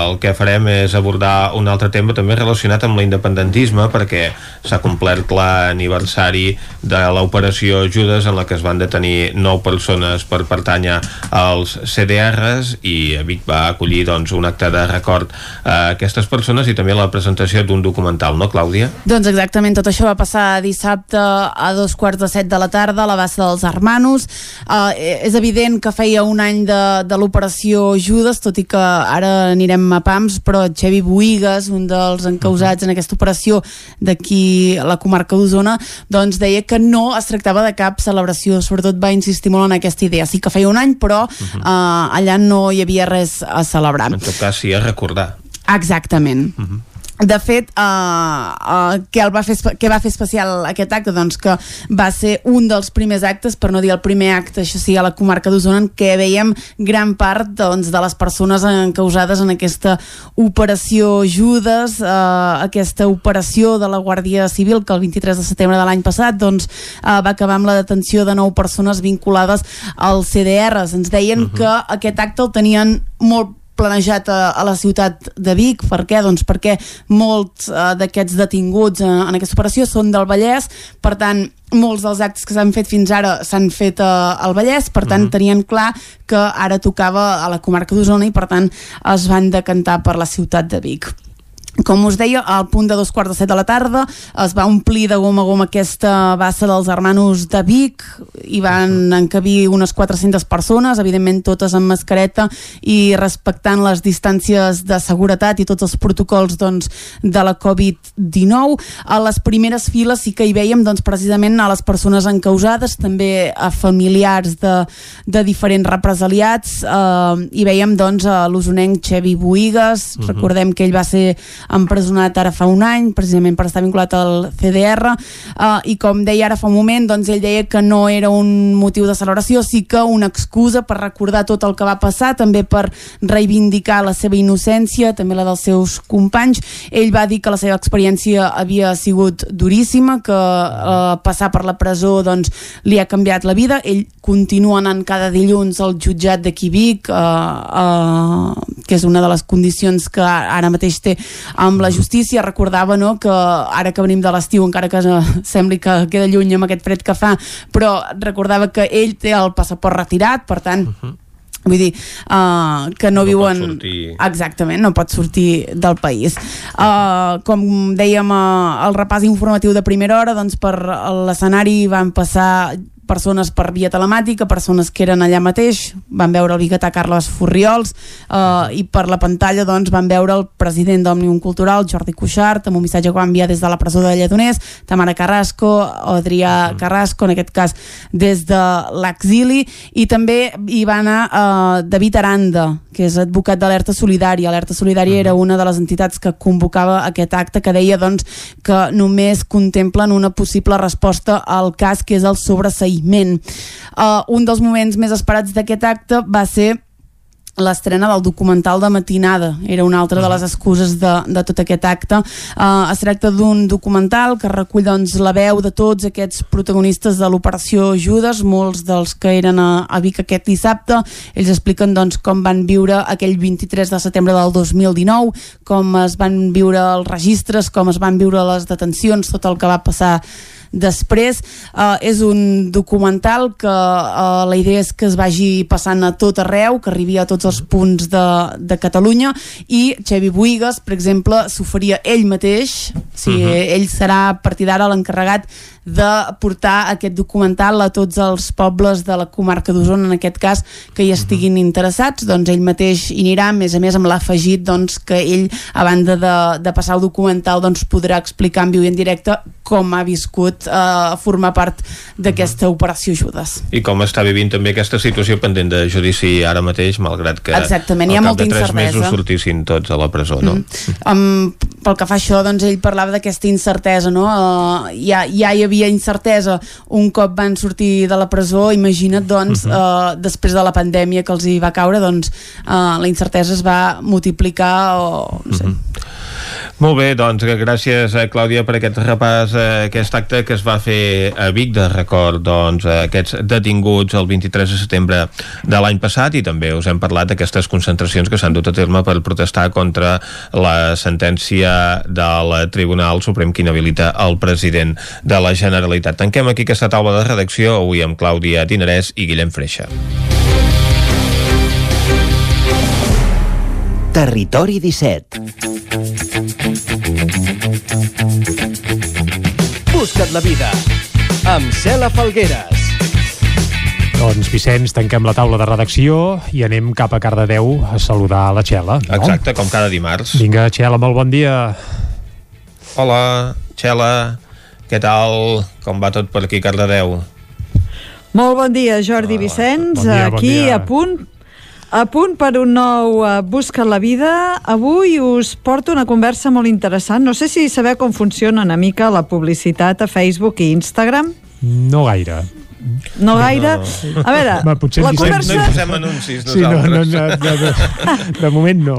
el que farem és abordar un altre tema també relacionat amb l'independentisme perquè s'ha complert l'aniversari de l'operació Judes en la que es van detenir nou persones per pertànyer als CDRs i Vic va acollir doncs, un acte de record a aquestes persones i també la presentació d'un documental, no, Clàudia? Doncs exactament, tot això va passar dissabte a dos quarts de set de la tarda a la bassa dels Hermanos. Uh, és evident que feia un any de, de l'operació Judes, tot i que ara anirem a PAMS, però Xevi Boigues, un dels encausats en aquesta operació d'aquí a la comarca d'Osona, doncs deia que no es tractava de cap celebració, sobretot va insistir molt en aquesta idea. Sí que feia un any, però uh, allà no hi havia res a celebrar. En tot cas, sí a recordar. Exactament. Uh -huh de fet, uh, uh, què, el va fer, què va fer especial aquest acte? Doncs que va ser un dels primers actes, per no dir el primer acte, això sí, a la comarca d'Osona, en què veiem gran part doncs, de les persones encausades en aquesta operació Judes, uh, aquesta operació de la Guàrdia Civil, que el 23 de setembre de l'any passat doncs, uh, va acabar amb la detenció de nou persones vinculades als CDRs. Ens deien uh -huh. que aquest acte el tenien molt planejat a, a la ciutat de Vic. Per què? Doncs perquè molts uh, d'aquests detinguts uh, en aquesta operació són del Vallès, per tant, molts dels actes que s'han fet fins ara s'han fet uh, al Vallès, per tant, uh mhm. -huh. tenien clar que ara tocava a la comarca d'Osona i, per tant, es van decantar per la ciutat de Vic. Com us deia, al punt de dos quarts de set de la tarda es va omplir de gom a gom aquesta bassa dels hermanos de Vic i van encabir unes 400 persones, evidentment totes amb mascareta i respectant les distàncies de seguretat i tots els protocols doncs, de la Covid-19. A les primeres files sí que hi veiem doncs, precisament a les persones encausades, també a familiars de, de diferents represaliats. Eh, hi veiem doncs, a l'usonenc Xevi Boigues, uh -huh. recordem que ell va ser empresonat ara fa un any, precisament per estar vinculat al CDR, uh, i com deia ara fa un moment, doncs ell deia que no era un motiu de celebració, sí que una excusa per recordar tot el que va passar, també per reivindicar la seva innocència, també la dels seus companys. Ell va dir que la seva experiència havia sigut duríssima, que uh, passar per la presó doncs, li ha canviat la vida. Ell continua anant cada dilluns al jutjat de Vic, uh, uh, que és una de les condicions que ara mateix té amb la justícia recordava no, que ara que venim de l'estiu encara que sembli que queda lluny amb aquest fred que fa però recordava que ell té el passaport retirat per tant uh -huh vull dir uh, que no, no viuen exactament, no pot sortir del país. Uh, com dèiem uh, el repàs informatiu de primera hora doncs per l'escenari van passar persones per via telemàtica, persones que eren allà mateix, van veure el biguetà Carles Furriols eh, i per la pantalla doncs, van veure el president d'Òmnium Cultural, Jordi Cuixart, amb un missatge que va enviar des de la presó de Lledoners, Tamara Carrasco, Adrià Carrasco, en aquest cas des de l'exili, i també hi va anar eh, David Aranda, que és advocat d'Alerta Solidària. Alerta Solidària era una de les entitats que convocava aquest acte que deia doncs, que només contemplen una possible resposta al cas que és el sobreseïment. Uh, un dels moments més esperats d'aquest acte va ser l'estrena del documental de matinada. Era una altra de les excuses de, de tot aquest acte. Uh, es tracta d'un documental que recull doncs, la veu de tots aquests protagonistes de l'operació Judes molts dels que eren a, a Vic aquest dissabte. Ells expliquen doncs, com van viure aquell 23 de setembre del 2019 com es van viure els registres com es van viure les detencions tot el que va passar després uh, és un documental que uh, la idea és que es vagi passant a tot arreu, que arribi a tots els punts de, de Catalunya i Xevi Buigas, per exemple, s'oferia ell mateix, o sigui, uh -huh. ell serà a partir d'ara l'encarregat de portar aquest documental a tots els pobles de la comarca d'Osona, en aquest cas, que hi estiguin interessats, doncs ell mateix hi anirà, a més a més amb l'afegit doncs, que ell, a banda de, de passar el documental, doncs, podrà explicar en viu i en directe com ha viscut eh, formar part d'aquesta operació Judes. I com està vivint també aquesta situació pendent de judici ara mateix, malgrat que Exactament, hi ha molta incertesa. mesos sortissin tots a la presó, no? Mm. Um, pel que fa a això, doncs ell parlava d'aquesta incertesa, no? Uh, ja, ja hi havia incertesa un cop van sortir de la presó, imagina't, doncs, uh -huh. uh, després de la pandèmia que els hi va caure, doncs, uh, la incertesa es va multiplicar o, no sé, uh -huh. Molt bé, doncs gràcies a Clàudia per aquest repàs, eh, aquest acte que es va fer a Vic de record doncs, a aquests detinguts el 23 de setembre de l'any passat i també us hem parlat d'aquestes concentracions que s'han dut a terme per protestar contra la sentència del Tribunal Suprem que inhabilita el president de la Generalitat. Tanquem aquí aquesta taula de redacció avui amb Clàudia Dinarès i Guillem Freixa. Territori 17 Busca't la vida amb Cela Falgueres. Doncs, Vicenç, tanquem la taula de redacció i anem cap a Cardedeu a saludar la Txela. No? Exacte, com cada dimarts. Vinga, Txela, molt bon dia. Hola, Txela, què tal? Com va tot per aquí, Cardedeu? Molt bon dia, Jordi Vicenç. bon dia, bon Aquí dia. a punt a punt per un nou uh, Busca la vida. Avui us porto una conversa molt interessant. No sé si sabeu com funciona una mica la publicitat a Facebook i Instagram. No gaire. No gaire. No. A veure, Va, la conversa... No hi posem anuncis, Sí, no, no, nosaltres. no, no, de, de moment no.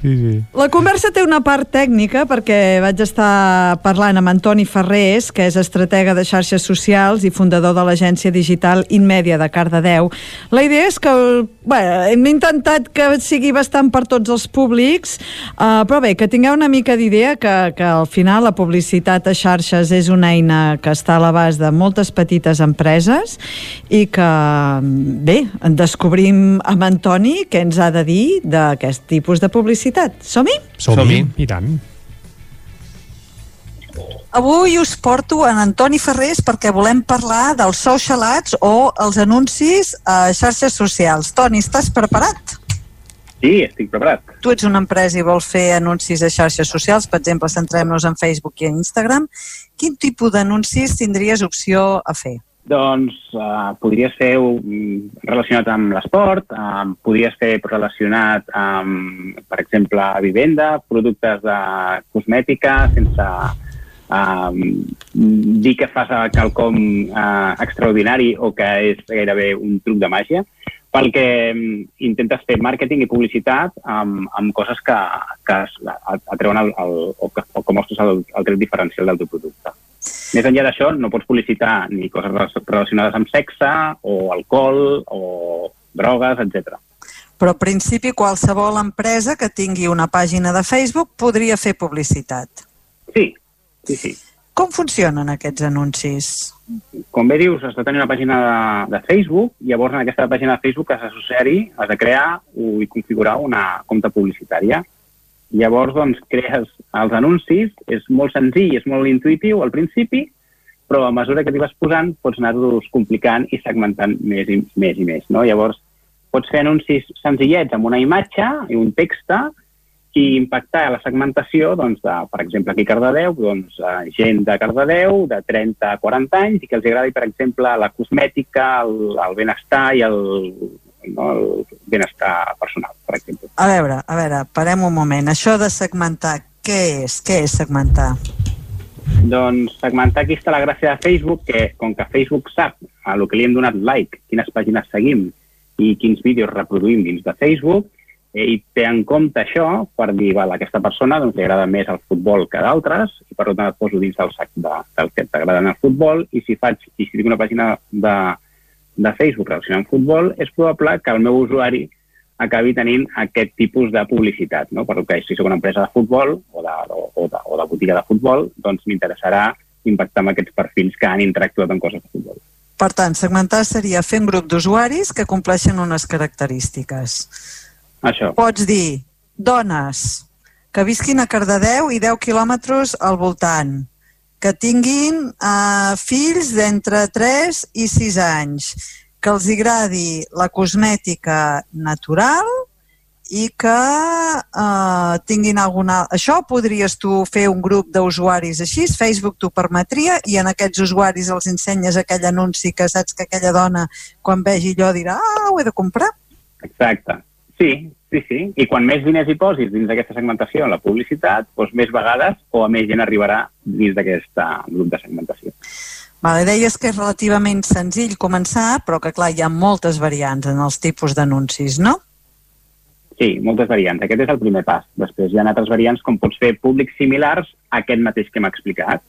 Sí, sí. La conversa té una part tècnica perquè vaig estar parlant amb Antoni Ferrés, que és estratega de xarxes socials i fundador de l'agència digital Inmèdia de Cardedeu. La idea és que bé, hem intentat que sigui bastant per tots els públics, uh, però bé, que tingueu una mica d'idea que, que al final la publicitat a xarxes és una eina que està a l'abast de moltes petites empreses i que, bé, descobrim amb Antoni què ens ha de dir d'aquest tipus de publicitat. Som-hi? Som-hi, i tant. Avui us porto en Antoni Ferrés perquè volem parlar dels social ads o els anuncis a xarxes socials. Toni, estàs preparat? Sí, estic preparat. Tu ets una empresa i vols fer anuncis a xarxes socials, per exemple, centrem-nos en Facebook i en Instagram. Quin tipus d'anuncis tindries opció a fer? Doncs podries fer um, relacionat amb l'esport, um, podries fer relacionat amb, per exemple, vivenda, productes de cosmètica, sense um, dir que fas quelcom uh, extraordinari o que és gairebé un truc de màgia, perquè um, intentes fer màrqueting i publicitat amb, amb coses que, que atreuen el, el, o, que, o que mostres el, el tret diferencial del teu producte. Més enllà d'això, no pots publicitar ni coses rela- relacionades amb sexe o alcohol o drogues, etc. Però, en principi, qualsevol empresa que tingui una pàgina de Facebook podria fer publicitat. Sí, sí, sí. Com funcionen aquests anuncis? Com bé dius, has de tenir una pàgina de, de Facebook, llavors en aquesta pàgina de Facebook has d'associar-hi, has de crear i configurar una compte publicitària. Llavors, doncs, crees els anuncis, és molt senzill, és molt intuïtiu al principi, però a mesura que t'hi vas posant pots anar-los complicant i segmentant més i més. I més no? Llavors, pots fer anuncis senzillets amb una imatge i un text i impactar la segmentació, doncs, de, per exemple, aquí a Cardedeu, doncs, gent de Cardedeu de 30 a 40 anys i que els agradi, per exemple, la cosmètica, el, el benestar i el, no, el benestar personal, per exemple. A veure, a veure, parem un moment. Això de segmentar, què és? Què és segmentar? Doncs segmentar aquí està la gràcia de Facebook, que com que Facebook sap a el que li hem donat like, quines pàgines seguim i quins vídeos reproduïm dins de Facebook, eh, i té en compte això per dir, val, aquesta persona doncs, li agrada més el futbol que d'altres, i per tant et poso dins del sac de, del que t'agrada el futbol, i si faig, i si tinc una pàgina de, de Facebook relacionada amb futbol, és probable que el meu usuari acabi tenint aquest tipus de publicitat. No? Perquè si sóc una empresa de futbol o de, o de, o de botiga de futbol, doncs m'interessarà impactar amb aquests perfils que han interactuat amb coses de futbol. Per tant, segmentar seria fer un grup d'usuaris que compleixen unes característiques. Això. Pots dir dones que visquin a Cardedeu i 10 quilòmetres al voltant, que tinguin eh, fills d'entre 3 i 6 anys, que els agradi la cosmètica natural i que eh, tinguin alguna... Això podries tu fer un grup d'usuaris així, Facebook t'ho permetria i en aquests usuaris els ensenyes aquell anunci que saps que aquella dona quan vegi allò dirà ah, ho he de comprar. Exacte. Sí, sí, sí. I quan més diners hi posis dins d'aquesta segmentació en la publicitat, doncs més vegades o a més gent arribarà dins d'aquest grup de segmentació. Vale, deies que és relativament senzill començar, però que clar, hi ha moltes variants en els tipus d'anuncis, no? Sí, moltes variants. Aquest és el primer pas. Després hi ha altres variants com pots fer públics similars a aquest mateix que hem explicat.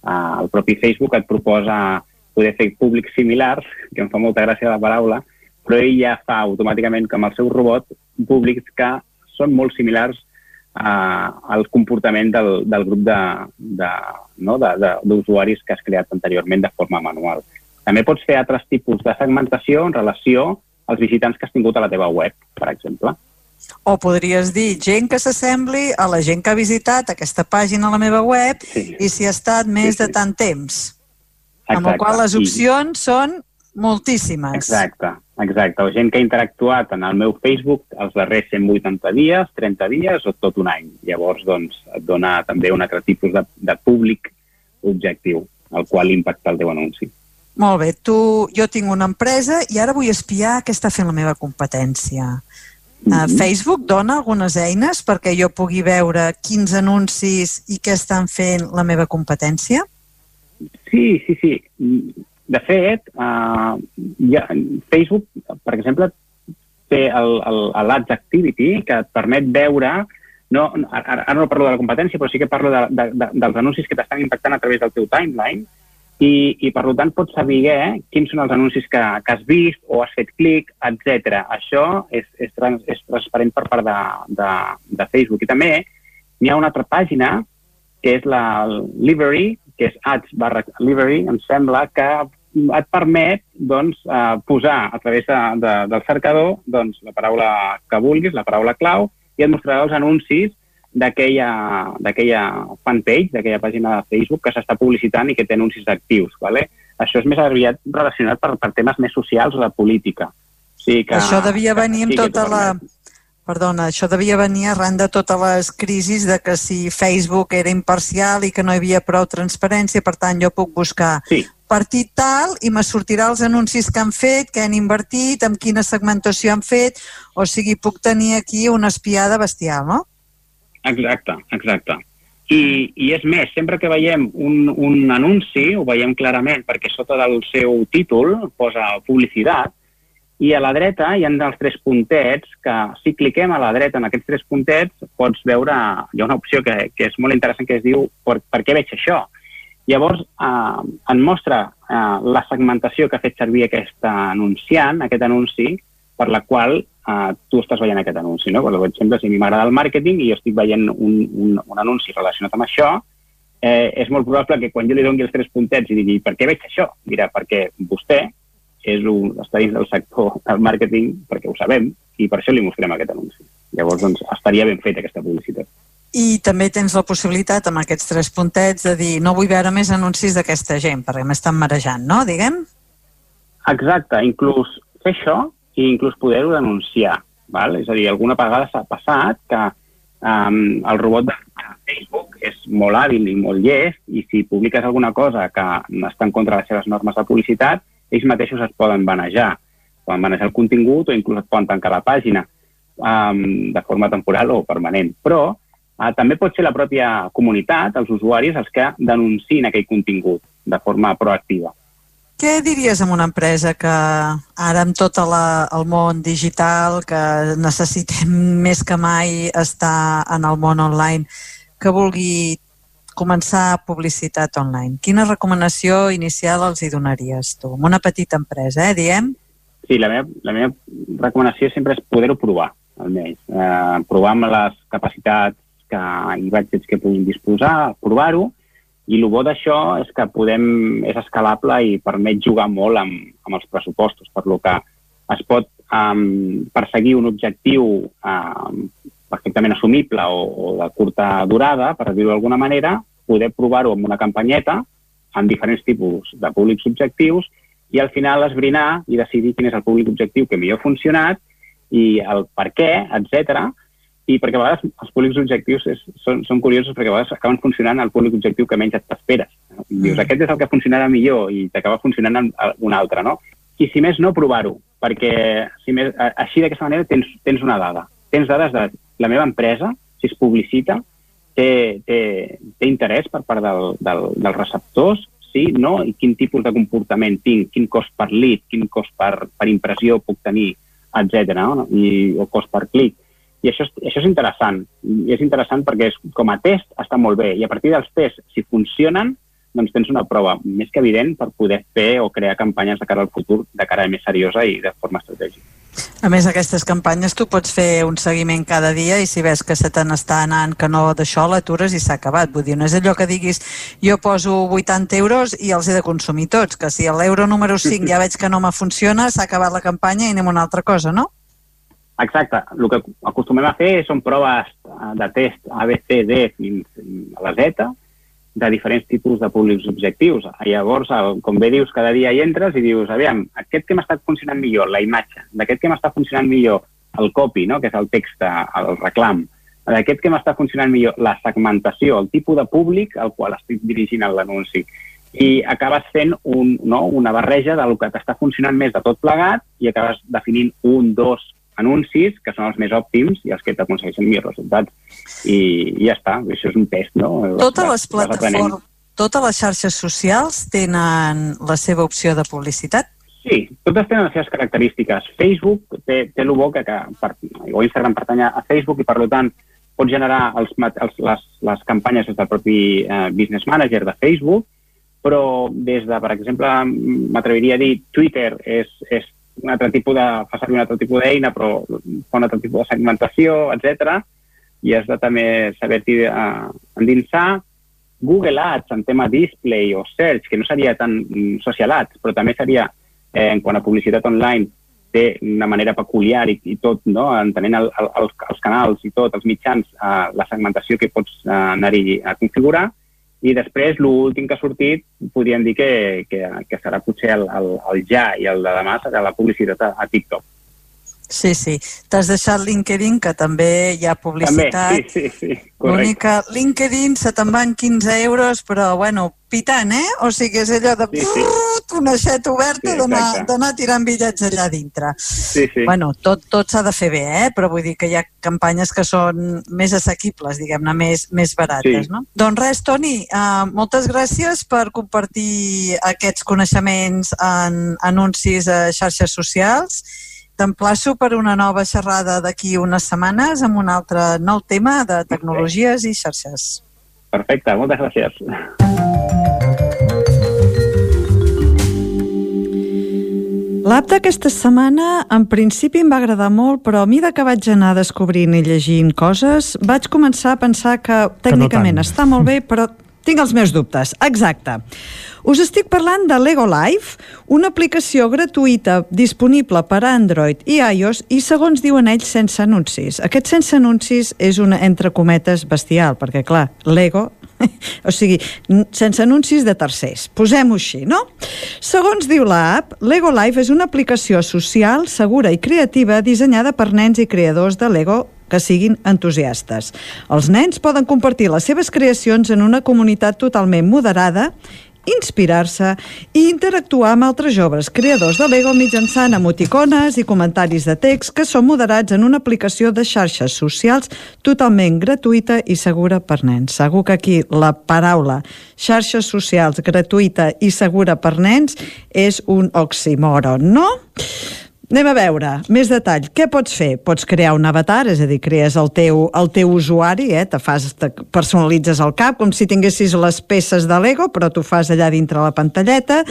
Uh, el propi Facebook et proposa poder fer públics similars, que em fa molta gràcia la paraula, però ell ja fa automàticament, com el seu robot, públics que són molt similars uh, al comportament del, del grup de, de, no? d'usuaris que has creat anteriorment de forma manual. També pots fer altres tipus de segmentació en relació als visitants que has tingut a la teva web, per exemple. O podries dir gent que s'assembli a la gent que ha visitat aquesta pàgina a la meva web sí. i si ha estat més sí, sí. de tant temps. Exacte. Amb la qual les opcions I... són moltíssimes. Exacte, exacte. O gent que ha interactuat en el meu Facebook els darrers 180 dies, 30 dies o tot un any. Llavors, doncs, et dona també un altre tipus de, de públic objectiu al qual impacta el teu anunci. Molt bé, tu, jo tinc una empresa i ara vull espiar què està fent la meva competència. Mm -hmm. Facebook dona algunes eines perquè jo pugui veure quins anuncis i què estan fent la meva competència? Sí, sí, sí de fet, uh, ja, Facebook, per exemple, té l'Ads Activity que et permet veure no, ara, no parlo de la competència, però sí que parlo de, de, de, dels anuncis que t'estan impactant a través del teu timeline i, i per tant pots saber eh, quins són els anuncis que, que has vist o has fet clic, etc. Això és, és, trans, és transparent per part de, de, de Facebook. I també hi ha una altra pàgina que és la Livery, que és ads barra Livery, em sembla, que et permet doncs, eh, posar a través de, de, del cercador doncs, la paraula que vulguis, la paraula clau, i et mostrarà els anuncis d'aquella fanpage, d'aquella pàgina de Facebook que s'està publicitant i que té anuncis actius. ¿vale? Això és més aviat relacionat per, per temes més socials o de política. O sigui que, això devia venir amb tota la... Perdona, això devia venir arran de totes les crisis de que si Facebook era imparcial i que no hi havia prou transparència, per tant jo puc buscar sí partit tal i me sortirà els anuncis que han fet, que han invertit, amb quina segmentació han fet, o sigui, puc tenir aquí una espiada bestial, no? Exacte, exacte. I, i és més, sempre que veiem un, un anunci, ho veiem clarament perquè sota del seu títol posa publicitat, i a la dreta hi ha els tres puntets que si cliquem a la dreta en aquests tres puntets pots veure, hi ha una opció que, que és molt interessant que es diu per, per què veig això? Llavors, eh, en mostra eh, la segmentació que ha fet servir aquest anunciant, aquest anunci, per la qual eh, tu estàs veient aquest anunci. No? Per exemple, si a mi m'agrada el màrqueting i jo estic veient un, un, un anunci relacionat amb això, eh, és molt probable que quan jo li doni els tres puntets i digui per què veig això? Dirà, perquè vostè és un, està dins del sector del màrqueting, perquè ho sabem, i per això li mostrem aquest anunci. Llavors, doncs, estaria ben feta aquesta publicitat. I també tens la possibilitat amb aquests tres puntets de dir no vull veure més anuncis d'aquesta gent perquè m'estan marejant, no? Diguem? Exacte, inclús fer això i inclús poder-ho denunciar. Val? És a dir, alguna vegada s'ha passat que um, el robot de Facebook és molt hàbil i molt llest i si publiques alguna cosa que està en contra de les seves normes de publicitat, ells mateixos es poden banejar. Poden banejar el contingut o inclús et poden tancar la pàgina um, de forma temporal o permanent. Però uh, també pot ser la pròpia comunitat, els usuaris, els que denunciïn aquell contingut de forma proactiva. Què diries amb una empresa que ara amb tot la, el món digital, que necessitem més que mai estar en el món online, que vulgui començar publicitat online? Quina recomanació inicial els hi donaries tu? Amb una petita empresa, eh, diem? Sí, la meva, la meva recomanació sempre és poder-ho provar, almenys. Eh, provar amb les capacitats que i budgets que puguin disposar, provar-ho, i el bo d'això és que podem, és escalable i permet jugar molt amb, amb els pressupostos, per lo que es pot um, perseguir un objectiu um, perfectament assumible o, o de curta durada, per dir-ho d'alguna manera, poder provar-ho amb una campanyeta amb diferents tipus de públics objectius i al final esbrinar i decidir quin és el públic objectiu que millor ha funcionat i el per què, etc i perquè a vegades els públics objectius és, són, són curiosos perquè a vegades acaben funcionant al públic objectiu que menys t'esperes. No? Dius, mm. aquest és el que funcionarà millor i t'acaba funcionant un altre, no? I si més no, provar-ho, perquè si més, així d'aquesta manera tens, tens una dada. Tens dades de la meva empresa, si es publicita, té, té, té interès per part del, del, dels receptors, sí, no, i quin tipus de comportament tinc, quin cost per lead, quin cost per, per impressió puc tenir, etc. No? I, o cost per clic i això és, això és interessant. I és interessant perquè és, com a test està molt bé. I a partir dels tests, si funcionen, doncs tens una prova més que evident per poder fer o crear campanyes de cara al futur de cara més seriosa i de forma estratègica. A més, aquestes campanyes tu pots fer un seguiment cada dia i si ves que se te n'està anant que no d'això l'atures i s'ha acabat. Vull dir, no és allò que diguis jo poso 80 euros i els he de consumir tots, que si l'euro número 5 ja veig que no me funciona, s'ha acabat la campanya i anem a una altra cosa, no? Exacte. El que acostumem a fer són proves de test A, B, C, D fins a la Z de diferents tipus de públics objectius. Llavors, com bé dius, cada dia hi entres i dius, aviam, aquest que m'està funcionant millor, la imatge, d'aquest que m'està funcionant millor, el copy, no? que és el text, el reclam, d'aquest que m'està funcionant millor, la segmentació, el tipus de públic al qual estic dirigint l'anunci. I acabes fent un, no? una barreja del que t'està funcionant més de tot plegat i acabes definint un, dos, anuncis que són els més òptims i els que t'aconsegueixen millors resultats. I, I ja està, això és un test, no? Totes les plataformes, totes les xarxes socials tenen la seva opció de publicitat? Sí, totes tenen les seves característiques. Facebook té, té el bo que, que per, o Instagram pertany a Facebook i per tant pot generar els, els, les, les campanyes des del propi eh, Business Manager de Facebook, però des de, per exemple, m'atreviria a dir Twitter és, és un altre tipus de, fa servir un altre tipus d'eina, però fa un altre tipus de segmentació, etc. I has de també saber-t'hi uh, endinsar. Google Ads en tema display o search, que no seria tan social ads, però també seria, eh, en quant a publicitat online, té una manera peculiar i, i tot, no? entenent el, el, els, els canals i tot, els mitjans, eh, la segmentació que pots eh, anar-hi a configurar, i després, l'últim que ha sortit, podríem dir que, que, que serà potser el, el, el ja i el de demà serà la publicitat a, a TikTok. Sí, sí. T'has deixat LinkedIn, que també hi ha publicitat. També, sí, sí, sí. L'únic que LinkedIn se te'n van 15 euros, però, bueno, pitant, eh? O sigui, és allò de sí, sí. una xeta oberta sí, d'anar tirant bitllets allà dintre. Sí, sí. Bueno, tot, tot s'ha de fer bé, eh? Però vull dir que hi ha campanyes que són més assequibles, diguem-ne, més, més barates, sí. no? Doncs res, Toni, uh, moltes gràcies per compartir aquests coneixements en anuncis a xarxes socials T'emplaço per una nova xerrada d'aquí unes setmanes amb un altre nou tema de tecnologies i xarxes. Perfecte, moltes gràcies. L'app d'aquesta setmana en principi em va agradar molt, però a mida que vaig anar descobrint i llegint coses, vaig començar a pensar que tècnicament que no està molt bé, però tinc els meus dubtes. Exacte. Us estic parlant de Lego Life, una aplicació gratuïta disponible per a Android i iOS i segons diuen ells sense anuncis. Aquest sense anuncis és una entre cometes bestial, perquè clar, Lego o sigui, sense anuncis de tercers. Posem-ho així, no? Segons diu l'app, Lego Life és una aplicació social, segura i creativa dissenyada per nens i creadors de Lego que siguin entusiastes. Els nens poden compartir les seves creacions en una comunitat totalment moderada inspirar-se i interactuar amb altres joves creadors de Lego mitjançant emoticones i comentaris de text que són moderats en una aplicació de xarxes socials totalment gratuïta i segura per nens. Segur que aquí la paraula xarxes socials gratuïta i segura per nens és un oxímoron, no? Anem a veure, més detall. Què pots fer? Pots crear un avatar, és a dir, crees el teu, el teu usuari, eh? te fas, te personalitzes el cap, com si tinguessis les peces de Lego, però tu fas allà dintre la pantalleta.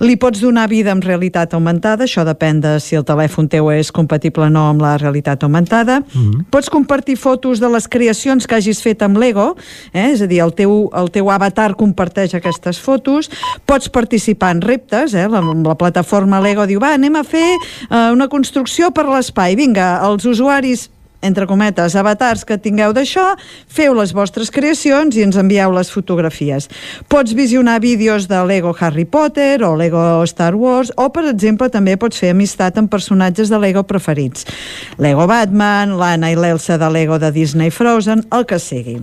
Li pots donar vida amb realitat augmentada, això depèn de si el telèfon teu és compatible o no amb la realitat augmentada. Mm -hmm. Pots compartir fotos de les creacions que hagis fet amb Lego, eh? és a dir, el teu, el teu avatar comparteix aquestes fotos. Pots participar en reptes, eh? la, la plataforma Lego diu, va, anem a fer... Eh, una construcció per l'espai. Vinga, els usuaris entre cometes, avatars que tingueu d'això, feu les vostres creacions i ens envieu les fotografies. Pots visionar vídeos de Lego Harry Potter o Lego Star Wars o, per exemple, també pots fer amistat amb personatges de Lego preferits. Lego Batman, l'Anna i l'Elsa de Lego de Disney Frozen, el que sigui.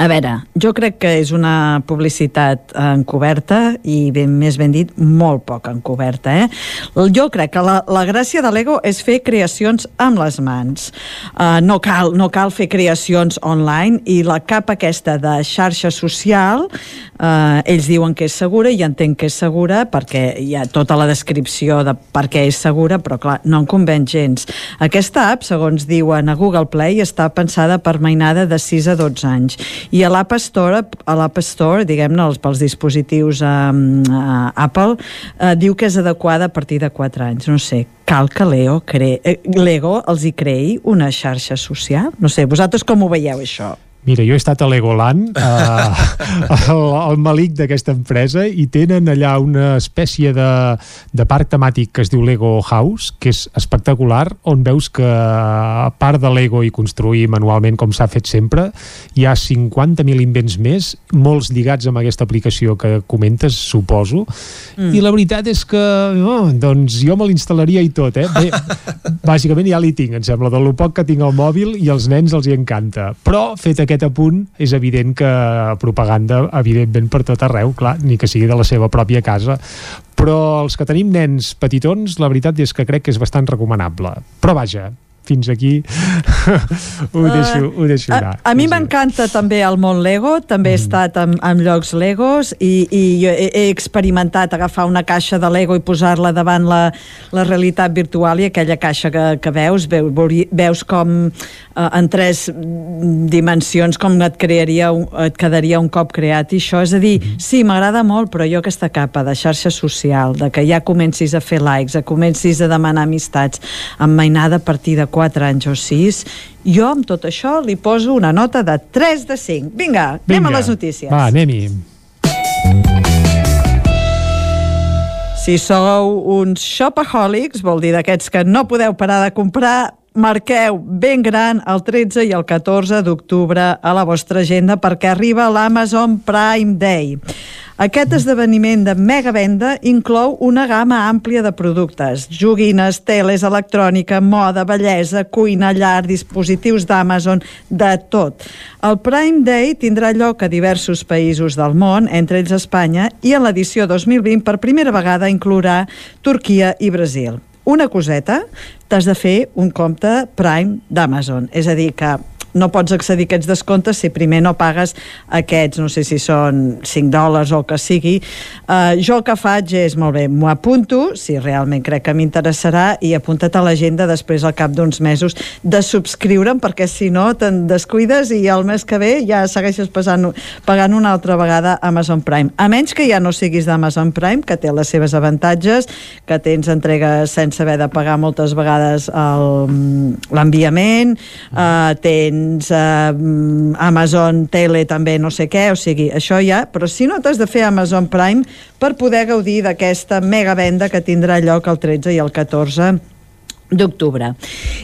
A veure, jo crec que és una publicitat encoberta i ben, més ben dit, molt poc encoberta. Eh? Jo crec que la, la gràcia de l'Ego és fer creacions amb les mans. Uh, no, cal, no cal fer creacions online i la capa aquesta de xarxa social, uh, ells diuen que és segura i entenc que és segura perquè hi ha tota la descripció de per què és segura, però clar, no en convenç gens. Aquesta app, segons diuen a Google Play, està pensada per mainada de 6 a 12 anys i a l'App Store, a l'App Store diguem-ne, pels dispositius um, uh, Apple, uh, diu que és adequada a partir de 4 anys. No sé, cal que Leo cre... Eh, Lego els hi creï una xarxa social? No sé, vosaltres com ho veieu, això? Mira, jo he estat a Legoland, eh, al, al malic d'aquesta empresa, i tenen allà una espècie de, de parc temàtic que es diu Lego House, que és espectacular, on veus que, a part de Lego i construir manualment com s'ha fet sempre, hi ha 50.000 invents més, molts lligats amb aquesta aplicació que comentes, suposo, mm. i la veritat és que, oh, doncs jo me l'instal·laria i tot, eh? Bé, bàsicament ja l'hi tinc, em sembla, de lo poc que tinc al mòbil i als nens els hi encanta. Però, fet aquest apunt, és evident que propaganda, evidentment, per tot arreu, clar, ni que sigui de la seva pròpia casa. Però els que tenim nens petitons, la veritat és que crec que és bastant recomanable. Però vaja, fins aquí ho deixo, ho deixo anar. A, a mi m'encanta també el món Lego, també mm. he estat en, en llocs Legos i, i jo he, he experimentat agafar una caixa de Lego i posar-la davant la, la realitat virtual i aquella caixa que, que veus, veus, veus com eh, en tres dimensions com et, crearia et quedaria un cop creat i això, és a dir, mm. sí, m'agrada molt, però jo aquesta capa de xarxa social, de que ja comencis a fer likes, a comencis a demanar amistats, amb mainada a partir de 4 anys o 6, jo amb tot això li poso una nota de 3 de 5. Vinga, Vinga. anem a les notícies. Va, anem-hi. Si sou uns shopaholics, vol dir d'aquests que no podeu parar de comprar, marqueu ben gran el 13 i el 14 d'octubre a la vostra agenda perquè arriba l'Amazon Prime Day. Aquest esdeveniment de mega venda inclou una gamma àmplia de productes, joguines, teles, electrònica, moda, bellesa, cuina, llar, dispositius d'Amazon, de tot. El Prime Day tindrà lloc a diversos països del món, entre ells Espanya, i en l'edició 2020 per primera vegada inclourà Turquia i Brasil una coseta, t'has de fer un compte Prime d'Amazon. És a dir, que no pots accedir a aquests descomptes si primer no pagues aquests, no sé si són 5 dòlars o el que sigui. Uh, jo el que faig és, molt bé, m'ho apunto, si realment crec que m'interessarà, i apunta't a l'agenda després al cap d'uns mesos de subscriure'm, perquè si no te'n descuides i el mes que ve ja segueixes passant, pagant una altra vegada Amazon Prime. A menys que ja no siguis d'Amazon Prime, que té les seves avantatges, que tens entregues sense haver de pagar moltes vegades l'enviament, uh, tens tens eh, Amazon Tele també no sé què, o sigui, això ja però si no t'has de fer Amazon Prime per poder gaudir d'aquesta mega venda que tindrà lloc el 13 i el 14 d'octubre.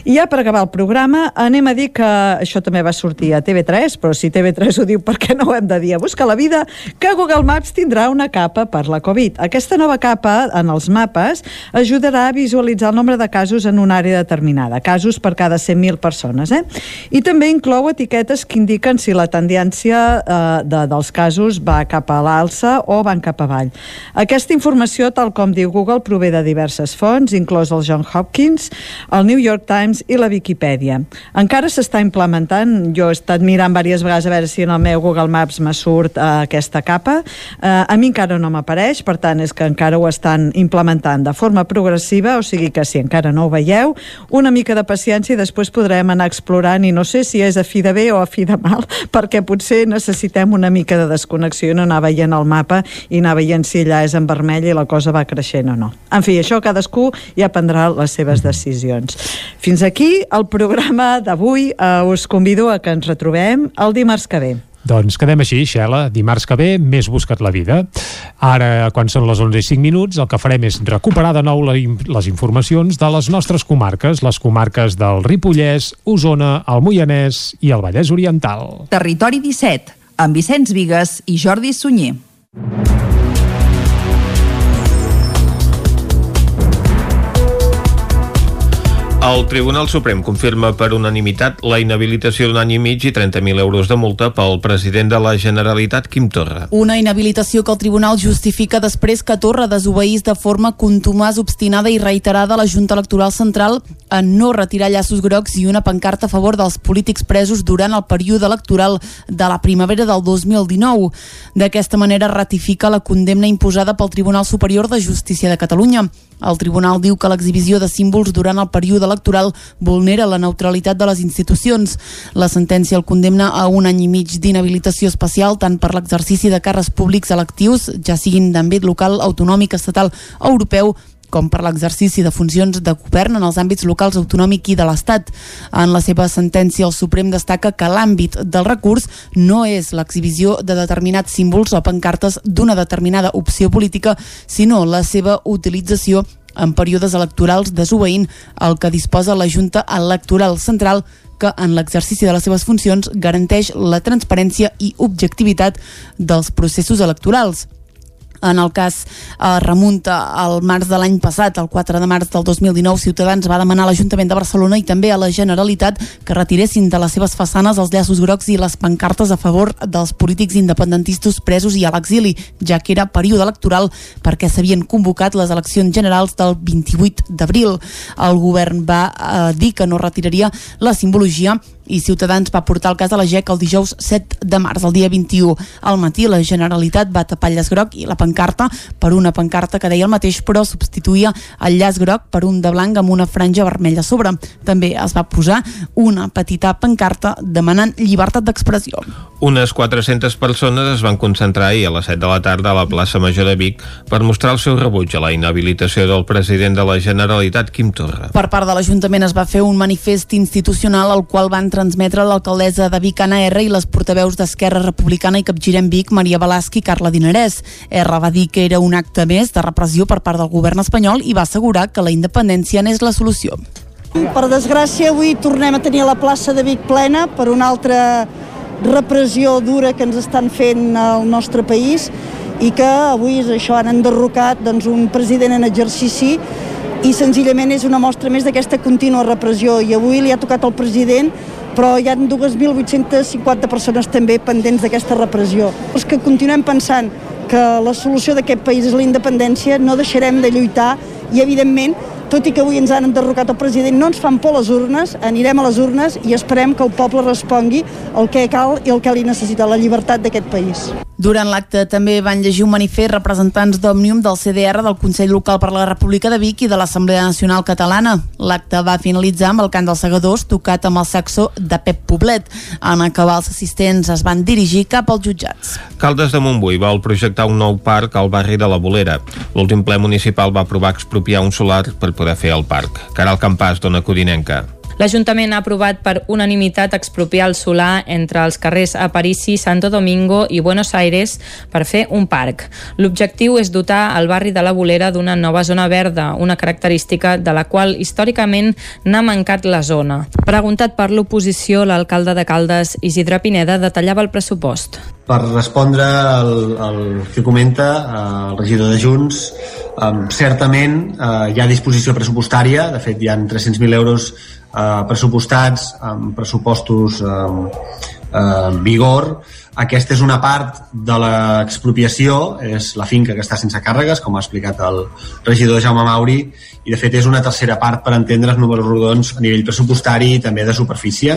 I ja per acabar el programa anem a dir que això també va sortir a TV3, però si TV3 ho diu per què no ho hem de dir a Busca la Vida, que Google Maps tindrà una capa per la Covid. Aquesta nova capa en els mapes ajudarà a visualitzar el nombre de casos en una àrea determinada, casos per cada 100.000 persones. Eh? I també inclou etiquetes que indiquen si la tendència eh, de, dels casos va cap a l'alça o van cap avall. Aquesta informació, tal com diu Google, prové de diverses fonts, inclòs el John Hopkins, el New York Times i la Viquipèdia. Encara s'està implementant, jo he estat mirant diverses vegades a veure si en el meu Google Maps me surt uh, aquesta capa, uh, a mi encara no m'apareix, per tant és que encara ho estan implementant de forma progressiva, o sigui que si encara no ho veieu, una mica de paciència i després podrem anar explorant i no sé si és a fi de bé o a fi de mal, perquè potser necessitem una mica de desconnexió i no anar veient el mapa i anar veient si allà és en vermell i la cosa va creixent o no. En fi, això cadascú ja prendrà les seves decisions decisions. Fins aquí el programa d'avui. Uh, us convido a que ens retrobem el dimarts que ve. Doncs quedem així, Xela. Dimarts que ve, més buscat la vida. Ara, quan són les 11 i 5 minuts, el que farem és recuperar de nou les informacions de les nostres comarques, les comarques del Ripollès, Osona, el Moianès i el Vallès Oriental. Territori 17, amb Vicenç Vigues i Jordi Sunyer. El Tribunal Suprem confirma per unanimitat la inhabilitació d'un any i mig i 30.000 euros de multa pel president de la Generalitat, Quim Torra. Una inhabilitació que el Tribunal justifica després que Torra desobeís de forma contumàs, obstinada i reiterada a la Junta Electoral Central en no retirar llaços grocs i una pancarta a favor dels polítics presos durant el període electoral de la primavera del 2019. D'aquesta manera ratifica la condemna imposada pel Tribunal Superior de Justícia de Catalunya. El tribunal diu que l'exhibició de símbols durant el període electoral vulnera la neutralitat de les institucions. La sentència el condemna a un any i mig d'inhabilitació especial tant per l'exercici de càrrecs públics electius, ja siguin d'àmbit local, autonòmic, estatal o europeu, com per l'exercici de funcions de govern en els àmbits locals autonòmic i de l'Estat. En la seva sentència, el Suprem destaca que l'àmbit del recurs no és l'exhibició de determinats símbols o pancartes d'una determinada opció política, sinó la seva utilització en períodes electorals desobeint el que disposa la Junta Electoral Central que en l'exercici de les seves funcions garanteix la transparència i objectivitat dels processos electorals en el cas eh, remunta al març de l'any passat, el 4 de març del 2019, Ciutadans va demanar a l'Ajuntament de Barcelona i també a la Generalitat que retiressin de les seves façanes els llaços grocs i les pancartes a favor dels polítics independentistes presos i a l'exili, ja que era període electoral perquè s'havien convocat les eleccions generals del 28 d'abril. El govern va eh, dir que no retiraria la simbologia i Ciutadans va portar el cas a la GEC el dijous 7 de març, el dia 21. Al matí la Generalitat va tapar el llaç groc i la pancarta per una pancarta que deia el mateix però substituïa el llaç groc per un de blanc amb una franja vermella a sobre. També es va posar una petita pancarta demanant llibertat d'expressió. Unes 400 persones es van concentrar ahir a les 7 de la tarda a la plaça Major de Vic per mostrar el seu rebuig a la inhabilitació del president de la Generalitat, Quim Torra. Per part de l'Ajuntament es va fer un manifest institucional al qual van transmetre l'alcaldessa de Vic, Anna R, i les portaveus d'Esquerra Republicana i Capgirem Vic, Maria Balasqui i Carla Dinarès. R va dir que era un acte més de repressió per part del govern espanyol i va assegurar que la independència n'és la solució. Per desgràcia, avui tornem a tenir la plaça de Vic plena per una altra repressió dura que ens estan fent al nostre país i que avui això, han enderrocat doncs, un president en exercici i senzillament és una mostra més d'aquesta contínua repressió i avui li ha tocat al president però hi ha 2.850 persones també pendents d'aquesta repressió. Els que continuem pensant que la solució d'aquest país és la independència, no deixarem de lluitar i, evidentment, tot i que avui ens han enderrocat el president, no ens fan por les urnes, anirem a les urnes i esperem que el poble respongui el que cal i el que li necessita, la llibertat d'aquest país. Durant l'acte també van llegir un manifest representants d'Òmnium, del CDR, del Consell Local per la República de Vic i de l'Assemblea Nacional Catalana. L'acte va finalitzar amb el cant dels segadors tocat amb el saxo de Pep Poblet. En acabar els assistents es van dirigir cap als jutjats. Caldes de Montbui vol projectar un nou parc al barri de la Bolera. L'últim ple municipal va aprovar expropiar un solar per poder fer el parc. Caral Campàs, dona Codinenca. L'Ajuntament ha aprovat per unanimitat expropiar el solar entre els carrers Aparici, Santo Domingo i Buenos Aires per fer un parc. L'objectiu és dotar el barri de la Bolera d'una nova zona verda, una característica de la qual històricament n'ha mancat la zona. Preguntat per l'oposició, l'alcalde de Caldes, Isidre Pineda, detallava el pressupost. Per respondre al, al que comenta eh, el regidor de Junts, um, certament uh, hi ha disposició pressupostària, de fet hi ha 300.000 euros uh, pressupostats amb pressupostos um, uh, vigor, aquesta és una part de l'expropiació, és la finca que està sense càrregues, com ha explicat el regidor Jaume Mauri, i de fet és una tercera part per entendre els números rodons a nivell pressupostari i també de superfície,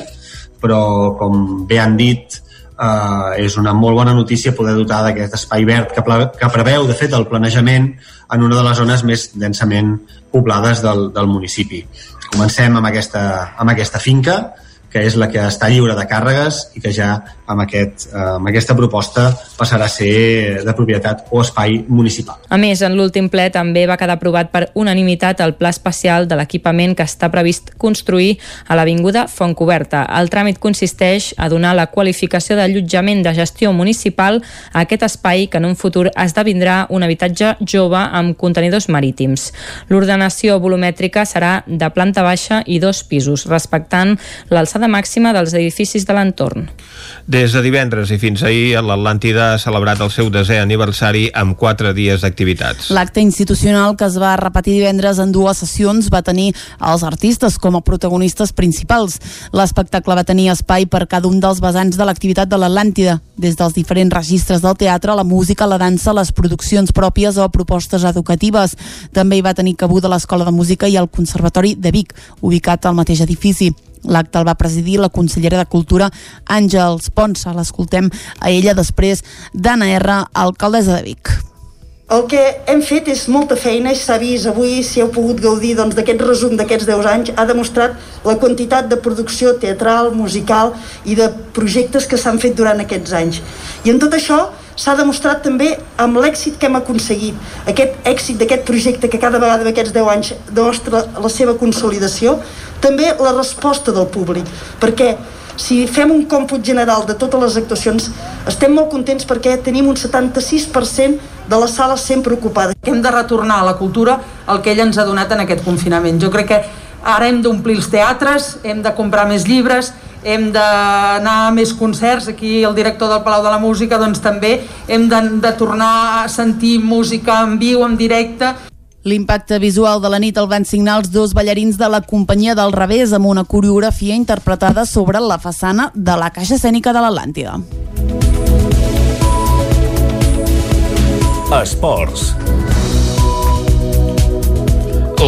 però com bé han dit, eh, és una molt bona notícia poder dotar d'aquest espai verd que, que preveu, de fet, el planejament en una de les zones més densament poblades del, del municipi. Comencem amb aquesta, amb aquesta finca, que és la que està lliure de càrregues i que ja amb, aquest, eh, amb aquesta proposta passarà a ser de propietat o espai municipal. A més, en l'últim ple també va quedar aprovat per unanimitat el pla especial de l'equipament que està previst construir a l'Avinguda Fontcoberta. El tràmit consisteix a donar la qualificació d'allotjament de gestió municipal a aquest espai que en un futur esdevindrà un habitatge jove amb contenidors marítims. L'ordenació volumètrica serà de planta baixa i dos pisos, respectant l'alçada màxima dels edificis de l'entorn. Des de divendres i fins ahir, l'Atlàntida ha celebrat el seu desè aniversari amb quatre dies d'activitats. L'acte institucional que es va repetir divendres en dues sessions va tenir els artistes com a protagonistes principals. L'espectacle va tenir espai per cada un dels vessants de l'activitat de l'Atlàntida, des dels diferents registres del teatre, la música, la dansa, les produccions pròpies o propostes educatives. També hi va tenir cabuda l'Escola de Música i el Conservatori de Vic, ubicat al mateix edifici. L'acte el va presidir la consellera de Cultura Àngels Ponsa. L'escoltem a ella després d'Anna R, alcaldessa de Vic. El que hem fet és molta feina s'ha vist avui, si heu pogut gaudir doncs, d'aquest doncs, resum d'aquests 10 anys, ha demostrat la quantitat de producció teatral, musical i de projectes que s'han fet durant aquests anys. I en tot això s'ha demostrat també amb l'èxit que hem aconseguit. Aquest èxit d'aquest projecte que cada vegada d'aquests 10 anys demostra la seva consolidació, també la resposta del públic, perquè si fem un còmput general de totes les actuacions, estem molt contents perquè tenim un 76% de les sales sempre ocupades. Hem de retornar a la cultura el que ell ens ha donat en aquest confinament. Jo crec que ara hem d'omplir els teatres, hem de comprar més llibres, hem d'anar a més concerts, aquí el director del Palau de la Música doncs també hem de, de tornar a sentir música en viu, en directe L'impacte visual de la nit el van signar els dos ballarins de la companyia del revés amb una coreografia interpretada sobre la façana de la caixa escènica de l'Atlàntida. Esports.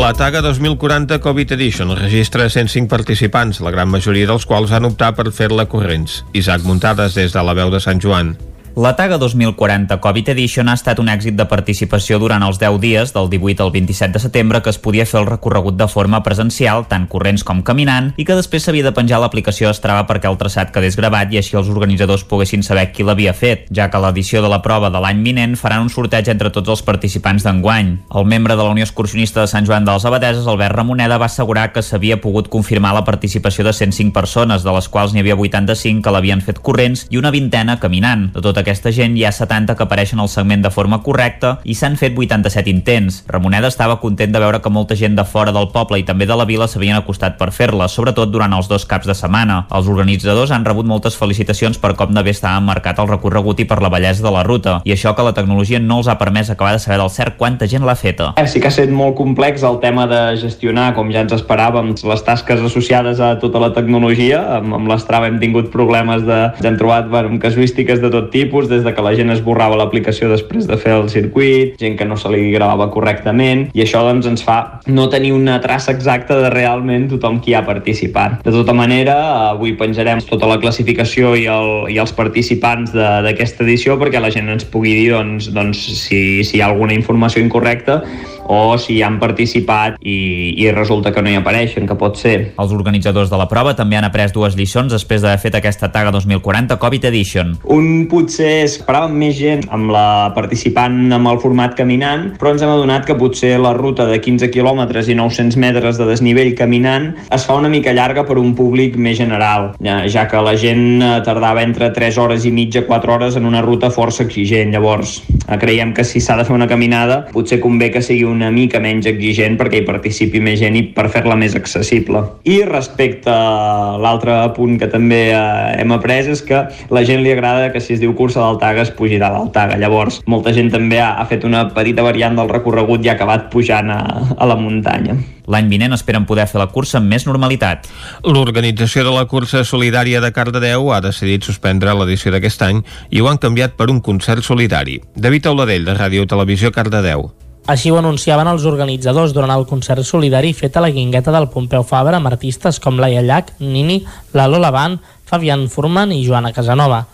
La Taga 2040 Covid Edition registra 105 participants, la gran majoria dels quals han optat per fer-la corrents. Isaac Muntades des de la veu de Sant Joan. La Taga 2040 Covid Edition ha estat un èxit de participació durant els 10 dies, del 18 al 27 de setembre, que es podia fer el recorregut de forma presencial, tant corrents com caminant, i que després s'havia de penjar l'aplicació Strava perquè el traçat quedés gravat i així els organitzadors poguessin saber qui l'havia fet, ja que l'edició de la prova de l'any vinent faran un sorteig entre tots els participants d'enguany. El membre de la Unió Excursionista de Sant Joan de les Abadeses, Albert Ramoneda, va assegurar que s'havia pogut confirmar la participació de 105 persones, de les quals n'hi havia 85 que l'havien fet corrents i una vintena caminant. De tota aquesta gent hi ha 70 que apareixen al segment de forma correcta i s'han fet 87 intents. Ramoneda estava content de veure que molta gent de fora del poble i també de la vila s'havien acostat per fer-la, sobretot durant els dos caps de setmana. Els organitzadors han rebut moltes felicitacions per com de bé estava marcat el recorregut i per la bellesa de la ruta, i això que la tecnologia no els ha permès acabar de saber del cert quanta gent l'ha feta. Eh, sí que ha estat molt complex el tema de gestionar, com ja ens esperàvem, les tasques associades a tota la tecnologia. Amb, amb l'Strava hem tingut problemes de... Ja hem trobat bueno, casuístiques de tot tipus, des de de que la gent esborrava l'aplicació després de fer el circuit, gent que no se li gravava correctament, i això doncs ens fa no tenir una traça exacta de realment tothom qui ha participat. De tota manera, avui penjarem tota la classificació i, el, i els participants d'aquesta edició perquè la gent ens pugui dir doncs, doncs, si, si hi ha alguna informació incorrecta o si han participat i, i resulta que no hi apareixen, que pot ser. Els organitzadors de la prova també han après dues lliçons després d'haver fet aquesta taga 2040 Covid Edition. Un potser esperàvem més gent amb la participant amb el format caminant, però ens hem adonat que potser la ruta de 15 quilòmetres i 900 metres de desnivell caminant es fa una mica llarga per un públic més general, ja, ja que la gent eh, tardava entre 3 hores i mitja, 4 hores en una ruta força exigent. Llavors, eh, creiem que si s'ha de fer una caminada, potser convé que sigui una mica menys exigent perquè hi participi més gent i per fer-la més accessible. I respecte a l'altre punt que també eh, hem après és que la gent li agrada que si es diu cursa del Taga es pugi dalt del Taga. Llavors, molta gent també ha, ha fet una petita variant del recorregut i ha acabat pujant a, a la muntanya. L'any vinent esperen poder fer la cursa amb més normalitat. L'organització de la cursa solidària de Cardedeu ha decidit suspendre l'edició d'aquest any i ho han canviat per un concert solidari. David Auladell, de Ràdio Televisió Cardedeu. Així ho anunciaven els organitzadors durant el concert solidari fet a la guingueta del Pompeu Fabra amb artistes com Laia Llach, Nini, la Lola Van, Fabián Furman i Joana Casanova.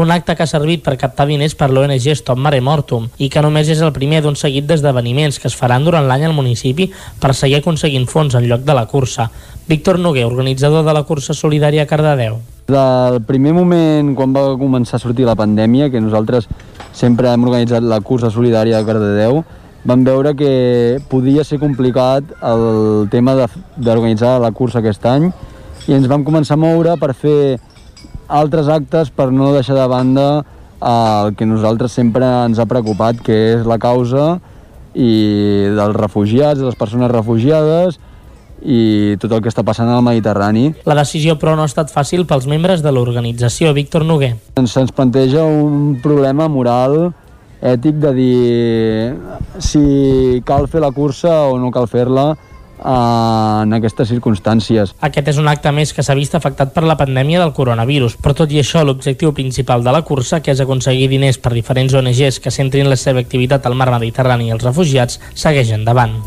Un acte que ha servit per captar diners per l'ONG Stop Mare Mortum i que només és el primer d'un seguit d'esdeveniments que es faran durant l'any al municipi per seguir aconseguint fons en lloc de la cursa. Víctor Noguer, organitzador de la cursa solidària Cardedeu. Del primer moment, quan va començar a sortir la pandèmia, que nosaltres sempre hem organitzat la cursa solidària de Cardedeu, vam veure que podia ser complicat el tema de- d'organitzar la cursa aquest any i ens vam començar a moure per fer altres actes per no deixar de banda el que nosaltres sempre ens ha preocupat, que és la causa i dels refugiats, de les persones refugiades i tot el que està passant al Mediterrani. La decisió, però, no ha estat fàcil pels membres de l'organització. Víctor Noguer. Ens, ens planteja un problema moral, ètic, de dir si cal fer la cursa o no cal fer-la eh, en aquestes circumstàncies. Aquest és un acte més que s'ha vist afectat per la pandèmia del coronavirus, però tot i això l'objectiu principal de la cursa, que és aconseguir diners per diferents ONGs que centrin la seva activitat al mar Mediterrani i els refugiats, segueix endavant.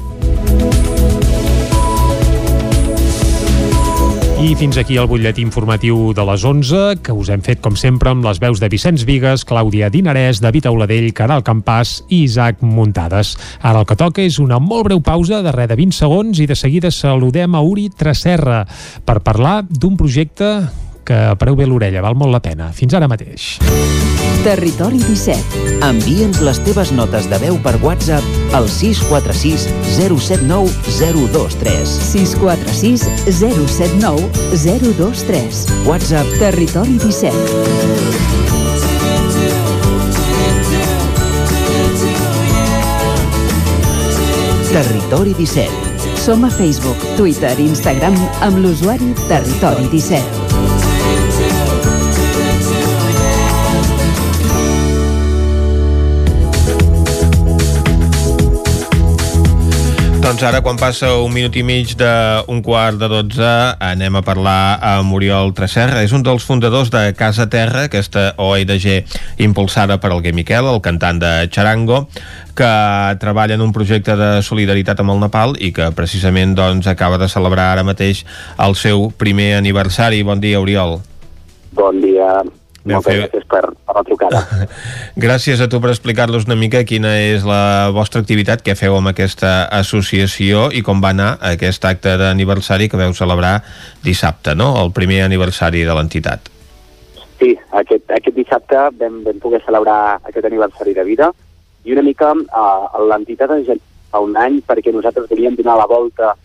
I fins aquí el butlletí informatiu de les 11, que us hem fet, com sempre, amb les veus de Vicenç Vigues, Clàudia Dinarès, David Auladell, Caral Campàs i Isaac Muntades. Ara el que toca és una molt breu pausa de res de 20 segons i de seguida saludem a Uri Tresserra per parlar d'un projecte que pareu bé l'orella, val molt la pena. Fins ara mateix. Territori 17. Envia'ns les teves notes de veu per WhatsApp al 646 079 023. 646 079 023. WhatsApp Territori 17. Territori 17. Som a Facebook, Twitter i Instagram amb l'usuari Territori 17. Doncs ara, quan passa un minut i mig d'un quart de dotze, anem a parlar amb Oriol Tresserra. És un dels fundadors de Casa Terra, aquesta ONG impulsada per Alguer Miquel, el cantant de Charango, que treballa en un projecte de solidaritat amb el Nepal i que precisament doncs, acaba de celebrar ara mateix el seu primer aniversari. Bon dia, Oriol. Bon dia. Moltes fer- gràcies per, per la trucada. Gràcies a tu per explicar-nos una mica quina és la vostra activitat, què feu amb aquesta associació i com va anar aquest acte d'aniversari que veu celebrar dissabte, no? El primer aniversari de l'entitat. Sí, aquest, aquest dissabte vam, vam poder celebrar aquest aniversari de vida i una mica uh, l'entitat ens fa un any perquè nosaltres volíem donar la volta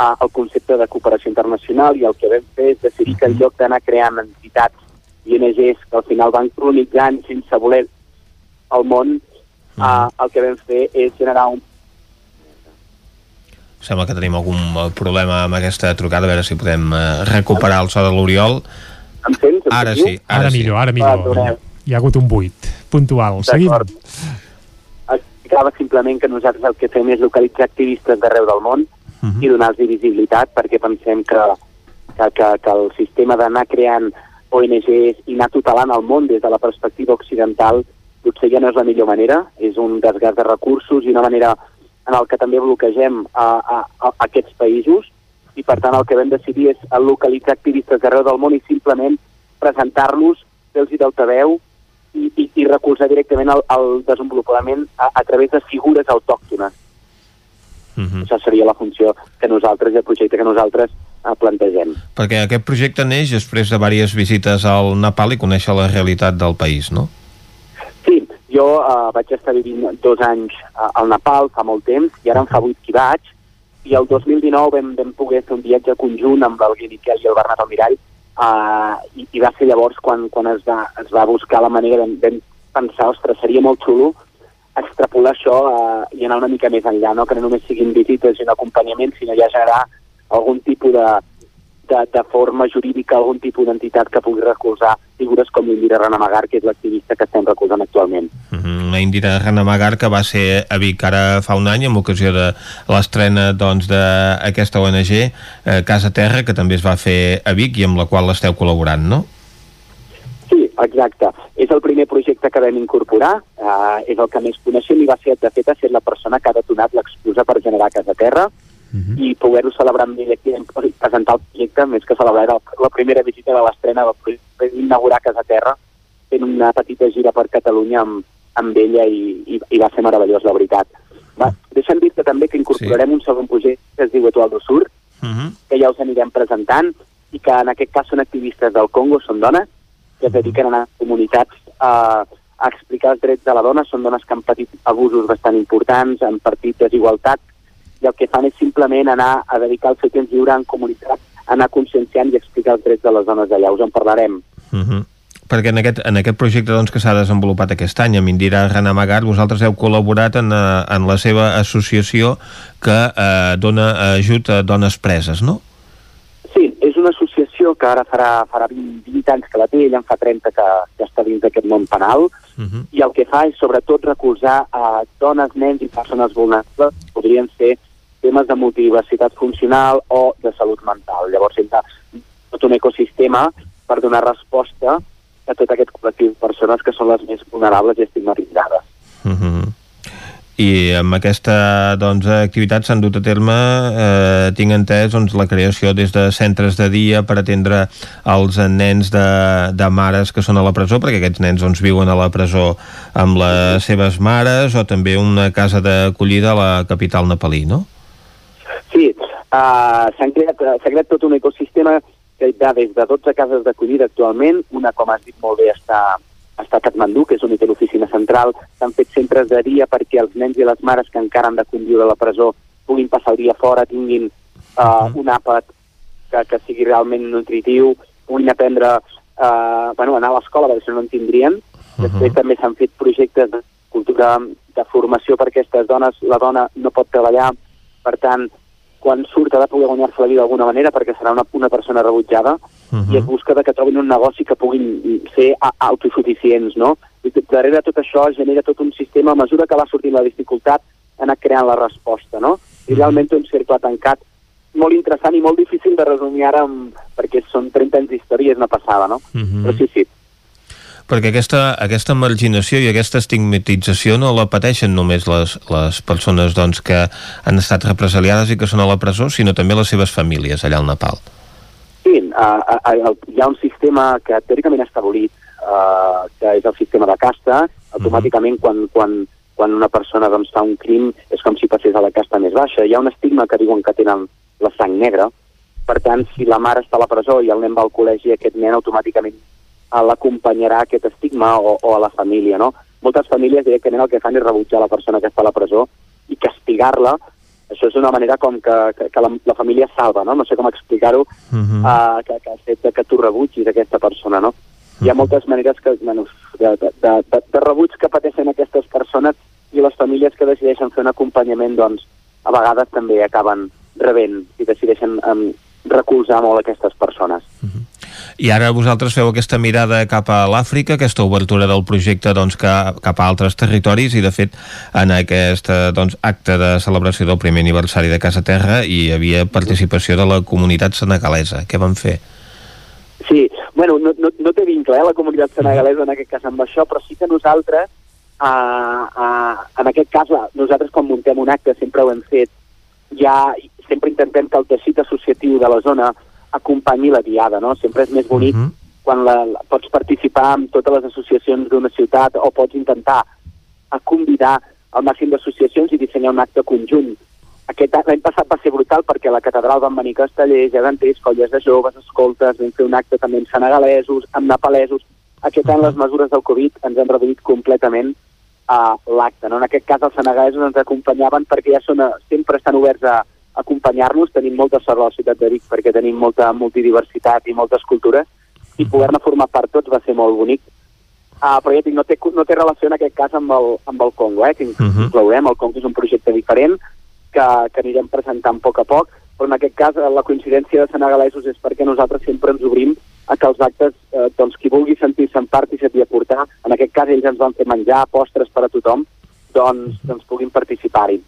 al concepte de cooperació internacional i el que vam fer és decidir que en lloc d'anar creant entitats i ONGs que al final van cronitzant sense voler el món, uh, el que vam fer és generar un Sembla que tenim algun eh, problema amb aquesta trucada, a veure si podem eh, recuperar el so de l'Oriol. Em sents? Em Ara sí, ara, Ara sí. millor, ara Ah, millor. doneu. Hi ha hagut un buit puntual. Seguim. D'acord. Explicava simplement que nosaltres el que fem és localitzar activistes d'arreu del món Mhm. i donar-los visibilitat perquè pensem que, que, que, que el sistema d'anar creant ONGs i anar tutelant el món des de la perspectiva occidental potser ja no és la millor manera, és un desgast de recursos i una manera en el que també bloquegem a, a, a aquests països i per tant el que vam decidir és localitzar activistes d'arreu del món i simplement presentar-los, fer-los d'altaveu i, i, i recolzar directament el, el desenvolupament a, a través de figures autòctones. Uh -huh. Això seria la funció que nosaltres i el projecte que nosaltres plantegem. Perquè aquest projecte neix després de diverses visites al Nepal i conèixer la realitat del país, no? Sí, jo eh, vaig estar vivint dos anys eh, al Nepal fa molt temps i ara en fa vuit que vaig i el 2019 vam, vam poder fer un viatge conjunt amb el Guy Miquel i el Bernat Almirall uh, i, i va ser llavors quan, quan es, va, es va buscar la manera, vam, vam pensar, ostres, seria molt xulo extrapolar això uh, i anar una mica més enllà, no? que no només siguin visites i un acompanyament, sinó ja generar algun tipus de, de, de forma jurídica, algun tipus d'entitat que pugui recolzar figures com l'Indira Ranamagar, que és l'activista que estem recolzant actualment. Uh -huh. La Indira Ranamagar, que va ser a Vic ara fa un any, en ocasió de l'estrena doncs, d'aquesta ONG, eh, Casa Terra, que també es va fer a Vic i amb la qual esteu col·laborant, no? Sí, exacte. És el primer projecte que vam incorporar, eh, és el que més coneixem i va ser, de fet, ha estat la persona que ha detonat l'excusa per generar Casa Terra, uh -huh. i poder-ho celebrar amb ell aquí i presentar el projecte, més que celebrar la, la primera visita de l'estrena del projecte, inaugurar Casa Terra, fent una petita gira per Catalunya amb, amb ella i, i, i va ser meravellós, la veritat. Va, deixa'm dir-te també que incorporarem sí. un segon projecte que es diu Etualdo Sur, uh -huh. que ja us anirem presentant, i que en aquest cas són activistes del Congo, són dones, que es dediquen a anar a comunitats a, a explicar els drets de la dona, són dones que han patit abusos bastant importants, han patit desigualtat, i el que fan és simplement anar a dedicar el seu temps lliure en comunitat, anar conscienciant i explicar els drets de les dones d'allà. Us en parlarem. Uh -huh. Perquè en aquest, en aquest projecte doncs, que s'ha desenvolupat aquest any amb Indira Ranamagar, vosaltres heu col·laborat en, eh, en la seva associació que eh, dona ajut a dones preses, no? Sí, és una associació que ara farà, farà 20, 20 anys que la té, ella en fa 30 que, que està dins d'aquest món penal, uh -huh. i el que fa és sobretot recolzar a dones, nens i persones vulnerables, podrien ser temes de multidiversitat funcional o de salut mental. Llavors, sempre tot un ecosistema per donar resposta a tot aquest col·lectiu de persones que són les més vulnerables i estigmatitzades. Uh -huh. I amb aquesta doncs, activitat s'han dut a terme, eh, tinc entès, doncs, la creació des de centres de dia per atendre els nens de, de mares que són a la presó, perquè aquests nens doncs, viuen a la presó amb les seves mares, o també una casa d'acollida a la capital nepalí, no? Uh, s'ha creat, creat tot un ecosistema que va des de 12 cases d'acollida actualment, una, com has dit molt bé, està, està a Katmandú, que és on hi té l'oficina central, s'han fet centres de dia perquè els nens i les mares que encara han de conviure a la presó puguin passar el dia fora, tinguin uh, un àpat que, que sigui realment nutritiu, puguin aprendre uh, bueno, anar a l'escola, perquè si no en tindrien. Uh -huh. Després també s'han fet projectes de cultura de formació per aquestes dones. La dona no pot treballar, per tant, quan surt ha de poder guanyar-se la vida d'alguna manera perquè serà una, una persona rebutjada uh -huh. i es busca de que trobin un negoci que puguin ser autosuficients, no? I darrere de tot això es genera tot un sistema, a mesura que va sortint la dificultat, ha anat creant la resposta, no? I realment un cercle tancat molt interessant i molt difícil de resumir ara amb, perquè són 30 anys d'història és una passada, no? Uh -huh. Però sí, sí, perquè aquesta, aquesta marginació i aquesta estigmatització no la pateixen només les, les persones doncs, que han estat represaliades i que són a la presó, sinó també les seves famílies allà al Nepal. Sí, uh, uh, hi ha un sistema que teòricament està abolit, uh, que és el sistema de casta. Automàticament, uh -huh. quan, quan, quan una persona doncs, fa un crim, és com si passés a la casta més baixa. Hi ha un estigma que diuen que tenen la sang negra. Per tant, si la mare està a la presó i el nen va al col·legi, aquest nen automàticament l'acompanyarà aquest estigma o, o a la família, no? Moltes famílies directament el que fan és rebutjar la persona que està a la presó i castigar-la. Això és una manera com que, que, que la, la família salva, no? No sé com explicar-ho, uh -huh. uh, que, que el fet que tu rebutgis aquesta persona, no? Uh -huh. Hi ha moltes maneres que, bueno, de, de, de, de rebuig que pateixen aquestes persones i les famílies que decideixen fer un acompanyament, doncs, a vegades també acaben rebent i decideixen um, recolzar molt aquestes persones. Uh -huh. I ara vosaltres feu aquesta mirada cap a l'Àfrica, aquesta obertura del projecte doncs, que, cap a altres territoris i de fet en aquest doncs, acte de celebració del primer aniversari de Casa Terra hi havia participació de la comunitat senegalesa. Què van fer? Sí, bueno, no, no, no té vincle eh, la comunitat senegalesa en aquest cas amb això, però sí que nosaltres, uh, uh, en aquest cas, nosaltres quan muntem un acte sempre ho hem fet, ja sempre intentem que el teixit associatiu de la zona acompanyi la diada, no? Sempre és més bonic uh mhm. -huh. quan la, la, pots participar amb totes les associacions d'una ciutat o pots intentar a convidar el màxim d'associacions i dissenyar un acte conjunt. aquest any- l'any passat va ser brutal perquè a la catedral van venir castellers, geganters, colles de joves, escoltes, vam fer un acte també amb senegalesos, amb nepalesos. Aquest any les mesures del Covid ens han reduït completament a l'acte. No? En aquest cas els senegalesos ens acompanyaven perquè ja són, a- sempre estan oberts a acompanyar-nos. Tenim molta sort a la ciutat de Vic perquè tenim molta multidiversitat i moltes cultures i poder-ne formar part tots va ser molt bonic. Uh, però ja dic, no té, no té relació en aquest cas amb el, amb el Congo, eh, que Mhm. inclourem. El Congo és un projecte diferent que, que anirem presentant a poc a poc, però en aquest cas eh, la coincidència de senegalesos és perquè nosaltres sempre ens obrim a que els actes, eh, doncs qui vulgui sentir-se en part i sentir a portar, en aquest cas ells ens van fer menjar, postres per a tothom, doncs, doncs puguin participar-hi.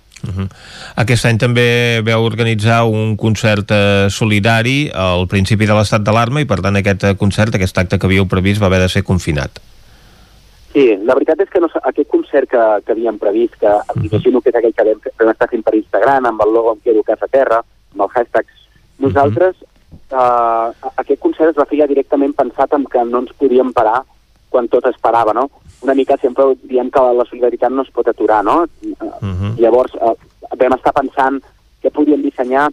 Aquest any també veu organitzar un concert eh, solidari al principi de l'estat d'alarma i per tant aquest eh, concert, aquest acte que havíeu previst va haver de ser confinat. Sí, la veritat és que no, aquest concert que, que havíem previst, que imagino que és aquell que vam, vam estar fent per Instagram, amb el logo Em quedo casa terra, amb el hashtag, nosaltres, eh, aquest concert es va fer ja directament pensat en que no ens podíem parar quan tot es parava, no? Una mica sempre diem que la solidaritat no es pot aturar, no? Uh Llavors, eh, vam estar pensant què podíem dissenyar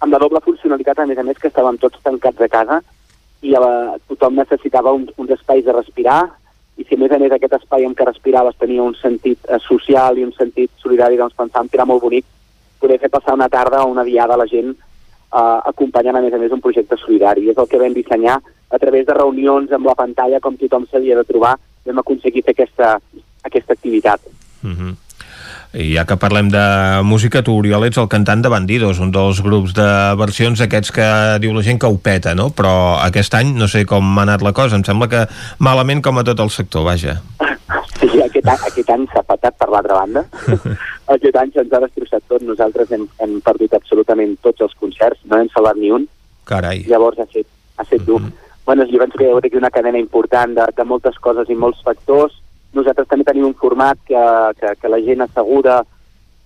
amb la doble funcionalitat, a més a més, que estàvem tots tancats a casa i eh, tothom necessitava uns, uns espais de respirar i si a més a més aquest espai en què respiraves tenia un sentit eh, social i un sentit solidari, doncs pensàvem que era molt bonic poder fer passar una tarda o una diada a la gent eh, acompanyant a més a més un projecte solidari. És el que vam dissenyar a través de reunions amb la pantalla com tothom s'havia de trobar, vam aconseguir fer aquesta, aquesta activitat. Mhm. I ja que parlem de música, tu, Oriol, ets el cantant de Bandidos, un dels grups de versions aquests que diu la gent que ho peta, no? Però aquest any no sé com ha anat la cosa, em sembla que malament com a tot el sector, vaja. Sí, aquest, any- aquest any s'ha patat per l'altra banda. aquest any se'ns ha destrossat tot. Nosaltres hem, hem perdut absolutament tots els concerts, no hem salvat ni un. Carai. Llavors ha set, ha set dur. Bueno, jo penso que hi ha hagut aquí una cadena important de, de moltes coses i molts factors. Nosaltres també tenim un format que, que, que la gent asseguda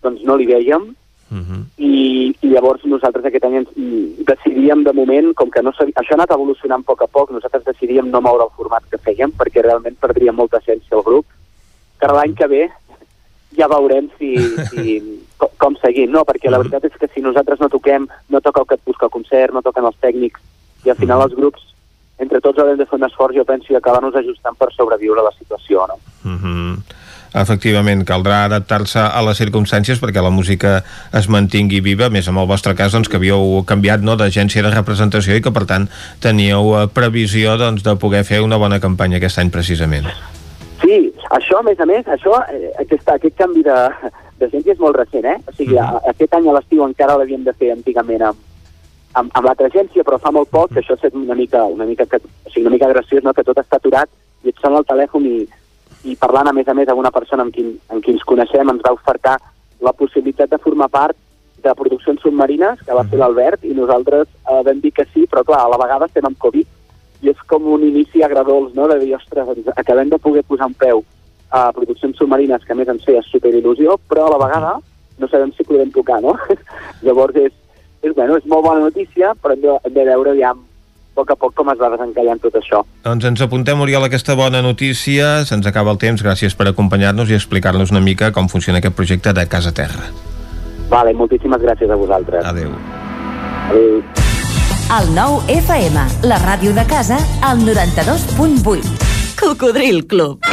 doncs no li veiem i, i llavors nosaltres aquest any ens, decidíem de moment, com que no sabia, això ha anat evolucionant a poc a poc, nosaltres decidíem no moure el format que fèiem perquè realment perdria molta essència el grup, que l'any que ve ja veurem si, si, com, com seguim, no? Perquè la veritat és que si nosaltres no toquem, no toca el que et busca el concert, no toquen els tècnics, i al final els grups, entre tots haurem de fer un esforç, jo penso, i acabar-nos ajustant per sobreviure a la situació, no? Mhm. Efectivament, caldrà adaptar-se a les circumstàncies perquè la música es mantingui viva, més en el vostre cas doncs, que havíeu canviat no, d'agència de representació i que per tant teníeu eh, previsió doncs, de poder fer una bona campanya aquest any precisament. Sí, això, a més a més, això, eh, aquest, aquest canvi de, de gent és molt recent, eh? O sigui, a, aquest any a l'estiu encara l'havíem de fer antigament amb, amb, amb l'altra agència, però fa molt poc que això ha estat una mica, una mica, que, o sigui, una mica graciós, no? que tot està aturat i et sona el telèfon i, i parlant a més a més amb una persona amb qui, amb qui ens coneixem ens va ofertar la possibilitat de formar part de produccions submarines, que va fer l'Albert, i nosaltres eh, vam dir que sí, però clar, a la vegada estem amb Covid, i és com un inici agradolç, no?, de dir, ostres, doncs acabem de poder posar un peu a produccions submarines, que a més ens feia superil·lusió, però a la vegada no sabem si podrem tocar, no? Llavors és, és, bueno, és molt bona notícia, però hem de, hem de veure ja a poc a poc com es va desencallant tot això. Doncs ens apuntem, Oriol, aquesta bona notícia. Se'ns acaba el temps. Gràcies per acompanyar-nos i explicar-nos una mica com funciona aquest projecte de Casa Terra. Vale, moltíssimes gràcies a vosaltres. Adéu. Adéu. El nou FM, la ràdio de casa, al 92.8. Cocodril Club.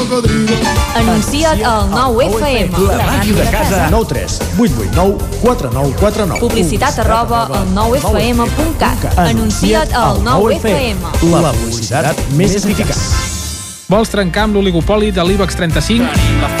cocodrilo. Anuncia't al 9FM. La màquina de casa. 9 3 8 8 9 4 9 4 9. Publicitat arroba al 9FM.cat. Anuncia't al 9FM. La publicitat més eficaç. Vols trencar amb l'oligopoli de l'IBEX 35?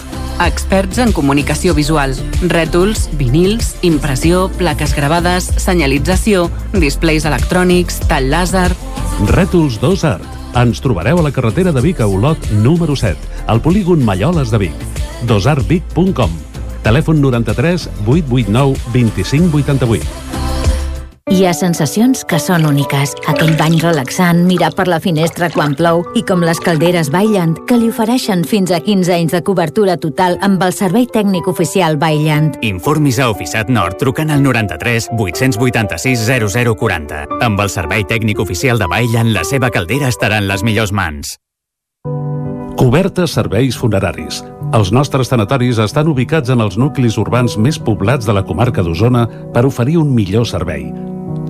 Experts en comunicació visual. Rètols, vinils, impressió, plaques gravades, senyalització, displays electrònics, tall làser... Rètols 2 Art. Ens trobareu a la carretera de Vic a Olot número 7, al polígon Malloles de Vic. dosartvic.com Telèfon 93 889 2588. Hi ha sensacions que són úniques. Aquell bany relaxant, mirar per la finestra quan plou i com les calderes Bailand, que li ofereixen fins a 15 anys de cobertura total amb el servei tècnic oficial Bailand. Informis a Oficiat Nord trucant al 93 886 0040. Amb el servei tècnic oficial de Bailand, la seva caldera estarà en les millors mans. Cobertes serveis funeraris. Els nostres tanatoris estan ubicats en els nuclis urbans més poblats de la comarca d'Osona per oferir un millor servei.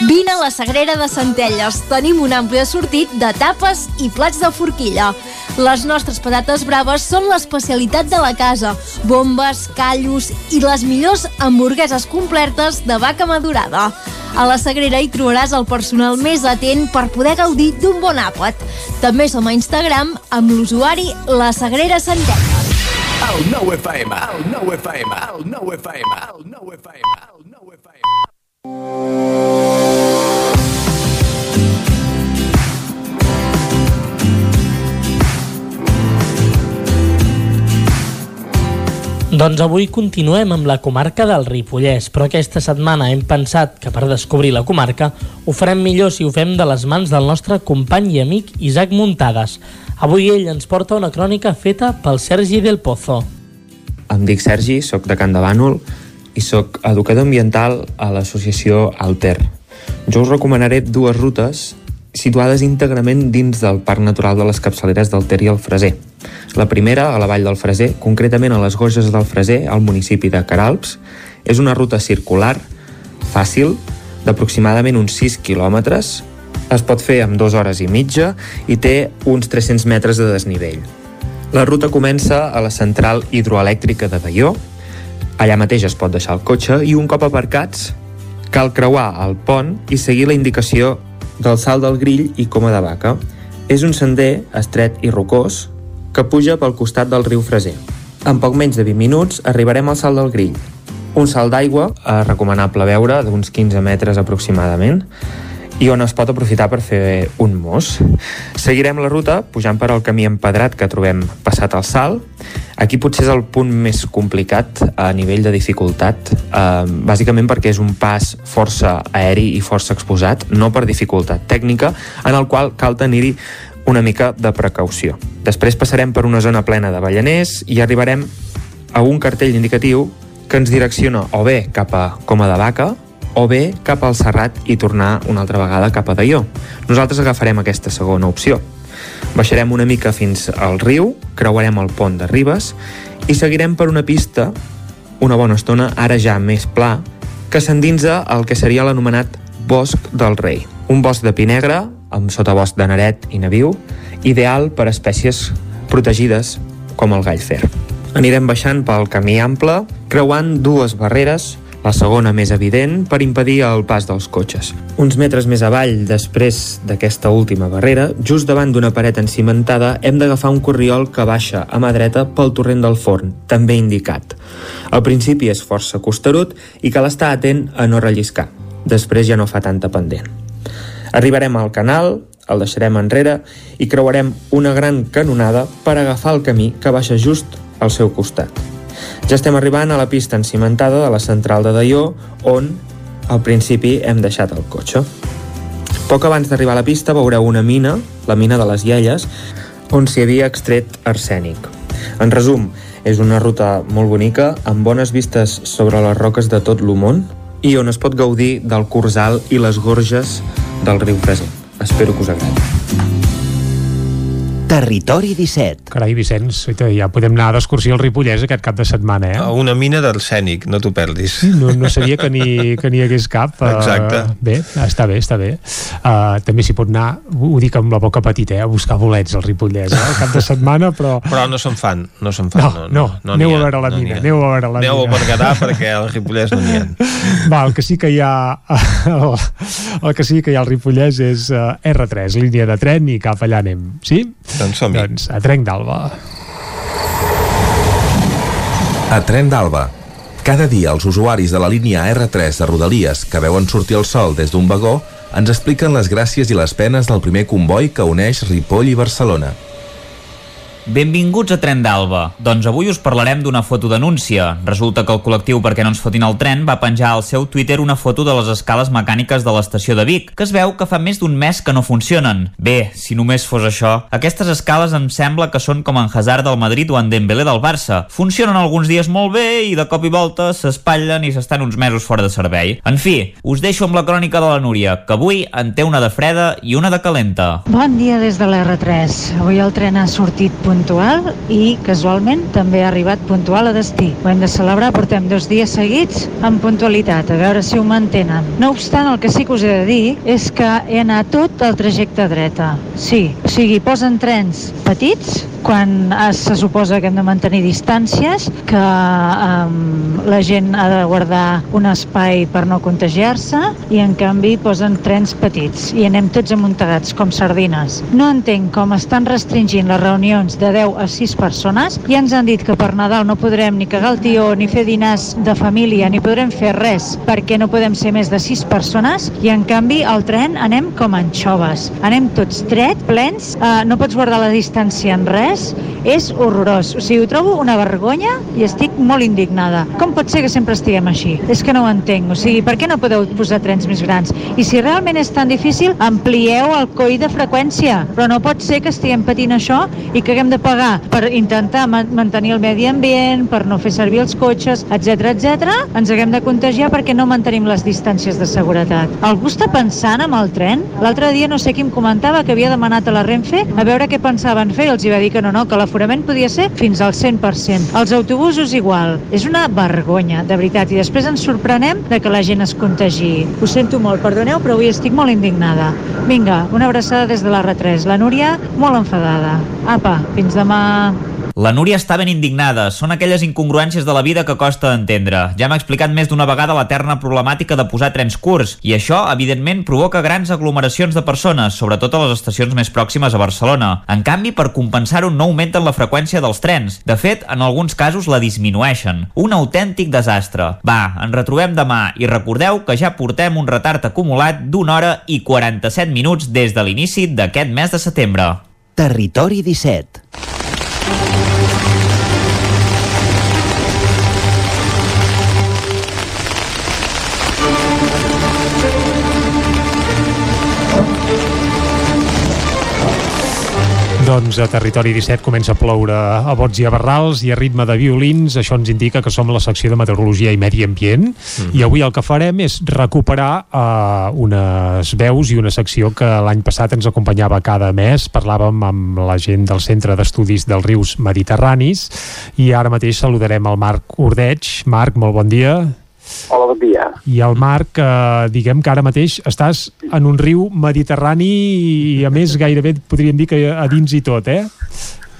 Vine a la Sagrera de Centelles. Tenim un ampli assortit de tapes i plats de forquilla. Les nostres patates braves són l'especialitat de la casa. Bombes, callos i les millors hamburgueses completes de vaca madurada. A la Sagrera hi trobaràs el personal més atent per poder gaudir d'un bon àpat. També som a Instagram amb l'usuari La Sagrera Centelles. El 9FM, el 9FM, el 9FM, el 9FM. Doncs avui continuem amb la comarca del Ripollès, però aquesta setmana hem pensat que per descobrir la comarca ho farem millor si ho fem de les mans del nostre company i amic Isaac Muntades. Avui ell ens porta una crònica feta pel Sergi del Pozo. Em dic Sergi, sóc de Can de Bànol i sóc educador ambiental a l'associació Alter. Jo us recomanaré dues rutes situades íntegrament dins del Parc Natural de les Capçaleres del Ter i el Freser. La primera, a la vall del Freser, concretament a les Goges del Freser, al municipi de Caralps, és una ruta circular, fàcil, d'aproximadament uns 6 quilòmetres, es pot fer amb dues hores i mitja i té uns 300 metres de desnivell. La ruta comença a la central hidroelèctrica de Daió, allà mateix es pot deixar el cotxe i un cop aparcats cal creuar el pont i seguir la indicació del salt del grill i coma de vaca. És un sender estret i rocós que puja pel costat del riu Freser. En poc menys de 20 minuts arribarem al salt del grill. Un salt d'aigua, eh, recomanable veure, d'uns 15 metres aproximadament, i on es pot aprofitar per fer un mos. Seguirem la ruta pujant per al camí empedrat que trobem passat el salt. Aquí potser és el punt més complicat a nivell de dificultat, eh, bàsicament perquè és un pas força aeri i força exposat, no per dificultat tècnica, en el qual cal tenir-hi una mica de precaució. Després passarem per una zona plena de ballaners i arribarem a un cartell indicatiu que ens direcciona o bé cap a Coma de Vaca o bé cap al Serrat i tornar una altra vegada cap a Daió. Nosaltres agafarem aquesta segona opció. Baixarem una mica fins al riu, creuarem el pont de Ribes i seguirem per una pista una bona estona, ara ja més pla, que s'endinsa el que seria l'anomenat Bosc del Rei. Un bosc de pi negre, amb sotabosc de naret i naviu, ideal per espècies protegides com el gall fer. Anirem baixant pel camí ample, creuant dues barreres, la segona més evident per impedir el pas dels cotxes. Uns metres més avall, després d'aquesta última barrera, just davant d'una paret encimentada, hem d'agafar un corriol que baixa a mà dreta pel torrent del forn, també indicat. Al principi és força costerut i cal estar atent a no relliscar. Després ja no fa tanta pendent. Arribarem al canal, el deixarem enrere i creuarem una gran canonada per agafar el camí que baixa just al seu costat. Ja estem arribant a la pista encimentada de la central de Daió, on al principi hem deixat el cotxe. Poc abans d'arribar a la pista veureu una mina, la mina de les Ielles, on s'hi havia extret arsènic. En resum, és una ruta molt bonica, amb bones vistes sobre les roques de tot l'Humont i on es pot gaudir del Cursal i les gorges del riu Freser. Espero que us agradi. Territori 17. Carai, Vicenç, ja podem anar d'excursió al Ripollès aquest cap de setmana, eh? A una mina d'arsènic, no t'ho perdis. No, no sabia que n'hi que n'hi hagués cap. Exacte. Uh, bé, està bé, està bé. Uh, també s'hi pot anar, ho dic amb la boca petita, eh, a buscar bolets al Ripollès, eh, el cap de setmana, però... Però no se'n fan, no se'n fan. No, no, no, aneu n'hi ha, a veure la no mina, aneu a veure la Aneu mina. a Berguedà perquè al Ripollès no n'hi ha. Va, el que sí que hi ha el, el que sí que hi ha al Ripollès és uh, R3, línia de tren i cap allà anem, sí? Doncs som-hi. Doncs a Trenc d'Alba. A Tren d'Alba. Cada dia els usuaris de la línia R3 de Rodalies que veuen sortir el sol des d'un vagó ens expliquen les gràcies i les penes del primer comboi que uneix Ripoll i Barcelona. Benvinguts a Tren d'Alba. Doncs avui us parlarem d'una fotodenúncia. Resulta que el col·lectiu Perquè no ens fotin el tren va penjar al seu Twitter una foto de les escales mecàniques de l'estació de Vic, que es veu que fa més d'un mes que no funcionen. Bé, si només fos això, aquestes escales em sembla que són com en Hazard del Madrid o en Dembélé del Barça. Funcionen alguns dies molt bé i de cop i volta s'espatllen i s'estan uns mesos fora de servei. En fi, us deixo amb la crònica de la Núria, que avui en té una de freda i una de calenta. Bon dia des de l'R3. Avui el tren ha sortit puntual i casualment també ha arribat puntual a destí. Ho hem de celebrar, portem dos dies seguits amb puntualitat, a veure si ho mantenen. No obstant, el que sí que us he de dir és que he anat tot el trajecte dreta. Sí, o sigui, posen trens petits quan es, se suposa que hem de mantenir distàncies, que um, la gent ha de guardar un espai per no contagiar-se i en canvi posen trens petits i anem tots amuntegats com sardines. No entenc com estan restringint les reunions de 10 a 6 persones i ens han dit que per Nadal no podrem ni cagar el tió, ni fer dinars de família, ni podrem fer res perquè no podem ser més de 6 persones i en canvi al tren anem com anxoves. Anem tots dret, plens, eh, no pots guardar la distància en res, és horrorós. O sigui, ho trobo una vergonya i estic molt indignada. Com pot ser que sempre estiguem així? És que no ho entenc. O sigui, per què no podeu posar trens més grans? I si realment és tan difícil, amplieu el coi de freqüència. Però no pot ser que estiguem patint això i que haguem de pagar per intentar ma mantenir el medi ambient, per no fer servir els cotxes, etc etc. ens haguem de contagiar perquè no mantenim les distàncies de seguretat. Algú està pensant amb el tren? L'altre dia no sé qui em comentava que havia demanat a la Renfe a veure què pensaven fer els hi va dir que no, no, que l'aforament podia ser fins al 100%. Els autobusos igual. És una vergonya, de veritat. I després ens sorprenem de que la gent es contagi. Ho sento molt, perdoneu, però avui estic molt indignada. Vinga, una abraçada des de la R3. La Núria, molt enfadada. Apa, fins demà. La Núria està ben indignada. Són aquelles incongruències de la vida que costa d'entendre. Ja m'ha explicat més d'una vegada l'eterna problemàtica de posar trens curts, i això, evidentment, provoca grans aglomeracions de persones, sobretot a les estacions més pròximes a Barcelona. En canvi, per compensar-ho, no augmenten la freqüència dels trens. De fet, en alguns casos la disminueixen. Un autèntic desastre. Va, ens retrobem demà i recordeu que ja portem un retard acumulat d'una hora i 47 minuts des de l'inici d'aquest mes de setembre. Territori 17. Doncs a Territori 17 comença a ploure a bots i a barrals i a ritme de violins. Això ens indica que som la secció de Meteorologia i Medi Ambient. Mhm. I avui el que farem és recuperar uh, unes veus i una secció que l'any passat ens acompanyava cada mes. Parlàvem amb la gent del Centre d'Estudis dels Rius Mediterranis i ara mateix saludarem el Marc Ordeig. Marc, molt bon dia. Hola, bon dia. I el Marc, eh, diguem que ara mateix estàs en un riu mediterrani i a més gairebé podríem dir que a dins i tot, eh?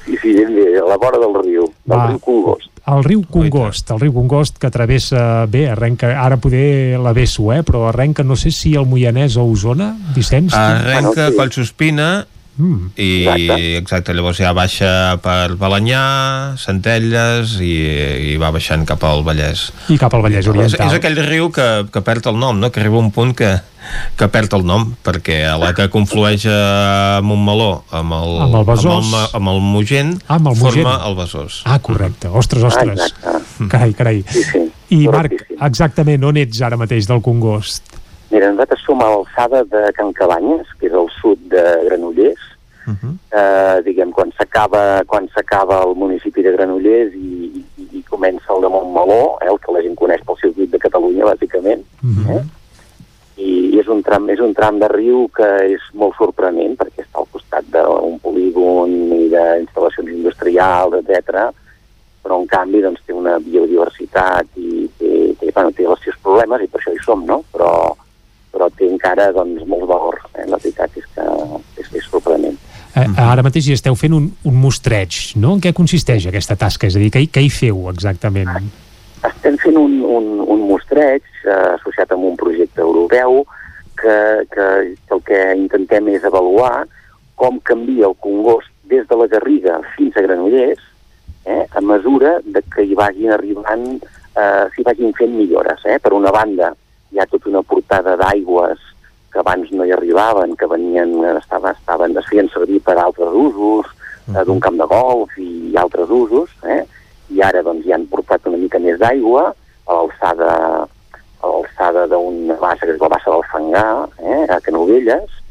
Sí, sí, a la vora del riu, del Va. riu Congost. El riu Congost, el riu Congost que travessa, bé, arrenca, ara poder la Besso, eh? però arrenca, no sé si el Moianès o Osona, Vicenç? Arrenca Collsospina Mm. i exacte. llavors ja baixa per Balanyà, Centelles i, i va baixant cap al Vallès. I cap al Vallès És, Oriental. és aquell riu que, que perd el nom, no? que arriba un punt que, que perd el nom, perquè a la que conflueix a Montmeló amb el, Amb el Besòs. amb el, amb el Mogent, Ah, amb el forma Mogent. el Besòs. Ah, correcte. Ostres, ostres. Ah, exacte. Carai, carai. Sí, sí. I Marc, exactament on ets ara mateix del Congost? Mira, nosaltres som a l'alçada de Can Cabanyes, que és al sud de Granollers, Uh -huh. eh, diguem, quan s'acaba quan s'acaba el municipi de Granollers i, i, i comença el de Montmeló, eh, el que la gent coneix pel circuit de Catalunya, bàsicament, Uh -huh. eh? i és un tram, és un tram de riu que és molt sorprenent perquè està al costat d'un polígon i d'instal·lacions industrials, etc. però en canvi doncs, té una biodiversitat i té, té, bueno, té els seus problemes i per això hi som, no? Però, però té encara doncs, molt valor. Eh? La veritat és que és, és sorprenent. Eh, ara mateix hi esteu fent un, un mostreig, no? En què consisteix aquesta tasca? És a dir, què, què hi feu exactament? Estem fent un, un, un mostreig eh, associat amb un projecte europeu que, que, que el que intentem és avaluar com canvia el Congost des de la Garriga fins a Granollers eh, a mesura de que hi vagin arribant, eh, s'hi vagin fent millores. Eh? Per una banda, hi ha tota una portada d'aigües que abans no hi arribaven, que venien, estaven, estaven, es feien servir per altres usos, eh, d'un camp de golf i altres usos, eh? i ara doncs, ja han portat una mica més d'aigua a l'alçada a l'alçada d'una bassa, que és la bassa del Fangar, eh, a Canovelles,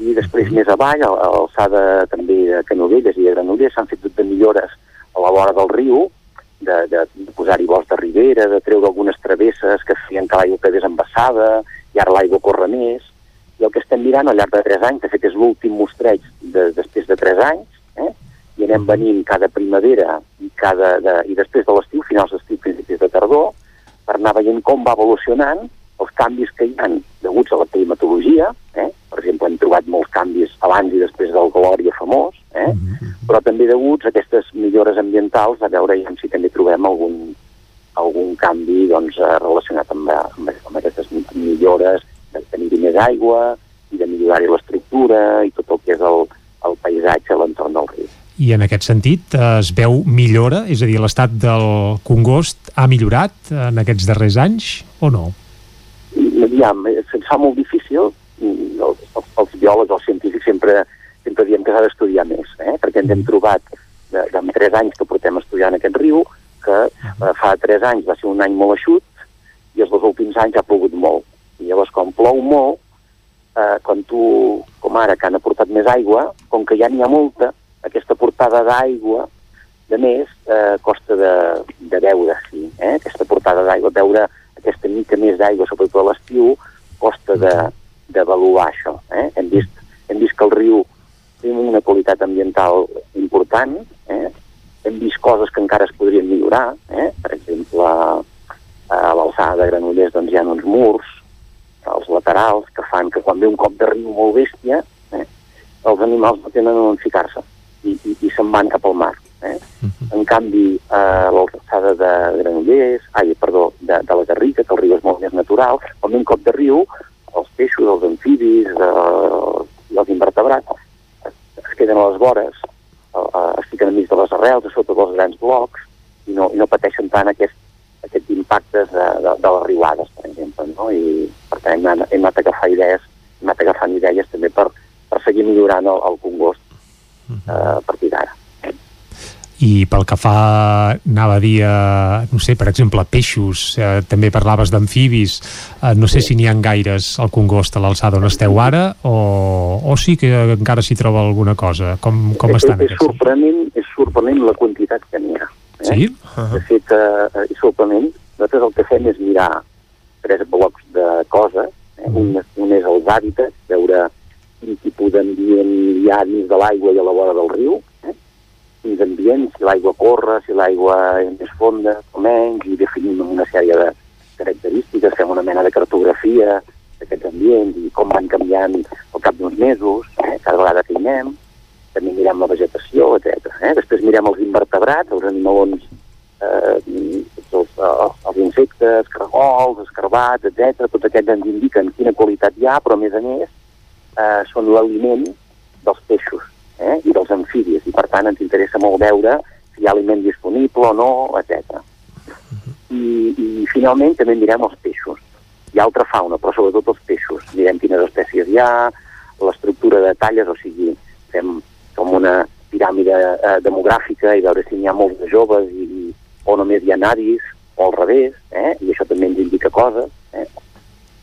i després més avall, a a l'alçada també de Canovelles i de Granollers, s'han fet tot de millores a la vora del riu, de, de, de posar-hi vols de ribera, de treure algunes travesses que feien que l'aigua quedés embassada, i ara l'aigua corre més, i el que estem mirant al llarg de 3 anys, de fet és l'últim mostreig de, després de 3 anys, eh? i anem venint cada primavera i, cada, de, i després de l'estiu, finals d'estiu, principis de tardor, per anar veient com va evolucionant els canvis que hi han deguts a la climatologia, eh? per exemple, hem trobat molts canvis abans i després del Glòria famós, eh? però també deguts a aquestes millores ambientals, a veure ja si també trobem algun, algun canvi doncs, eh, relacionat amb, amb, amb aquestes millores de tenir més aigua i de millorar-hi l'estructura i tot el que és el, el paisatge a l'entorn del riu. I en aquest sentit eh, es veu millora? És a dir, l'estat del Congost ha millorat en aquests darrers anys o no? Aviam, eh, se'ns fa molt difícil, mm, els, els, biòlegs, els científics sempre, sempre diem que s'ha d'estudiar més, eh? perquè ens hem trobat, de, de tres anys que portem estudiant aquest riu, que eh, fa tres anys va ser un any molt eixut i els dos últims anys ha plogut molt. I llavors, quan plou molt, eh, quan tu, com ara, que han aportat més aigua, com que ja n'hi ha molta, aquesta portada d'aigua, de més, eh, costa de, de veure, sí, eh? aquesta portada d'aigua, veure aquesta mica més d'aigua, sobretot a l'estiu, costa d'avaluar això. Eh? Hem, vist, hem vist que el riu té una qualitat ambiental important, eh? hem vist coses que encara es podrien millorar, eh? per exemple, a l'alçada de Granollers doncs, hi ha uns murs als laterals que fan que quan ve un cop de riu molt bèstia, eh? els animals no tenen on ficar-se i, i, i se'n van cap al mar. Eh? En canvi, a l'alçada de Granollers, ai, perdó, de, de la Garriga, que el riu és molt més natural, ve un cop de riu, els peixos, els amfibis eh, i els invertebrats es, es queden a les vores, eh, eh, es fiquen enmig de les arrels, a sota dels grans blocs, i no, i no pateixen tant aquest, aquests impactes de, de, de les riuades, per exemple. No? I, per tant, hem, anat- hem anat a agafar idees, hem anat agafant idees també per, per seguir millorant el, el congost eh, a partir d'ara. I pel que fa, anava a dir, eh, no sé, per exemple, peixos, eh, també parlaves d'amfibis, eh, no sé si n'hi ha gaires al Congost a l'alçada on esteu ara, o, o sí que encara s'hi troba alguna cosa? Com, com és, estan és, aquests? sorprenent, és sorprenent la quantitat que n'hi ha. Eh? Sí? De fet, eh, és sorprenent. Nosaltres el que fem és mirar tres blocs de coses. Eh? Un, un és els hàbitats, veure quin tipus d'ambient hi ha dins de l'aigua i a la vora del riu, eh? quins ambients, si l'aigua corre, si l'aigua és més fonda o menys, i definim una sèrie de característiques, fem una mena de cartografia d'aquests ambients i com van canviant al cap d'uns mesos, eh? cada vegada que hi anem, també mirem la vegetació, etc. Eh? Després mirem els invertebrats, els animalons, eh, els, els, els insectes, caragols, escarbats, etc. Tots aquests ens indiquen quina qualitat hi ha, però a més a més eh, són l'aliment dels peixos eh? i dels amfibis, i per tant ens interessa molt veure si hi ha aliment disponible o no, etc. I, I finalment també mirem els peixos. Hi ha altra fauna, però sobretot els peixos. Mirem quines espècies hi ha, l'estructura de talles, o sigui, fem com una piràmide eh, demogràfica i veure si n'hi ha molts de joves i, i, o només hi ha nadis, o al revés, eh? i això també ens indica coses. Eh?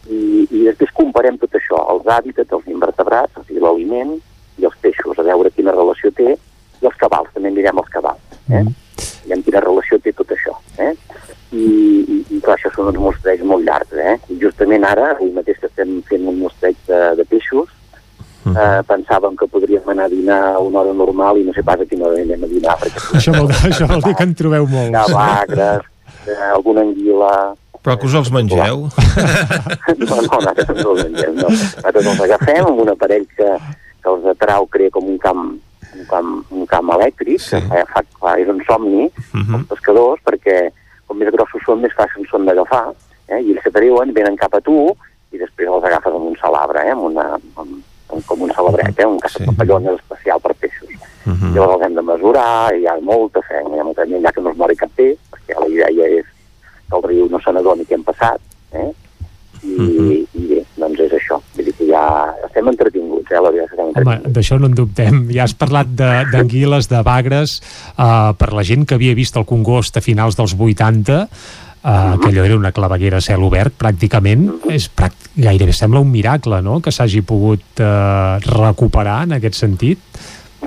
I, I després comparem tot això, els hàbitats, els invertebrats, o sigui, l'aliment i els peixos, a veure quina relació té, i els cabals, també mirem els cabals. Eh? Mm. Veiem quina relació té tot això. Eh? I, i, i clar, això són uns mostreigs molt llargs. Eh? I justament ara, avui mateix que estem fent un mostreig de, de peixos, Mhm. eh, pensàvem que podríem anar a dinar a una hora normal i no sé pas a quina hora anem a dinar. Perquè Això vol, això vol dir que en trobeu molts. de bagres, eh, alguna anguila... Però que us els mengeu? No, no, nosaltres no els mengem, no. Nosaltres els agafem amb un aparell que, que els atrau, crea com un camp, un camp, un camp elèctric, sí. que fa, fa, és un somni, uh -huh. els pescadors, perquè com més grossos són, més fàcils són d'agafar, eh? i ells s'atreuen, venen cap a tu, i després els agafes amb un salabre, eh? amb una, amb, amb, com un salabret, eh? un caçapapallones sí. especial per peixos. Uh -huh. Llavors els hem de mesurar, i hi ha molta feina, hi ha molta feina, ja que no es mori cap peix, perquè la idea és que el riu no se n'adoni què hem passat, eh? I, uh -huh. i bé, doncs és això. Vull dir que ja estem entretinguts, eh? La que estem Home, entretinguts. d'això no en dubtem. Ja has parlat de- d'anguiles, de, de bagres, uh, per la gent que havia vist el Congost a finals dels 80, Uh, que allò era una claveguera a cel obert pràcticament, és prac gairebé sembla un miracle, no?, que s'hagi pogut uh, recuperar en aquest sentit.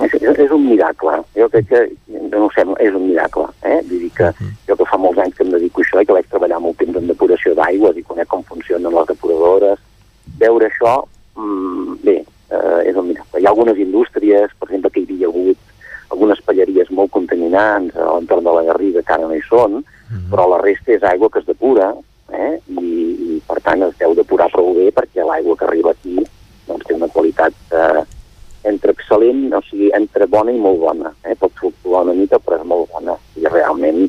És, és, un miracle. Jo crec que, no ho sé, és un miracle. Eh? Vull dir que jo que fa molts anys que em dedico a això i que vaig treballar molt temps en depuració d'aigües i conec com funcionen les depuradores, veure això, mm, bé, eh, és un miracle. Hi ha algunes indústries, per exemple, que hi havia hagut algunes palleries molt contaminants a l'entorn de la Garriga, que ara no hi són, però la resta és aigua que es depura eh? I, i per tant es deu depurar prou bé perquè l'aigua que arriba aquí doncs, té una qualitat eh, entre excel·lent, o sigui, entre bona i molt bona. Eh? Pot fluctuar una mica, però és molt bona. I realment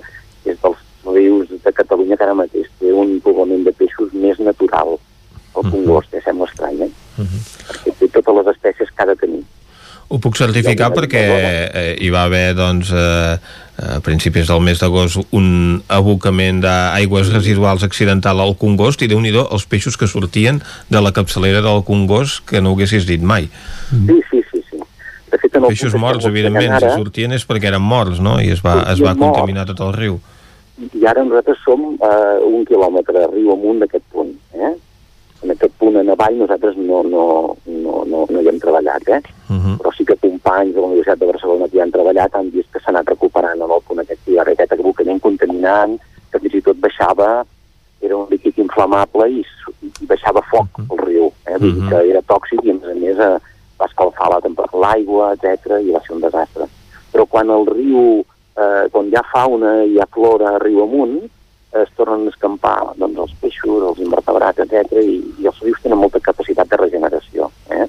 és dels rius de Catalunya que ara mateix té un poblament de peixos més natural. El Congost, que sembla estrany, eh? Perquè té totes les espècies que ha de tenir. Ho puc certificar perquè eh, hi va haver doncs, eh, a principis del mes d'agost un abocament d'aigües residuals accidental al Congost i déu nhi els peixos que sortien de la capçalera del Congost que no ho haguessis dit mai. Sí, sí, sí. sí. De fet, en Peixos morts, evidentment, ara, si sortien és perquè eren morts, no? I es va, es va contaminar tot el riu. i ara nosaltres som eh, un quilòmetre riu amunt d'aquest? En aquest punt en avall nosaltres no, no, no, no, no hi hem treballat, eh? Uh -huh. però sí que companys de la Universitat de Barcelona que hi han treballat han vist que s'ha anat recuperant en el punt aquest que ha aquest abocament contaminant, que fins i tot baixava, era un líquid inflamable i, i baixava foc al riu. Eh? Vull dir que era tòxic i a més a més eh, va escalfar la temperatura l'aigua, etc i va ser un desastre. Però quan el riu, eh, quan ha fauna i ha flora riu amunt, es tornen a escampar doncs, els peixos, els invertebrats, etc i, i els rius tenen molta capacitat de regeneració. Eh?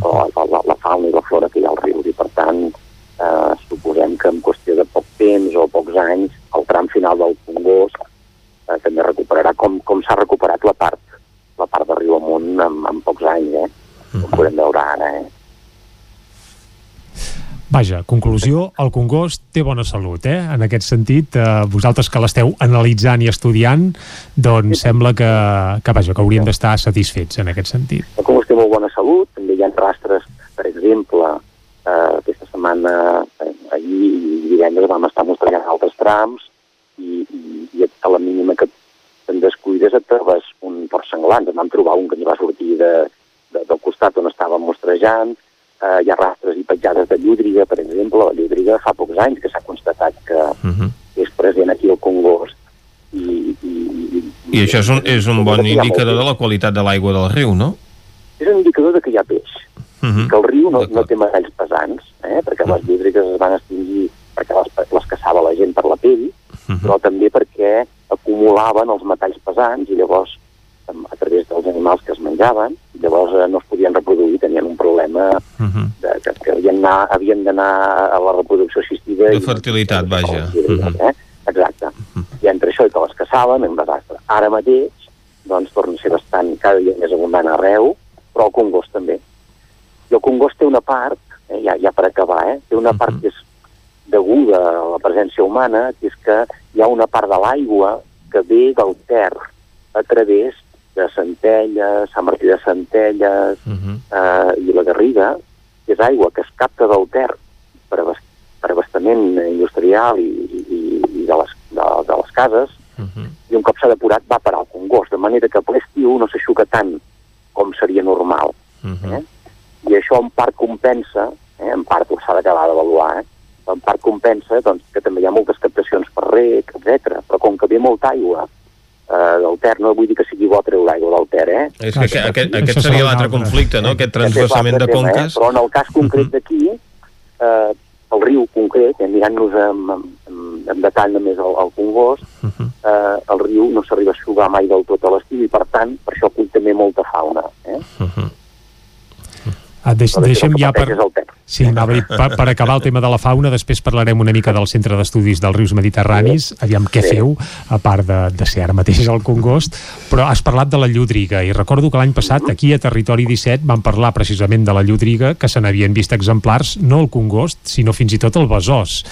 la, la, la fauna i la flora que hi ha al riu i per tant eh, suposem que en qüestió de poc temps o pocs anys el tram final del Congost eh, també recuperarà com, com s'ha recuperat la part la part de riu amunt en, en pocs anys eh? ho podem veure ara eh? Vaja, conclusió, el Congost té bona salut, eh? En aquest sentit, eh, vosaltres que l'esteu analitzant i estudiant, doncs sembla que, que, vaja, que hauríem d'estar satisfets en aquest sentit. el Congost té molt bona salut també hi ha rastres, per exemple eh, aquesta setmana eh, ahir divendres vam estar mostrant altres trams i, i, i a la mínima que te'n descuides et trobes un port senglant. En vam trobar un que ens va sortir de, de, del costat on estàvem mostrejant, eh, hi ha rastres i petjades de llúdriga, per exemple. La llúdriga fa pocs anys que s'ha constatat que Uh -huh. és present aquí al Congost. I, i, i, I això és un, és un bon indicador de la qualitat de l'aigua del riu, no? és un indicador de que hi ha peix. Uh -huh. que el riu no, no té metalls pesants, eh? perquè les llúdrigues es van extingir perquè les, les caçava la gent per la pell, però també perquè acumulaven els metalls pesants i llavors a través dels animals que es menjaven, llavors eh, no es podien reproduir, tenien un problema de, que, que havien d'anar havien d'anar a la reproducció assistida. De i- fertilitat, vaja. eh? Exacte. I entre això i que les caçaven, un desastre. Ara mateix, doncs, torna a ser bastant, cada dia més abundant arreu, però el Congost també. I el Congost té una part, eh, ja, ja per acabar, eh, té una part que és deguda a la presència humana, que és que hi ha una part de l'aigua que ve del Ter a través de Centelles, Sant Martí de Centelles eh, i la Garriga, que és aigua que es capta del Ter per, abast per abastament industrial i, i, i de, les, de, de les cases, i un cop s'ha depurat va parar al Congost, de manera que per l'estiu no s'aixuca tant com seria normal. Eh? I això en part compensa, eh? en part s'ha de acabar d'avaluar, eh? En part compensa doncs, que també hi ha moltes captacions per rec, etc. Però com que ve molta aigua eh, del Ter, no vull dir que sigui bo treure l'aigua del Ter, eh? És que aquest, aquest, aquest seria l'altre conflicte, no? Aquest transvasament de tema, conques. Eh? Però en el cas concret d'aquí, eh, el riu concret, eh, mirant-nos amb, amb, amb detall només el, el Congost, eh, el riu no s'arriba a aixugar mai del tot a l'estiu i per tant, per això acull també molta fauna. Eh? Ah, deix, deixem el ja per... el. Sí, anava dir, per, per acabar el tema de la fauna, després parlarem una mica del Centre d'Estudis dels Rius Mediterranis, aviam què Sí. feu, a part de, de ser ara mateix al Congost, però has parlat de la llúdriga, i recordo que l'any passat aquí a Territori 17 vam parlar precisament de la llúdriga, que se n'havien vist exemplars, no al Congost, sinó fins i tot al Besòs.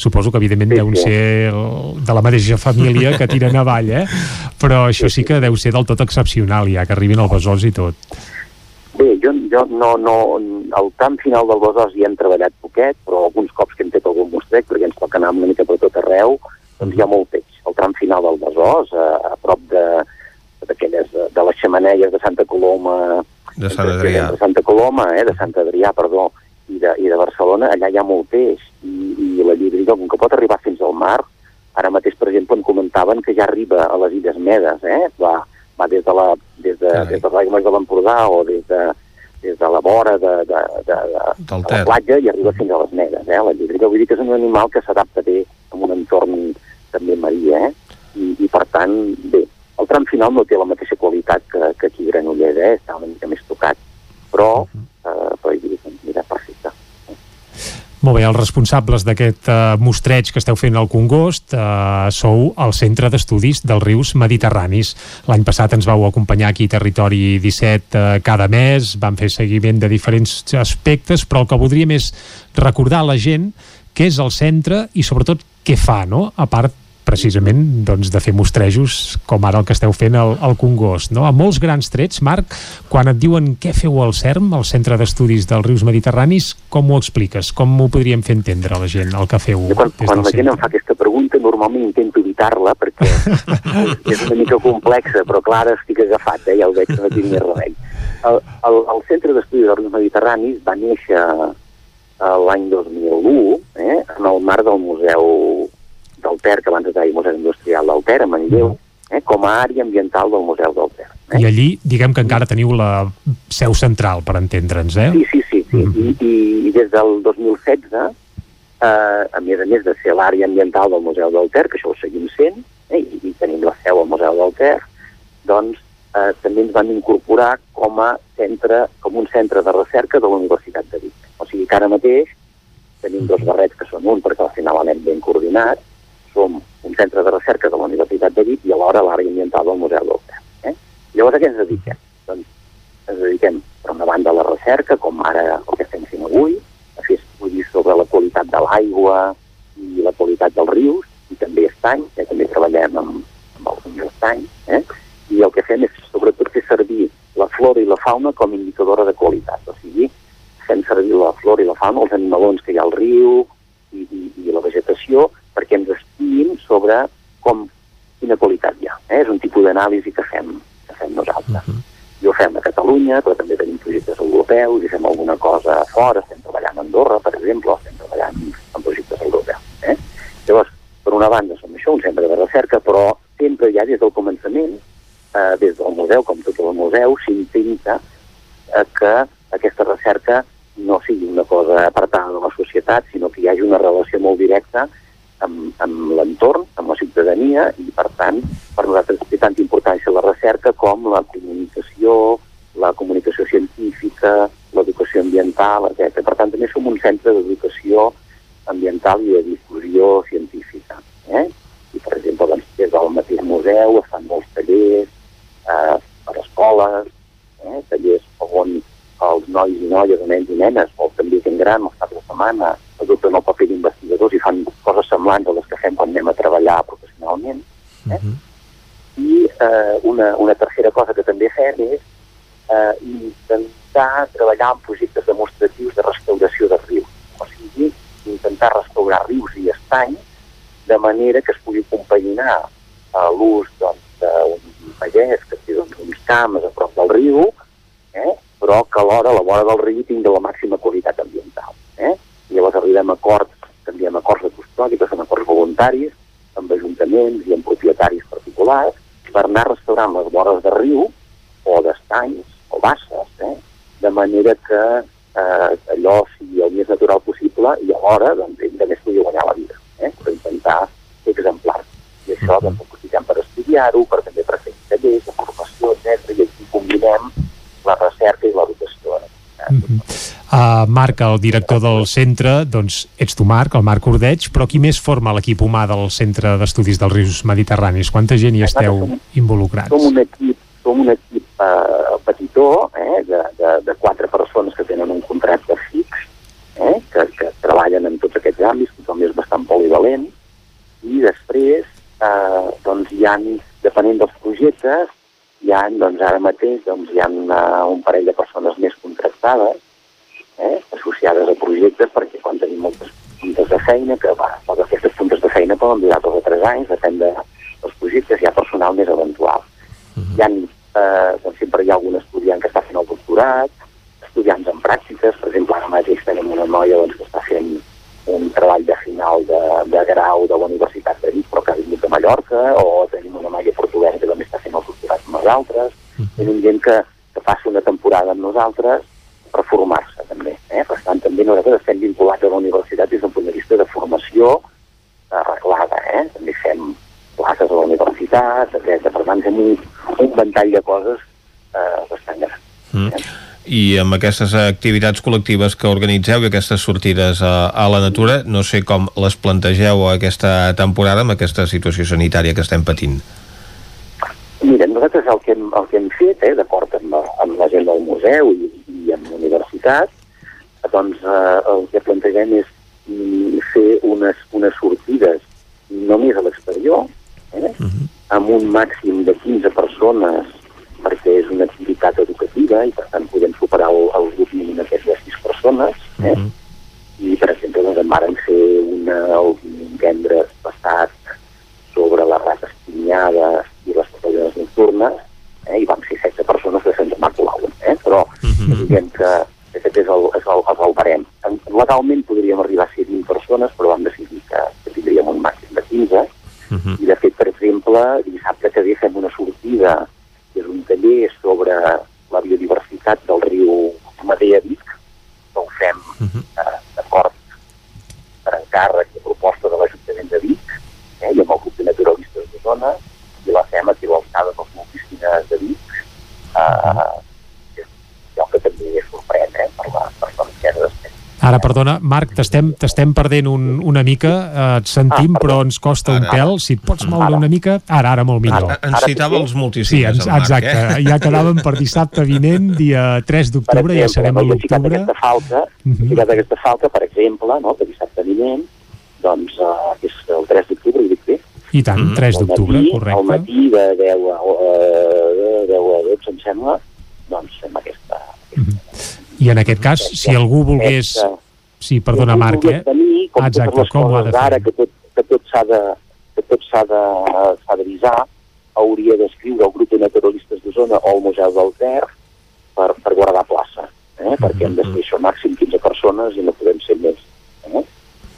Suposo que evidentment deuen sí. ser el, de la mateixa família que tiren avall, eh? Però això sí que deu ser del tot excepcional, ja que arribin al Besòs i tot. Bé, jo, jo no, no, al tram final del Besòs hi hem treballat poquet, però alguns cops que hem fet algun mostret, perquè ens toca anar una mica per tot arreu, doncs hi ha molt peix. El tram final del Besòs, a, a prop de, d'aquelles, de, de les xamanelles de Santa Coloma, De Sant Adrià. de Santa Coloma, eh, de Sant Adrià, perdó, i de, i de Barcelona, allà hi ha molt peix, i, i la llibreria, com que pot arribar fins al mar, ara mateix, per exemple, em comentaven que ja arriba a les Illes Medes, eh? va, va des de la, des de, des de les aigües de l'Empordà o de, vora de, de, de, de, de la platja i arriba fins a les Medes, eh? la llibreria. Vull dir que és un animal que s'adapta bé a un entorn també marí, eh? I, i per tant, bé, el tram final no té la mateixa qualitat que, que aquí a Granollers, eh? està una mica més tocat, però, eh, però mira, perfecte. Molt bé, els responsables d'aquest uh, mostreig que esteu fent al Congost uh, sou el Centre d'Estudis dels Rius Mediterranis. L'any passat ens vau acompanyar aquí Territori 17 uh, cada mes, vam fer seguiment de diferents aspectes, però el que voldríem és recordar a la gent què és el centre i sobretot què fa, no? A part precisament doncs, de fer mostrejos com ara el que esteu fent al, al Congost. No? A molts grans trets, Marc, quan et diuen què feu al CERM, al Centre d'Estudis dels Rius Mediterranis, com ho expliques? Com ho podríem fer entendre a la gent, el que feu Quan, des quan del la gent em fa aquesta pregunta, normalment intento evitar-la perquè és una mica complexa, però clar, estic agafat, eh? ja ho veig, no tinc més remei. El, el, el Centre d'Estudis dels Rius Mediterranis va néixer eh, l'any 2001 eh? en el marc del Museu del Ter, que abans es deia Museu Industrial del Ter, a Manlleu, eh? com a àrea ambiental del Museu del Ter. I allí, diguem que encara teniu la seu central, per entendre'ns, eh? Sí, sí, sí. sí. I, i, I des del 2016, eh, a més a més de ser l'àrea ambiental del Museu del Ter, que això ho seguim sent, eh, i, i tenim la seu al Museu del Ter, doncs eh, també ens van incorporar com a centre, com un centre de recerca de la Universitat de Vic. O sigui que ara mateix tenim dos barrets que són un, perquè al final anem ben coordinats, som un centre de recerca de la Universitat de Vic i alhora l'àrea ambiental del Museu Ter. Eh? Llavors a què ens dediquem? Doncs ens dediquem, per una banda, a la recerca, com ara el que estem fent avui, a fer estudis sobre la qualitat de l'aigua i la qualitat dels rius, i també estany, eh? també treballem amb, amb el senyor estany, eh? i el que fem és sobretot fer servir la flora i la fauna com a indicadora de qualitat, o sigui, fem servir la flora i la fauna, els animalons que hi ha al riu i, i, i la vegetació, perquè ens estudiïn sobre com, quina qualitat hi ha. Eh? És un tipus d'anàlisi que fem, que fem nosaltres. Uh -huh. I ho fem a Catalunya, però també tenim projectes europeus i fem alguna cosa a fora, estem treballant a Andorra, per exemple, estem treballant en projectes europeus. Eh? Llavors, per una banda som això, un centre de recerca, però sempre ja des del començament, eh, des del museu, com tot el museu, s'intenta eh, que aquesta recerca no sigui una cosa apartada de la societat, sinó que hi hagi una relació molt directa amb, amb l'entorn, amb la ciutadania, i per tant, per nosaltres té tanta importància la recerca com la comunicació, la comunicació científica, l'educació ambiental, etc. Per tant, també som un centre d'educació ambiental i de difusió científica. Eh? I, per exemple, doncs, des del mateix museu es fan molts tallers eh, per escoles, eh? tallers on els nois i noies, nens i nenes, o també gent gran, els caps de setmana, adopten el paper d'investigadors i fan coses semblants a les que fem quan anem a treballar professionalment. Eh? I eh, una, una tercera cosa que també fem és eh, intentar treballar en projectes demostratius de restauració de rius. O sigui, intentar restaurar rius i estanys de manera que es pugui compaginar eh, l'ús doncs, d'un pagès que té doncs, uns camps a prop del riu, eh? però que alhora a la vora del riu tingui la màxima qualitat ambiental. Eh? I llavors amb acords, també amb acords de custòdia, que són acords voluntaris, amb ajuntaments i amb propietaris particulars, per anar restaurant les vores de riu o d'estanys o basses, eh? de manera que eh, allò sigui el més natural possible i alhora doncs, també es pugui guanyar la vida, eh? per intentar ser exemplar. I això doncs, ho aprofitem per estudiar-ho, per també per fer tallers de formació, etc. I aquí combinem la recerca i. Eh? Mm -hmm. Uh, Marc, el director del centre, doncs ets tu Marc, el Marc Ordeig, però qui més forma l'equip humà del Centre d'Estudis dels Rius Mediterranis? Quanta gent hi esteu som, involucrats? Som un equip, som un equip uh, petitó, eh, de, de, de quatre persones que tenen un contracte fix, eh, que, que treballen en tots aquests àmbits, tothom és bastant polivalent, i després eh, doncs hi ha, depenent dels projectes, hi ha, doncs ara mateix, doncs hi ha uh, un parell de persones més contractades, eh, associades a projectes, perquè quan tenim moltes puntes de feina, que va, totes aquestes puntes de feina poden durar dos o tres anys, depèn de, dels projectes, hi ha personal més eventual. Uh -huh. Hi ha, eh, doncs sempre hi ha algun estudiant que està fent el doctorat, estudiants en pràctiques, per exemple, ara mateix tenim una noia doncs, que està fent un treball de final de, de grau de la Universitat de Vic, però que ha vingut de Mallorca, o tenim una noia portuguesa que també està fent el doctorat amb nosaltres, -huh. tenim gent que, que passa una temporada amb nosaltres per formar-se també. Eh? Per tant, també nosaltres estem vinculats a la universitat des d'un punt de vista de formació arreglada. Eh? També fem classes a la universitat, etc. Per tant, fem un, un ventall de coses eh, bastant gran. Mm. Eh? I amb aquestes activitats col·lectives que organitzeu i aquestes sortides a, a la natura, no sé com les plantegeu aquesta temporada amb aquesta situació sanitària que estem patint. Mira, nosaltres el que hem, el que hem fet, eh, d'acord amb, amb la gent del museu i, i amb la universitat, doncs eh, el que plantegem és mm, fer unes, unes sortides només a l'exterior, eh, uh -huh. amb un màxim de 15 persones, perquè és una activitat educativa i per tant podem superar el, el grup mínim d'aquestes de 6 persones. Eh? Uh -huh. I, per exemple, doncs, en varen fer una el divendres passat sobre les rates pinyades i les papallones nocturnes, eh? i vam ser 16 persones de Sant Marc Colau, eh? però uh -huh. diguem que aquest és el, és el, és el barem. Legalment podríem arribar a ser 20 persones, però vam decidir que, que tindríem un màxim de 15, uh -huh. i de fet, per exemple, dissabte que ve fem una sortida, que és un taller sobre la biodiversitat del riu Madea Vic, que ho fem uh -huh. eh, d'acord per encàrrec de proposta de l'Ajuntament de Vic, eh, i amb el grup de naturalistes de zona, i la fem aquí a l'alçada dels multiscines de Vic, eh, uh -huh que també sorprèn eh, per la, per la riquesa d'espècies. Ara, perdona, Marc, t'estem perdent un, una mica, eh, et sentim, ah, però ens costa ara, un pèl. Si et pots moure ara. una mica... Ara, ara molt millor. Ara, ens citava els multicines, sí, ens, el Marc, exacte. Eh? Ja quedàvem per dissabte vinent, dia 3 d'octubre, ja serem a l'octubre. Aquesta falca, uh -huh. aquesta falca, per exemple, no, que dissabte vinent, doncs, uh, és el 3 d'octubre, dic bé. I tant, mm -hmm. 3 d'octubre, correcte. Al matí de 10 a, uh, 10 a 12, em sembla, doncs fem aquesta, i en aquest cas, si algú volgués... Sí, perdona, Marc, eh? Tenir, com Exacte, com ho ha de fer? Ara, que tot, que tot s'ha de, que tot s'ha d'avisar, hauria d'escriure el grup de naturalistes de zona o el Museu del Ter per, per guardar plaça, eh? Mm -hmm. perquè hem de ser això màxim 15 persones i no podem ser més. Eh?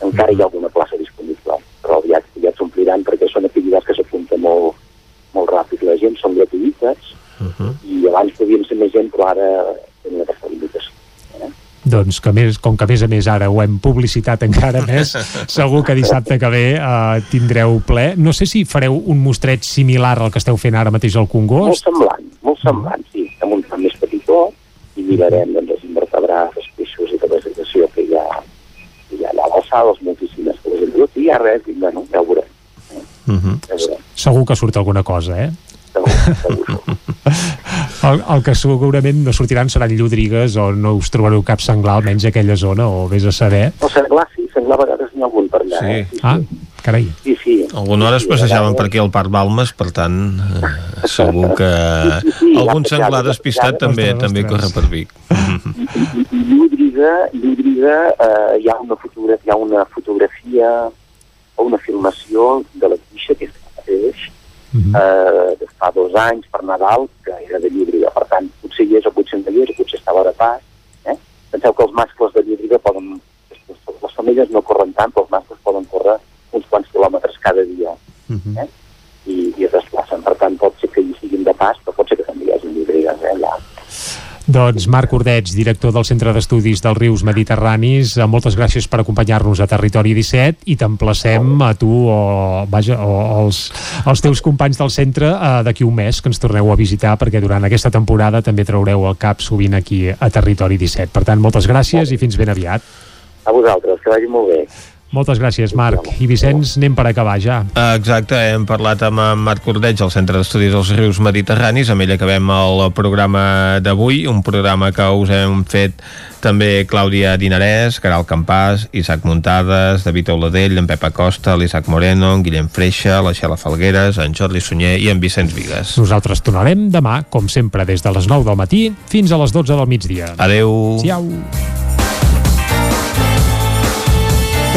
Encara hi ha alguna plaça disponible, però aviat, aviat s'ompliran perquè són activitats que s'apunten molt, molt ràpid. La gent són gratuïtes uh -huh. i abans podien ser més gent, però ara tenen aquesta limitació. Doncs que més, com que a més a més ara ho hem publicitat encara més, segur que dissabte que ve eh, tindreu ple. No sé si fareu un mostreig similar al que esteu fent ara mateix al Congost. Molt semblant, molt semblant, sí. Amb un fan més petitó i mirarem doncs, els invertebrats, els peixos i la vegetació que hi ha, que hi ha a l'alçada, els multicines que les hem i hi ha res, i bueno, ja ho veurem. Eh? Uh -huh. ja veurem. Segur que surt alguna cosa, eh? el, el que segurament no sortiran seran llúdrigues o no us trobareu cap senglar almenys a aquella zona o vés a saber. El senglar sí, senglar a vegades n'hi ha algun per allà sí. eh? sí, ah, carai. Sí, sí. alguna hora es passejaven per aquí al Parc Balmes per tant eh, segur que sí, sí, sí, algun senglar despistat també ostres, també corre per Vic. Llúdriga, llúdriga eh, hi, ha una fotogra hi ha una fotografia o una filmació de la Guixa que és uh -huh. eh, fa dos anys per Nadal, que era de llúdriga. Per tant, potser hi és o potser no hi és, potser estava de pas. Eh? Penseu que els mascles de llúdriga poden, les femelles no corren tant, però els mascles poden córrer uns quants quilòmetres cada dia. Uh -huh. eh? I, i es desplacen. Per tant, pot ser que hi siguin de pas, però pot ser que també hi hagi híbrides eh, allà. Doncs Marc Ordeig, director del Centre d'Estudis dels Rius Mediterranis, eh, moltes gràcies per acompanyar-nos a Territori 17 i t'emplacem a tu o, vaja, o als, als teus companys del centre eh, d'aquí un mes que ens torneu a visitar perquè durant aquesta temporada també traureu el cap sovint aquí a Territori 17. Per tant, moltes gràcies i fins ben aviat. A vosaltres, que vagi molt bé. Moltes gràcies, Marc. I Vicenç, anem per acabar ja. Exacte, hem parlat amb en Marc Cordeig al Centre d'Estudis dels Rius Mediterranis, amb ell acabem el programa d'avui, un programa que us hem fet també Clàudia Dinarès, Caral Campàs, Isaac Muntades, David Auladell, en Pep Acosta, l'Isaac Moreno, en Guillem Freixa, la Xela Falgueres, en Jordi Sunyer i en Vicenç Vigues. Nosaltres tornarem demà, com sempre, des de les 9 del matí fins a les 12 del migdia. Adeu. Siau.